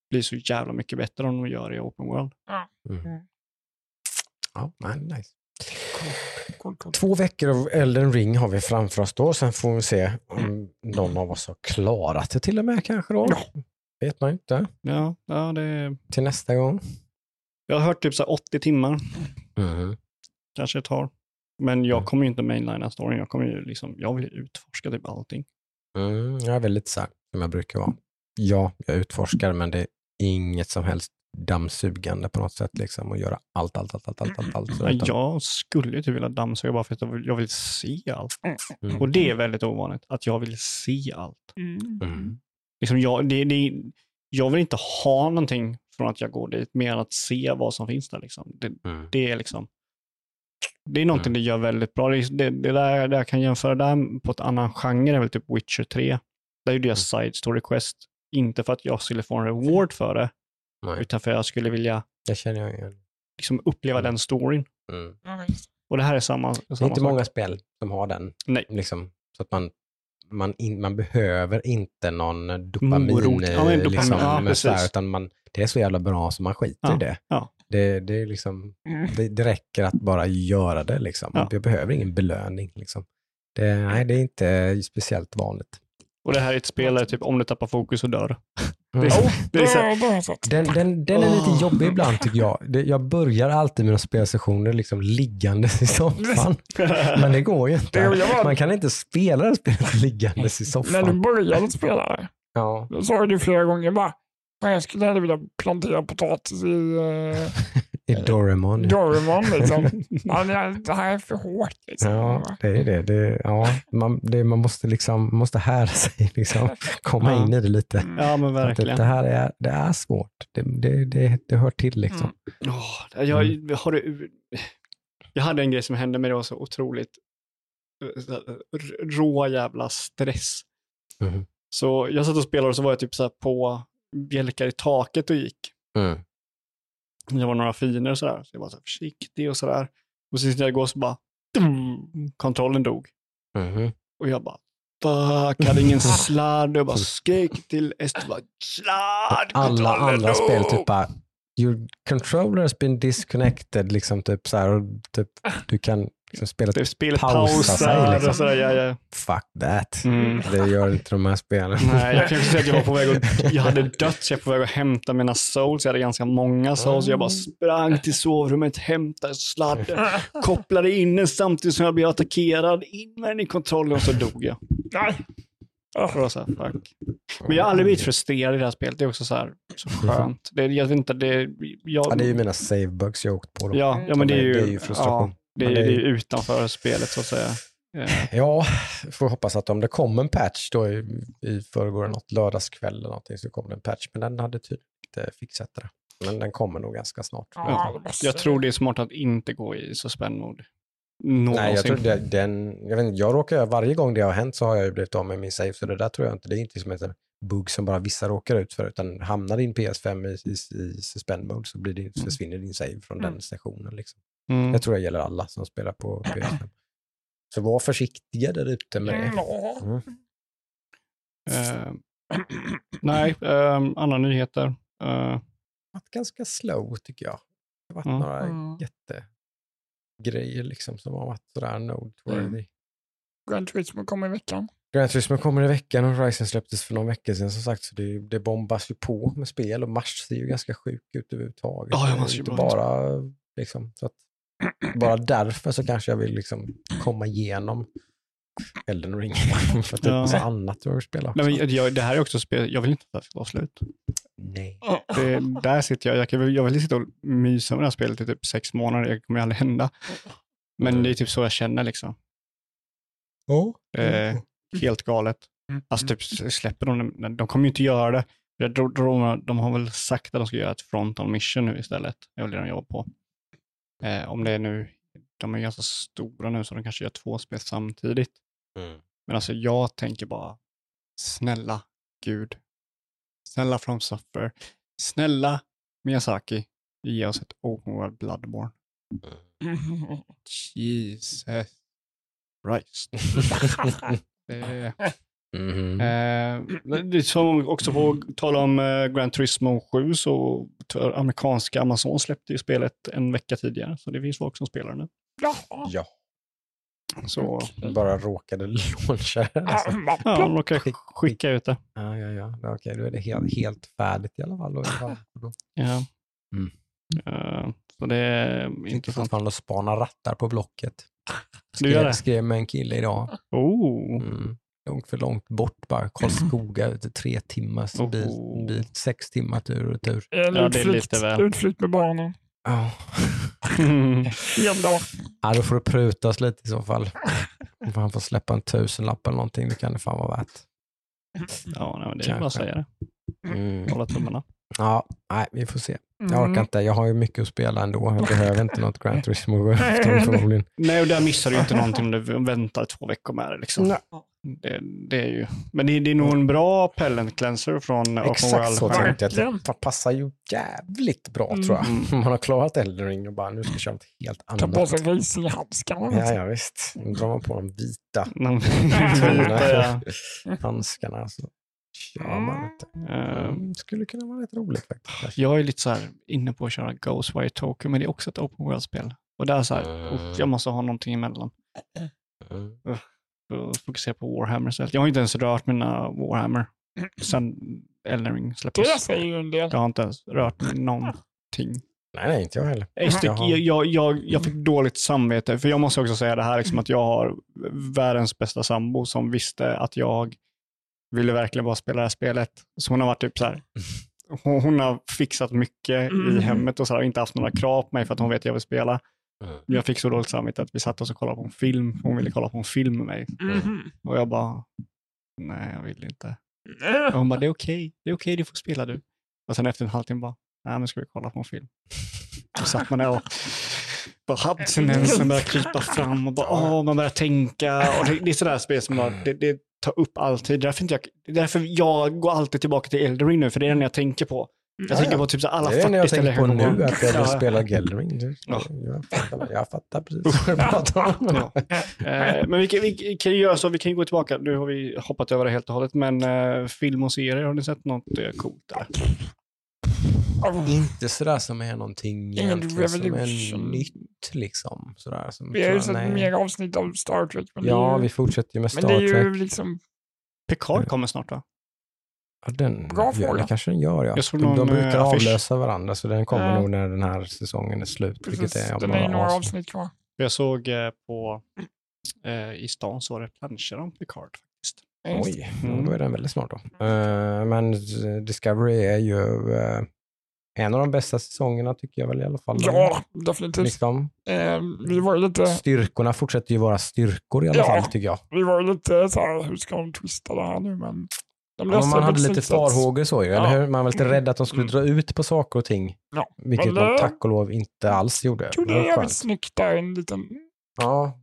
blir så jävla mycket bättre än de gör i Open World. Mm. Ja, men nice. Cool, cool. Två veckor av Elden Ring har vi framför oss då. Sen får vi se om någon av oss har klarat det till och med kanske då. Vet man inte. Ja, ja det, Till nästa gång. jag har hört typ så här 80 timmar, Mm. kanske ett tar. Men jag Mm. kommer ju inte mainlina storyn, jag kommer ju liksom, jag vill ju utforska typ allting. Mm, jag är väl lite så här som jag brukar vara. Ja, jag utforskar men det är inget som helst dammsugande på något sätt liksom och göra allt, allt, allt, allt, allt, allt, allt. Utan- Jag skulle ju typ vilja dammsuga bara för att jag vill, jag vill se allt. Mm. Och det är väldigt ovanligt, att jag vill se allt. Mm. Mm. Liksom jag, det, det, jag vill inte ha någonting från att jag går dit, mer än att se vad som finns där. Liksom. Det, Mm. det är liksom det är någonting Mm. det gör väldigt bra. Det, är- det, det där det jag kan jämföra där på ett annan genre är väl typ Witcher 3. Där gjorde jag Mm. side story quest. Inte för att jag skulle få en reward för det, Nej, utan för jag skulle vilja det känner jag igen. liksom uppleva Mm. den storyn. Mm. Och det här är samma, Det är samma inte sak. många spel som har den. Nej. Liksom, så att man, man, in, man behöver inte någon dopamin, Morot. Ja, men dopamin, liksom, ja, här, precis. utan man, det är så jävla bra så man skiter Ja, i det. ja. Det, det, är liksom, Mm. det. Det räcker att bara göra det. Liksom. Ja. Jag behöver ingen belöning. Liksom. Det, nej, det är inte speciellt vanligt. Och det här är ett spel där typ om du tappar fokus så dör. Mm. Det det är så. Den, den, den är lite jobbig ibland tycker jag. Det, jag börjar alltid mina spelsessioner liksom liggandes i soffan. Men det går ju inte. Man kan inte spela det spelet liggandes i När du soffan. började spela det, Ja. då sa du flera gånger bara, "Fan, jag skulle hellre vilja plantera potatis i uh, I Doraemon. Ja, Dormon liksom. ja, det, det här är för hårt liksom. ja det är det. det, ja, man, det man måste liksom man måste hära sig, liksom. komma Ja. in i det lite. Mm. ja, men Att det, verkligen. det här är, det är svårt. Det, det, det, det hör till liksom. Mm. Åh, jag, Mm. har du, jag hade en grej som hände mig, det var så otroligt eh, rå jävla stress. Mhm. Så jag satt och spelade och så var jag typ så här på bjälkar i taket och gick. Mm. Det var några finer och sådär, så jag var så försiktig och sådär. Och så när jag går så bara, dum, kontrollen dog. Mhm. Och jag bara, fuck, hade ingen sladd. Jag bara skrek till Ester, bara, sladd, Alla andra dog." spel typ bara, your controller has been disconnected, liksom typ så här, och typ, du kan liksom spela Det spelet sig, pausar liksom. och sådär. Ja, ja. fuck that. Mm. Det gör inte de här spelen. Nej, jag kan också säga att jag var på väg att, jag hade dött så jag var på väg att hämta mina souls. Jag hade ganska många souls. Jag bara sprang till sovrummet, hämtade sladden, kopplade in den samtidigt som jag blev attackerad, in med den i kontrollen och så dog jag. Nej. Jag var så här, fuck. Men jag har aldrig blivit frustrerad i det här spelet. Det är också så här, så skönt. Det, jag vet inte, det, jag, Ja, det är ju mina savebugs jag åkt på. Då. ja, ja, men det är ju, Det är ju frustration. Ja, det, är, det är- det är ju utanför spelet så att säga. Eh, Ja, får hoppas att om det kom en patch då i, i förrgår, något lördagskväll eller någonting, så kom det en patch. Men den hade tydligen inte fixat det. Men den kommer nog ganska snart. Ja, Jag tror det är smart att inte gå i suspend mode. Någonsin. Nej, jag tror det, den, jag, vet inte, jag råkar, varje gång det har hänt så har jag ju blivit av med min save, så det där tror jag inte, det är inte som en bugg som bara vissa råkar ut för, utan hamnar din PS5 i, i, i suspend mode så blir det, försvinner din save från Mm. den sessionen. Liksom. Mm. Det tror jag gäller alla som spelar på PS5. Så var försiktiga där ute med det. Mm. Eh, nej, eh, andra nyheter. Eh, varit ganska slow tycker jag. Det har varit Mm. några Mm. jättegrejer liksom som har varit sådär noteworthy. Gran Turismo kommer i veckan. Gran Turismo kommer i veckan och Horizon släpptes för någon vecka sedan som sagt. Så det, det bombas ju på med spel och mars ser ju ganska sjuk ut överhuvudtaget. Ja, ja, Det är man ser ju bara, liksom, så att, bara därför så kanske jag vill liksom komma igenom Elden Ring. för att det är Ja. massa annat jag vill spela. nej, men jag, det här är också spel, jag vill inte att det här ska vara slut. Nej. Det, där sitter jag, jag, kan, jag vill sitta och mysa med det här spelet i typ sex månader, det kommer aldrig hända. Men det är typ så jag känner liksom. Ja. Eh, helt galet. Alltså typ släpper de? De kommer ju inte göra det. De, de har väl sagt att de ska göra ett frontal mission nu istället. Det är väl det de jobbar på. Eh, om det är nu, de är ganska stora nu så de kanske gör två spel samtidigt. Mm. Men alltså jag tänker bara, snälla Gud, snälla From Software, snälla Miyazaki, ge oss ett open world Bloodborne. Jesus Christ. Det, Mhm. Eh, som också på tala om eh, Gran Turismo 7 så amerikanska Amazon släppte ju spelet en vecka tidigare. Så det finns folk som spelar nu. Jaha. Ja, Så bara råkade launcha. Alltså. ja, de råkar sk- skicka ut det. Ja, ja, ja. Ja, Okej, då är det helt, helt färdigt i alla fall. Ja. Mm. Eh, så det är sitter intressant. fortfarande och spanar rattar på Blocket. Du gör Skrev, det? skrev med en kille idag. Oh, Mm. Långt för långt bort bara. Karlskoga, ute tre timmars bil, Oh. bil, sex timmar tur och retur. En Ja, det är utflykt, lite väl. utflykt med barnen. Ja. En dag. ja, då får det prutas lite i så fall. Om han får släppa en tusenlapp eller någonting, det kan det fan vara värt. ja, nej, det är bara att säga det. Mm. Hålla tummarna. Ja, nej, vi får se. Jag Mm. orkar inte, jag har ju mycket att spela ändå. Jag behöver inte något Gran Turismo. Nej, och där missar du ju inte någonting om du väntar två veckor med det. Liksom. Nej. Det, det är ju. Men det, det är nog en bra pellet cleanser från Open Exakt så World. tänkte jag. Det passar ju jävligt bra Mm. tror jag. Man har klarat Elden Ring och bara nu ska jag köra något helt Ta på annat. sig racinghandskarna. Ja, ja visst. Nu drar man på de vita Mm. ja. handskarna. Så kör man inte. Eh, Mm, skulle kunna vara rätt roligt faktiskt. Jag är lite så här inne på att köra Ghostwire Tokyo, men det är också ett Open World-spel. Och där är så här, Mm. jag måste ha någonting emellan. Mm. Fokusera på Warhammer istället. Jag har inte ens rört mina Warhammer sen Elden Ring Det släpptes. säger ju en del. Jag har inte ens rört någonting. Nej, nej, inte jag heller. Jag, jag, jag, jag, jag fick dåligt samvete, för jag måste också säga det här, liksom, att jag har världens bästa sambo som visste att jag ville verkligen bara spela det här spelet. Så hon har varit typ så här, hon, hon har fixat mycket i Mm. hemmet och så här, och inte haft några krav på mig för att hon vet att jag vill spela. Mm. Men Jag fick så dåligt samvete att vi satt oss och kollade på en film. Hon ville kolla på en film med mig. Mhm. Och jag bara, nej jag vill inte. Och hon bara, det är okej, det är okej, du får spela du. Och sen efter en halvtimme bara, nej nu ska vi kolla på en film. Så satt man där och bara abstinensen började krypa fram och bara, åh, man börjar tänka. Och det, det är sådär spel som bara, det, det tar upp alltid. Därför, inte jag, därför jag går alltid tillbaka till Elden Ring nu, för det är den jag tänker på. Jag Ja, tänker ja. på typ så alla Det är det jag 40 tänker på nu, att jag vill spela Gelring. Ja. Jag, fattar, jag fattar precis vad du pratar om. Ja. Eh, men vi kan, vi kan ju göra så, vi kan ju gå tillbaka. Nu har vi hoppat över det helt och hållet, men eh, film och serier, har ni sett något eh, coolt där? Inte sådär som är någonting egentligen som är revolution. nytt liksom. Sådär, som Vi har ju sett mer avsnitt av Star Trek. Men Ja, är vi ju, fortsätter ju med men det är Star ju Trek. liksom... Picard kommer snart va? Ja, den, Bra ja, fråga. det kanske den gör ja. De, de eh, brukar affisch. avlösa varandra så den kommer Ja. nog när den här säsongen är slut. vilket är om den är ju några avsnitt. avsnitt kvar. Jag såg eh, på, eh, i stan så var det planscher om Picard faktiskt. Ja. Oj, Mm. då är den väldigt smart då. Eh, men Discovery är ju eh, en av de bästa säsongerna tycker jag väl i alla fall. Ja, definitivt. Liksom, Eh, vi var lite, styrkorna fortsätter ju vara styrkor i alla Ja. fall tycker jag. vi var ju lite så här, hur ska de twista det här nu? Men de Ja, man hade lite farhågor så ju, Ja. eller hur? Man var lite Mm. rädd att de skulle Mm. dra ut på saker och ting. Ja. Vilket Men de det- tack och lov inte alls gjorde. Jo, det är jävligt snyggt där, en liten Ja,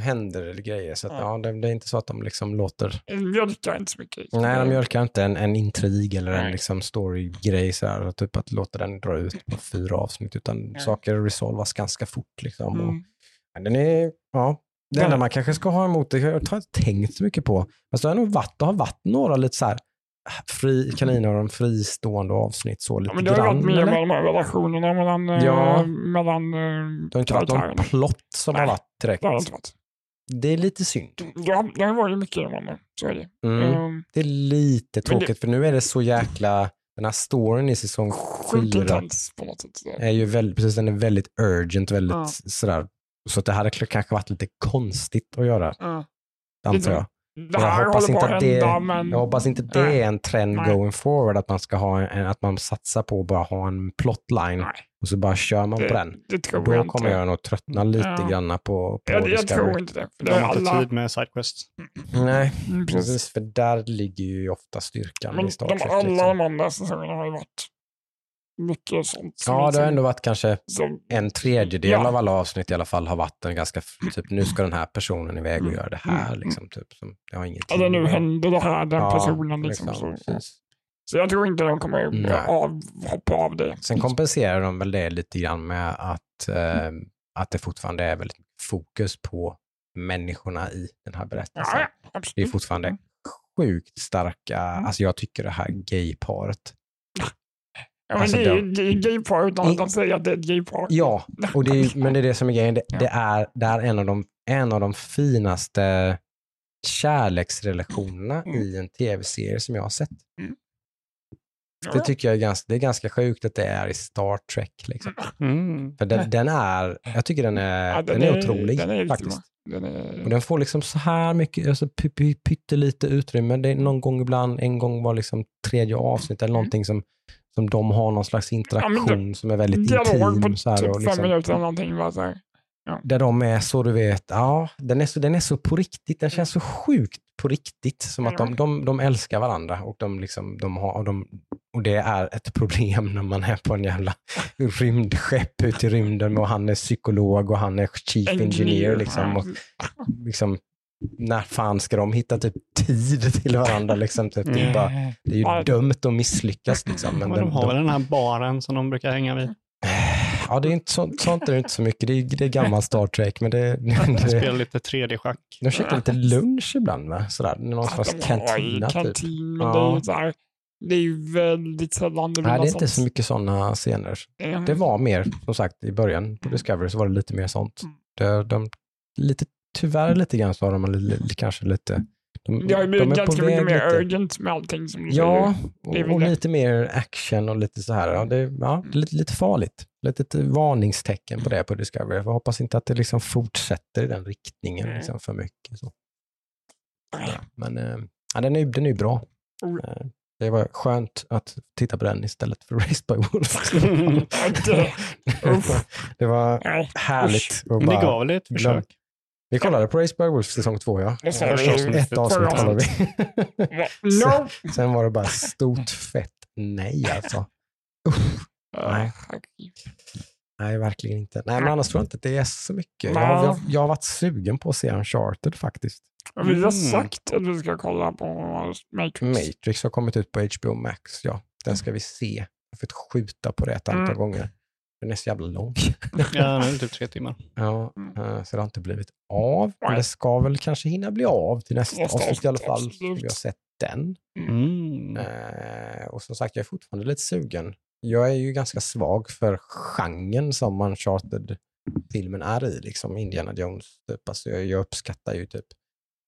händer det grejer. Så att, Ja. det, det är inte så att de liksom låter... en mjölkar inte så mycket. Nej, de mjölkar inte en, en intrig eller en Nej. liksom storygrej så här, och typ att låta den dra ut på fyra avsnitt, utan Nej. saker resolvas ganska fort. Liksom. Och, Mm. men den är, ja, det enda man kanske ska ha emot det, jag har inte tänkt så mycket på, fast det har nog varit, det har varit några lite så här, fri, kaniner och fristående avsnitt så lite Ja, men det har ju grann. varit mer med de här relationerna mellan, eh, Ja. mellan eh, Det har inte varit någon plott som har Nej, varit direkt. Det har det inte varit. Det är lite synd. Ja, det har varit mycket de andra, så är det. Mm. Mm. Det är lite Men det- tråkigt för nu är det så jäkla, den här storyn i säsong fyra är ju väldigt, precis, den är väldigt urgent, väldigt Ja. sådär. Så det hade kanske varit lite konstigt att göra, Ja. antar jag. Det Jag här hoppas, håller på inte att att det, hända, men... jag hoppas inte det Nej. är en trend Nej. going forward, att man ska ha en, att man satsar på att bara ha en plotline Nej, och så bara kör man på den. det, det tror Då jag kommer inte. jag nog tröttna lite Ja. granna på, på Jag, jag tror inte det. För det De har inte alla... tid med Sidequest. Nej, Mm, precis. precis. För där ligger ju ofta styrkan Men i Star de, alla liksom. de andra säsongerna har ju varit mycket sånt. Ja, det har liksom- ändå varit kanske som, en tredjedel Ja. av alla avsnitt i alla fall har varit en ganska, typ nu ska den här personen iväg och Mm. göra det här. Mm. Liksom, typ, som, jag har ingenting eller nu händer det här, den Ja, personen. Liksom, liksom, så. så jag tror inte de kommer Nej. av, hoppa av det. Sen kompenserar de väl det lite grann med att, eh, att det fortfarande är väldigt fokus på människorna i den här berättelsen. Ja. Det är fortfarande sjukt starka, Mm. alltså jag tycker det här gayparet. Ja, men alltså, det är de- ju gaypar utan att de säger att det är ett gaypar. Ja, och det är, men det är det som är grejen. Det, Ja. det, är, det är en av de, en av de finaste kärleksrelationerna Mm. i en tv-serie som jag har sett. Ja, Det tycker jag är ganska, det är ganska sjukt att det är i Star Trek. Liksom. Mm. För den, den är, jag tycker den är, Ja, den är, otrolig den är faktiskt. Den Och är, den får liksom så här mycket, alltså py- py- pyttelite utrymme. Det är någon gång ibland, en gång var liksom tredje avsnitt eller någonting som, som de har någon slags interaktion som är väldigt intim. på Så här, typ och fem liksom, minuter eller någonting. Bara så här. där de är så, du vet, ja, den är så, den är så på riktigt, den känns så sjukt på riktigt. Som att de, de, de älskar varandra och, de liksom, de har, och, de, och det är ett problem när man är på en jävla rymdskepp ute i rymden och han är psykolog och han är chief engineer. Liksom, och, liksom, när fan ska de hitta typ tid till varandra? Liksom, typ, det, är bara, det är ju Ja. dömt att misslyckas. Liksom. Men de har väl den här baren som de brukar hänga vid. ja, det är inte så, sånt är det inte så mycket. Det är, det är gammal Star Trek, men det, det, Spelar lite 3D-schack. de käkar lite lunch ibland. Va? Sådär, någon slags de kantina. Typ. kantin, men Ja. det är ju det är väldigt sällan det Nej, det är inte så mycket sådana scener. Mm. Det var mer, som sagt, i början på Discovery så var det lite mer sånt. Mm. Det, de, lite, tyvärr lite grann så har de li, kanske lite... De, Det har ju blivit ganska mycket mer lite. urgent med allting som du Ja, Det är och, och lite mer action och lite så här. Ja, det, ja, det är lite, lite farligt. Lite varningstecken på det på Discovery. Jag hoppas inte att det liksom fortsätter i den riktningen Mm. liksom för mycket. Så. säger. Men eh, ja, den är den är ju bra. Oh. Eh, Det var skönt att titta på den istället för Raised by Wolves. det- var härligt. att Men det bara- gav väl ett glöm- försök. Vi kollade på Raised by Wolves säsong två, ja. Ett avsnitt kollade vi. Sen var det bara stort fett nej alltså. Uff, Nej. nej, verkligen inte. Nej, men annars tror jag inte att det är så mycket. Jag har, jag, jag har varit sugen på att se Uncharted faktiskt. Vi har Mm. sagt att vi ska kolla på Matrix. Matrix har kommit ut på HBO Max, ja. Den ska vi se. Jag har fått skjuta på det ett antal Mm. gånger. Den är så jävla lång. Ja, det är typ tre timmar. Ja, Mm. eh, så det har inte blivit av. Men det ska väl kanske hinna bli av till nästa avsnitt i alla fall. Absolut. vi har sett den. Mm. Eh, och som sagt, jag är fortfarande lite sugen. Jag är ju ganska svag för genren som Uncharted-filmen är i, liksom Indiana Jones. Typ. Alltså, jag, jag uppskattar ju typ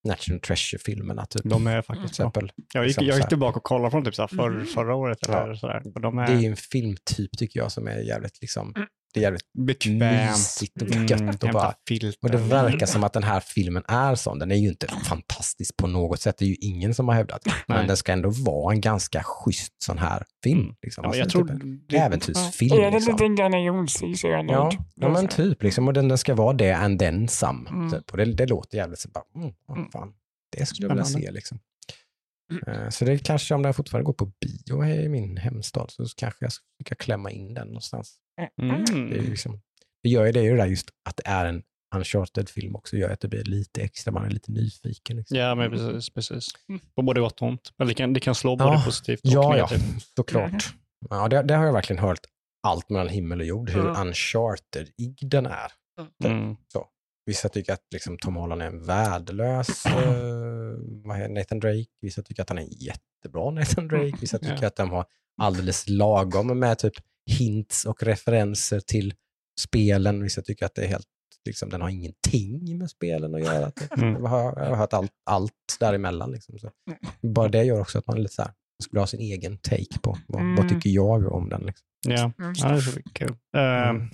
National Treasure-filmerna. Typ. De är faktiskt bra. exempel. Jag gick, liksom jag gick tillbaka och kollade från typ så för, Mhm. förra året. Ja. Eller så där. Och de är, Det är en filmtyp tycker jag som är jävligt, liksom, Mm. Det är jävligt bekvämt. mysigt och Mm, gött och bara. Och det verkar som att den här filmen är sån. Den är ju inte fantastisk på något sätt. Det är ju ingen som har hävdat. Men Nej. den ska ändå vara en ganska schysst sån här film. Mm. Liksom. Ja, Alltså, jag tror typ en det, äventyrsfilm. Är det Liksom. lite Indiana Jones i så är jag Ja, ja, men typ. Liksom. Och den, den ska vara det and then some. Mm. Typ. Och det, det låter jävligt så bara, mm, Mm. fan. Det skulle jag vilja se. Liksom. Mm. Så det kanske, om den fortfarande går på bio i min hemstad, så kanske jag ska klämma in den någonstans. Mm. Det, liksom, det gör ju det, är ju det där just att det är en Uncharted-film också, gör att det blir lite extra, man är lite nyfiken. Liksom. Ja, men precis. precis. Mm. På både gott och ont. Men det kan, det kan slå Ja. både positivt och Ja, ja, negativt. såklart. Mhm. Ja, det, det har jag verkligen hört allt mellan himmel och jord, hur Mm. Uncharted-ig den är. Mm. Vissa tycker att liksom, Tom Holland är en värdelös eh, Nathan Drake. Vissa tycker att han är jättebra Nathan Drake. Vissa tycker Ja. att de har alldeles lagom med typ hints och referenser till spelen. Vissa tycker att det är helt, liksom, den har ingenting med spelen att göra. Mm. Jag, har, jag har hört allt, allt däremellan. Liksom, så. Bara det gör också att man är lite så här, skulle ha sin egen take på vad, vad Mm. tycker jag om den. Liksom. Ja, Mm. ja det är kul. Mm.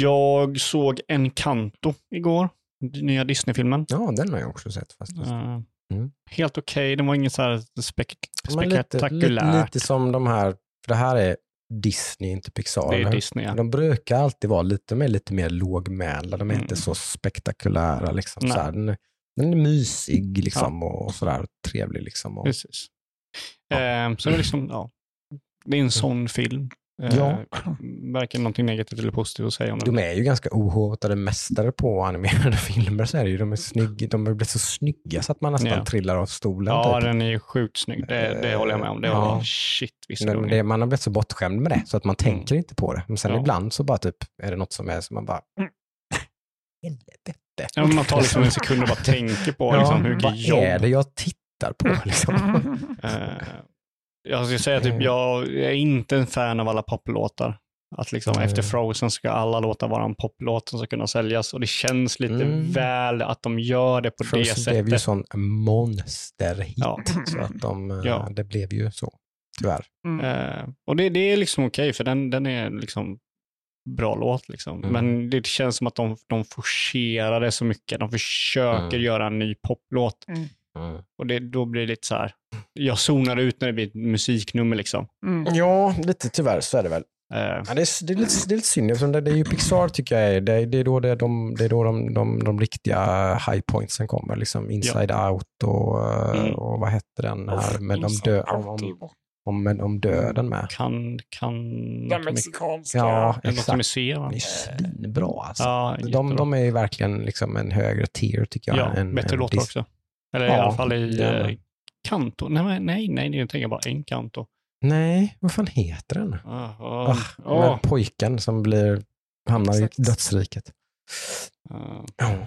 Jag såg Encanto igår. Den Nya Disney-filmen. Ja, den har jag också sett. Fast Eh, Mm. Helt okej. Den var inget så här spek- Men lite, lite, spektakulärt. lite som de här, för det här är Disney, inte Pixar. det är? Disney, ja. De brukar alltid vara lite mer, lite mer lågmälda. De är Mm. inte så spektakulära. Liksom, så här. Den, är- den är mysig liksom, och sådär trevlig. Liksom, och, Precis. Ja. Eh, så det är liksom, ja. Det är en sån film. Eh, Ja. Varken någonting negativt eller positivt att säga om den. de är ju ganska ohotade mästare på animerade filmer. Så är det ju. De, är snygg, de har blivit så snygga så att man nästan Ja. trillar av stolen. Ja, typ. den är ju sjukt snygg. Det, det håller jag med om. Det Ja. var shit vissa Men det, man har blivit så bortskämd med det så att man tänker inte på det. Men sen Ja. ibland så bara typ är det något som är som man bara... Helvete. Ja, man tar liksom en sekund och bara tänker på liksom, hur vad jobb. är det jag tittar på? Liksom? Eh, jag ska säga typ, Mm. jag är inte en fan av alla poplåtar. Att liksom Nej. efter Frozen ska alla låtar vara en poplåt som ska kunna säljas och det känns lite Mm. väl att de gör det på det Frozen blev ju sättet. sån monsterhit. Ja. Så att de, eh, Ja. det blev ju så, tyvärr. Eh, och det, det är liksom okej för den, den är liksom bra låt. Liksom. Mm. Men det känns som att de, de forcerar det så mycket. De försöker Mm. göra en ny poplåt. Mm. Och det, då blir det lite så här, jag zonar ut när det blir ett musiknummer. Liksom. Mm. Ja, lite tyvärr så är det väl. Eh, Ja, det, är, det, är lite, det är lite synd eftersom det, det är ju Pixar tycker jag är. Det, det är då, det, de, det är då de, de, de riktiga high pointsen kommer. Liksom Inside Out och, eh, Mm. och vad hette den här med de dö, om, om, döden med. kan, kan, Den kan mexikanska. Ja, exakt. museum. Det är svinbra alltså. Ja, de, de är ju verkligen liksom en högre tier tycker jag. ja, än, bättre än låtar också. Eller i Ja, alla fall i det eh, det. Kanto. Nej, nej, nej, jag tänker bara en Kanto. Nej, vad fan heter den? Ah, Ah, ah, ah, pojken som blir, hamnar Exakt. i dödsriket. ah. Ja,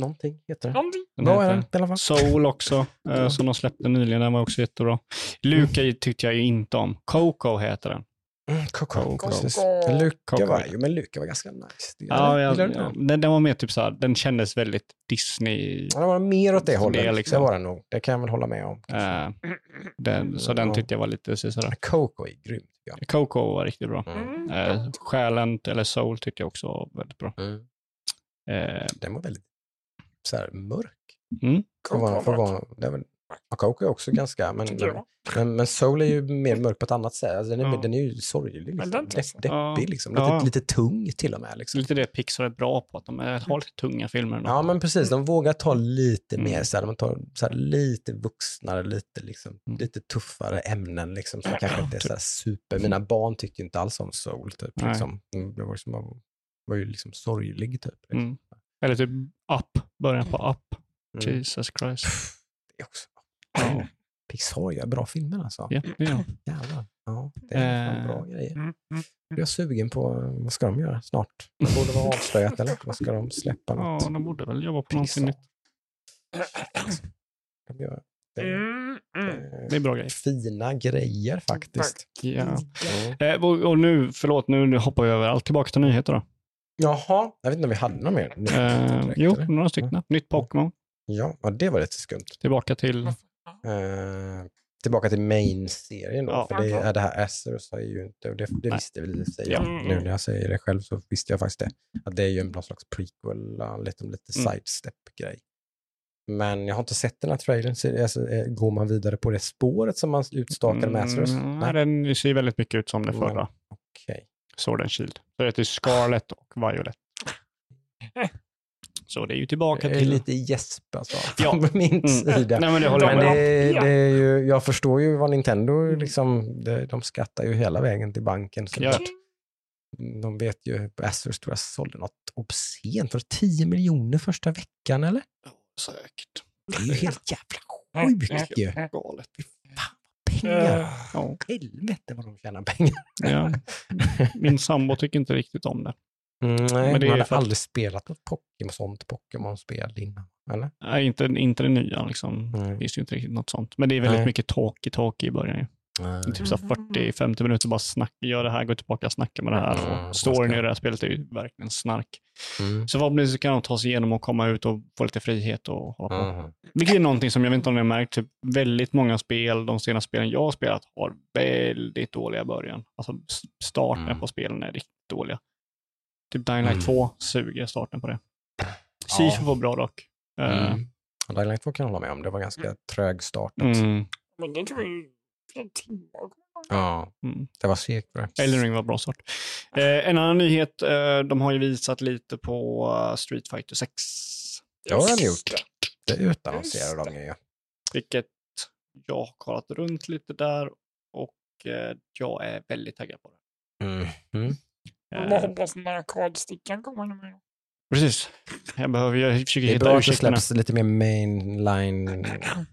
någonting heter den. Någonting. Den Bra är heter den i alla fall. Soul också, eh, som de släppte nyligen. Den var också jättebra. Luca tyckte jag ju inte om. Coco heter den. Mm, Coco, Coco. precis. Var men Luca var ganska nice. Ja, jag, du den? ja, den, den var mer typ såhär, den kändes väldigt Disney. Ja, det var mer åt det Det hållet. Det, liksom. var den nog. Det kan jag väl hålla med om. Eh, den, så den Ja. tyckte jag var lite sådär. Coco är grym. jag. Coco var riktigt bra. Mm. Eh, Själen, eller Soul, tyckte jag också var väldigt bra. Eh, Den var väldigt så här, mörk. Mm. Coco. vara- det är Coco är också ganska, men, men, men Soul är ju mer mörk på ett annat sätt. Alltså, den, är, Ja. den är ju sorglig. Liksom. den. Depp, deppig, liksom. lite, Ja. lite tung till och med. Liksom. lite det Pixar är bra på, att de är, har lite tunga filmer. Ja, men precis. De vågar ta lite Mm. mer, så här, de tar så här, lite vuxnare, lite, liksom, Mm. lite tuffare ämnen som, som kanske inte är så här super. Mina barn tyckte inte alls om soul. Typ, Nej. liksom. Mm, Det var, liksom, var, var ju liksom sorglig. Typ, liksom. Mm. Eller typ Up, början på Up. Mm. Jesus Christ. Det också. Ja, Pixar gör bra filmer alltså. ja, det gör. Jävlar. Ja, det är Eh. bra grejer. Mm. Mm. Jag är sugen på, vad ska de göra snart? Det borde vara avslöjat eller? Vad ska de släppa? ja, Något? de borde väl jobba på någonting Pixar. nytt. De gör, det, Mm. Mm. är Det är bra grejer. fina grejer faktiskt. Ja. Mm. Eh, och, och nu, förlåt, nu, hoppar vi över allt. Tillbaka till nyheter då. Jaha, jag vet inte om vi hade något mer. Eh, direkt, jo, eller? några stycken. Nytt Pokémon. Ja, ja, det var lite skumt. Tillbaka till... Eh, tillbaka till main-serien då, Ja. för det är det här Azeroth har ju inte, och det, det visste väl i sig Ja. jag. Nu när jag säger det själv så visste jag faktiskt det. Att det är ju en någon slags prequel, lite, lite Mm. sidestep-grej. Men jag har inte sett den här trailern, så alltså, eh, går man vidare på det spåret som man utstakade med Azeroth? Mm, Nej, den ser väldigt mycket ut som det Mm. förra. okej. Sword and Shield. Så det heter Scarlet och Violet. Så det är ju tillbaka Det är till... lite gäsp alltså, Ja. från min Mm. sida. Nej, men det håller jag Men med det, Ja. det är ju, jag förstår ju vad Nintendo, Mm. liksom, det, de skattar ju hela vägen till banken. Så Ja. De vet ju, Asus tror jag sålde något obscent för 10 miljoner första veckan eller? Säkert. Det är ju helt jävla sjukt ju. Galet. Fan vad pengar. Eh, Ja. Helvete vad de tjänar pengar. Ja. Min sambo tycker inte riktigt om det. Mm, nej, Men det man hade att- aldrig spelat något Pokémon, sånt Pokémon-spel innan. Eller? Nej, inte, inte det nya liksom. Nej. Det finns ju inte riktigt något sånt. Men det är väldigt Nej. mycket talkie-talkie i början. Ju. Nej. Typ så här 40-50 minuter bara snacka, gör det här, gå tillbaka och snacka med det här. Mm, Och storyn i det här spelet är ju verkligen snark. Mm. Så förhoppningsvis kan de ta sig igenom och komma ut och få lite frihet och hålla på. Mhm. Vilket är någonting som jag vet inte om ni har märkt, typ väldigt många spel, de senaste spelen jag har spelat, har väldigt dåliga början. Alltså starten Mm. på spelen är riktigt dåliga. Typ Dying Light Mm. 2 suger starten på det. Ja. Sifu var bra dock. Mm. Dying Light 2 kan jag hålla med om, det var ganska trögstartat. mm, Men det tog ju flera timmar. Ja, mm. det var segt. var det. Elden Ring var bra start. Eh, en annan nyhet, eh, de har ju visat lite på Street Fighter 6. Det har de gjort. Det utannonserar de ju. Vilket jag har kollat runt lite där och jag är väldigt taggad på det. Mm. Jag Eh, bara hoppas den där arkadstickan kommer nu med. Precis. Jag behöver jag försöker Det är hitta bra att det ursäkterna. släpps lite mer mainline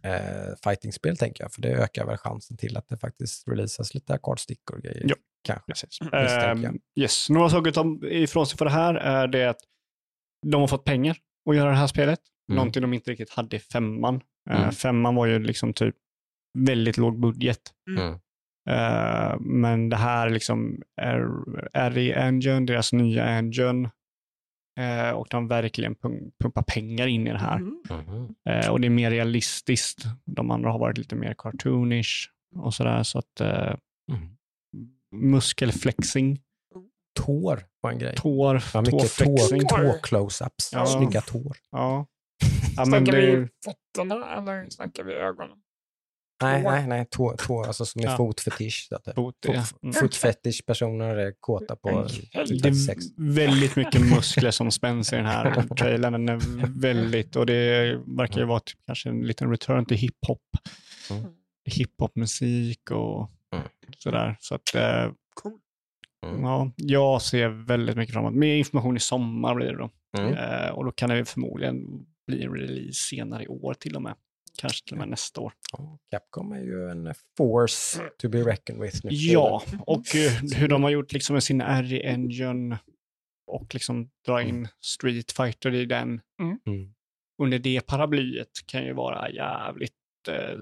eh, fighting-spel tänker jag, för det ökar väl chansen till att det faktiskt releasas lite arkadstickor och grejer. Ja. Kanske. Precis. Ehm, yes. Några saker ta ifrån sig för det här är det att de har fått pengar att göra det här spelet. Mm. Någonting de inte riktigt hade i femman. Eh, Mm. femman var ju liksom typ väldigt låg budget. Mm. Eh, men det här liksom är RE Engine, deras nya engine. Eh, och de verkligen pum- pumpar pengar in i det här. Mm. Eh, och det är mer realistiskt. De andra har varit lite mer cartoonish och sådär. Så att eh, Mm. muskelflexing tår var en grej. Tår, Ja, mycket tåflexing. tå, tå-close-ups. Ja. Snygga tår. Ja. ja, men Snackar det, vi fötterna eller snackar vi ögonen? Nej, Tå. nej, nej. Tå, tå alltså som är Ja. fotfetisch. Fot, ja. Mm. Fotfetisch-personer är kåta på Helvete. det sex. är väldigt mycket muskler som spänns i den här trailern. Den är väldigt, och det verkar ju vara typ kanske en liten return till hiphop. Mm. Hiphopmusik och Mm. sådär. Så att, eh, Cool. Mm. ja, jag ser väldigt mycket framåt. Mer information i sommar blir det då. Mm. Eh, och då kan det förmodligen bli en release senare i år till och med. Kanske till och med nästa år. Ja, Capcom är ju en force to be reckoned with. nu Ja, och eh, hur de har gjort liksom med sin RE-engine och liksom dra in Street Fighter i den Mm. under det paraplyet kan ju vara jävligt eh,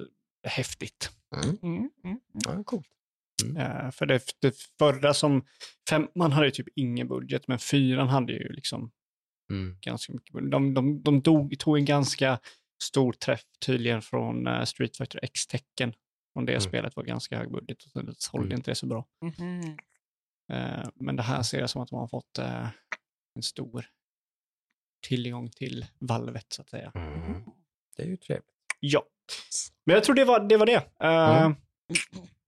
häftigt. Mm. Mm, mm. Ja, coolt. Eh, för det, det förra som, femman hade ju typ ingen budget, men fyran hade ju liksom Mm. ganska mycket budget. De, de, de tog, tog en ganska stor träff tydligen från eh, Street Fighter X-tecken. Från det Mm. spelet var ganska hög budget och så sålde Mm. inte det så bra. Mhm. Eh, men det här ser jag som att de har fått eh, en stor tillgång till valvet så att säga. Mm. Det är ju trevligt. Ja, men jag tror det var det. Var det. Mm.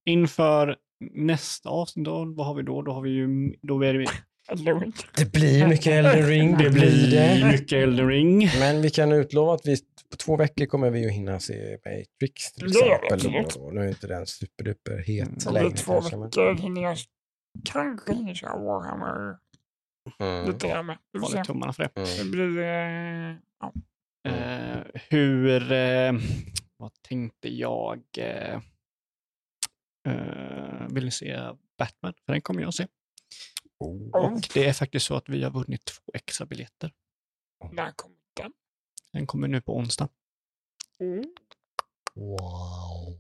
Inför nästa avsnitt, då, vad har vi då? Då har vi ju, då är det. Det blir mycket Elden ring. det blir mycket Elden Ring. Men vi kan utlova att vi på två veckor kommer vi att hinna se Matrix till exempel. Och nu är inte den superduper het Mm. Längre två kanske. Men... veckor hinner jag kanske hinner köra Warhammer Mm. lite grann med. Vi får Håller se. tummarna för det. Mm. Det blir... eh, ja. Eh, hur, eh, vad tänkte jag? Eh, eh, vill ni se Batman? För den kommer jag se. Oh. Och det är faktiskt så att vi har vunnit två extra biljetter. När kommer den? Den kommer nu på onsdag. Mm. Wow.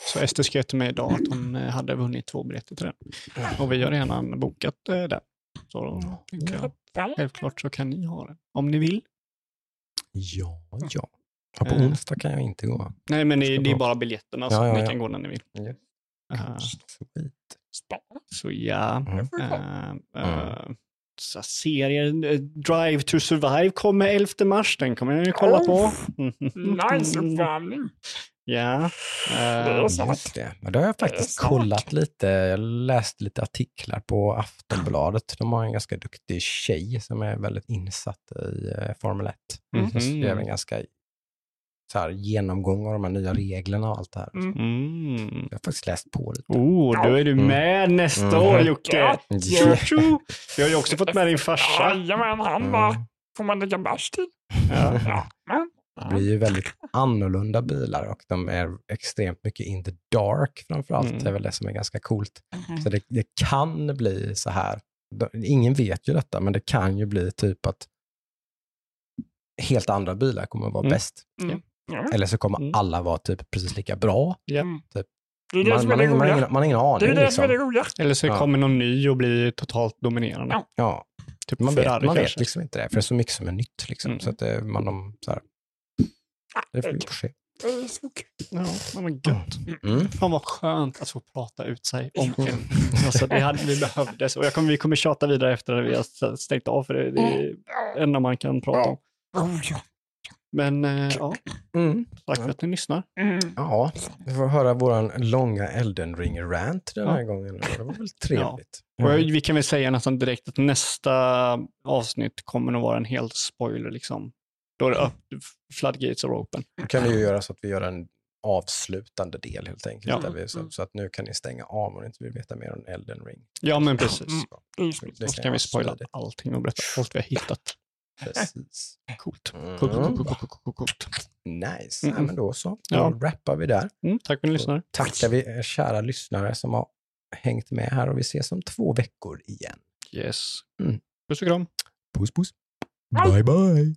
Så Ester skrev till mig idag att hon eh, hade vunnit två biljetter till den. Och vi har redan bokat eh, den. Så jag, självklart så kan ni ha den. Om ni vill. Ja, ja. ja. På Eh. onsdag kan jag inte gå. Nej, men det, är bara biljetterna så Ja, ja, ni kan gå när ni vill. Yes. Så ja. Mm. Eh, eh, så serien eh, Drive to Survive kommer 11 mars. Den kommer jag ju kolla på. Nice uppvärmning. Ja. Det är eh, så. Just det. Men det har jag faktiskt kollat lite. Jag läste lite artiklar på Aftonbladet. De har en ganska duktig tjej som är väldigt insatt i eh, Formel 1. Mm. Som skrev en mhm. ganska så här, genomgång av de här nya reglerna och allt det här. Mm. Mm. Jag har faktiskt läst på lite. Oh, då är du Mm. med nästa Mm. år Jocke. Ja. Vi har ju också fått med din farsa. Jajamän, han bara, Mm. får man lägga bärs till? Ja. Ja. Det blir ju väldigt annorlunda bilar och de är extremt mycket in the dark framförallt. Mm. Det är väl det som är ganska coolt. Mhm. Så det, det kan bli så här. Ingen vet ju detta, men det kan ju bli typ att helt andra bilar kommer att vara Mm. bäst. Eller så kommer Mm. alla vara typ precis lika bra. Mm. Typ. Det är det Man, som är man, det har ingen- man, har roliga. ingen, man har ingen aning. Det är det som är det liksom. roliga. Eller så Ja. kommer någon ny och blir totalt dominerande. Ja. Ja, Typ man vet, man vet liksom inte det, för det är så mycket som är nytt. Liksom. Mm. Så att det, man, de, så här, det får vi det- se. Det. Ja, ja, men gött. Mm. Fan vad skönt att få prata ut sig om en... Alltså, det hade vi behövdes. Och jag kommer, vi kommer tjata vidare efter att vi har stängt av, för det, det är det enda man kan prata om. Oh, ja. Men eh, ja, Mm. tack för att ni lyssnar. Mm. Ja, vi får höra vår långa Elden Ring-rant den här Ja. gången. Det var väl trevligt. Och jag- vi kan väl säga nästan direkt att nästa avsnitt kommer nog vara en helt spoiler. Liksom. Då är det upp, floodgates are open. Då kan vi ju göra så att vi gör en avslutande del helt enkelt. Ja. Där vi, så, så att nu kan ni stänga av om ni inte vill veta mer om Elden Ring. Ja, men precis. Mm. Då kan vi spoila allting och berätta allt vi har hittat. Precis. Coolt. Mm. Coolt, coolt, coolt, coolt. Nice. Mm. Ja, men då så. Då Ja. rappar vi där. Mm, tack för att ni lyssnar. Tackar vi er kära lyssnare som har hängt med här och vi ses om två veckor igen. Yes. Mm. Puss och kram. Puss puss. Bye. Bye bye.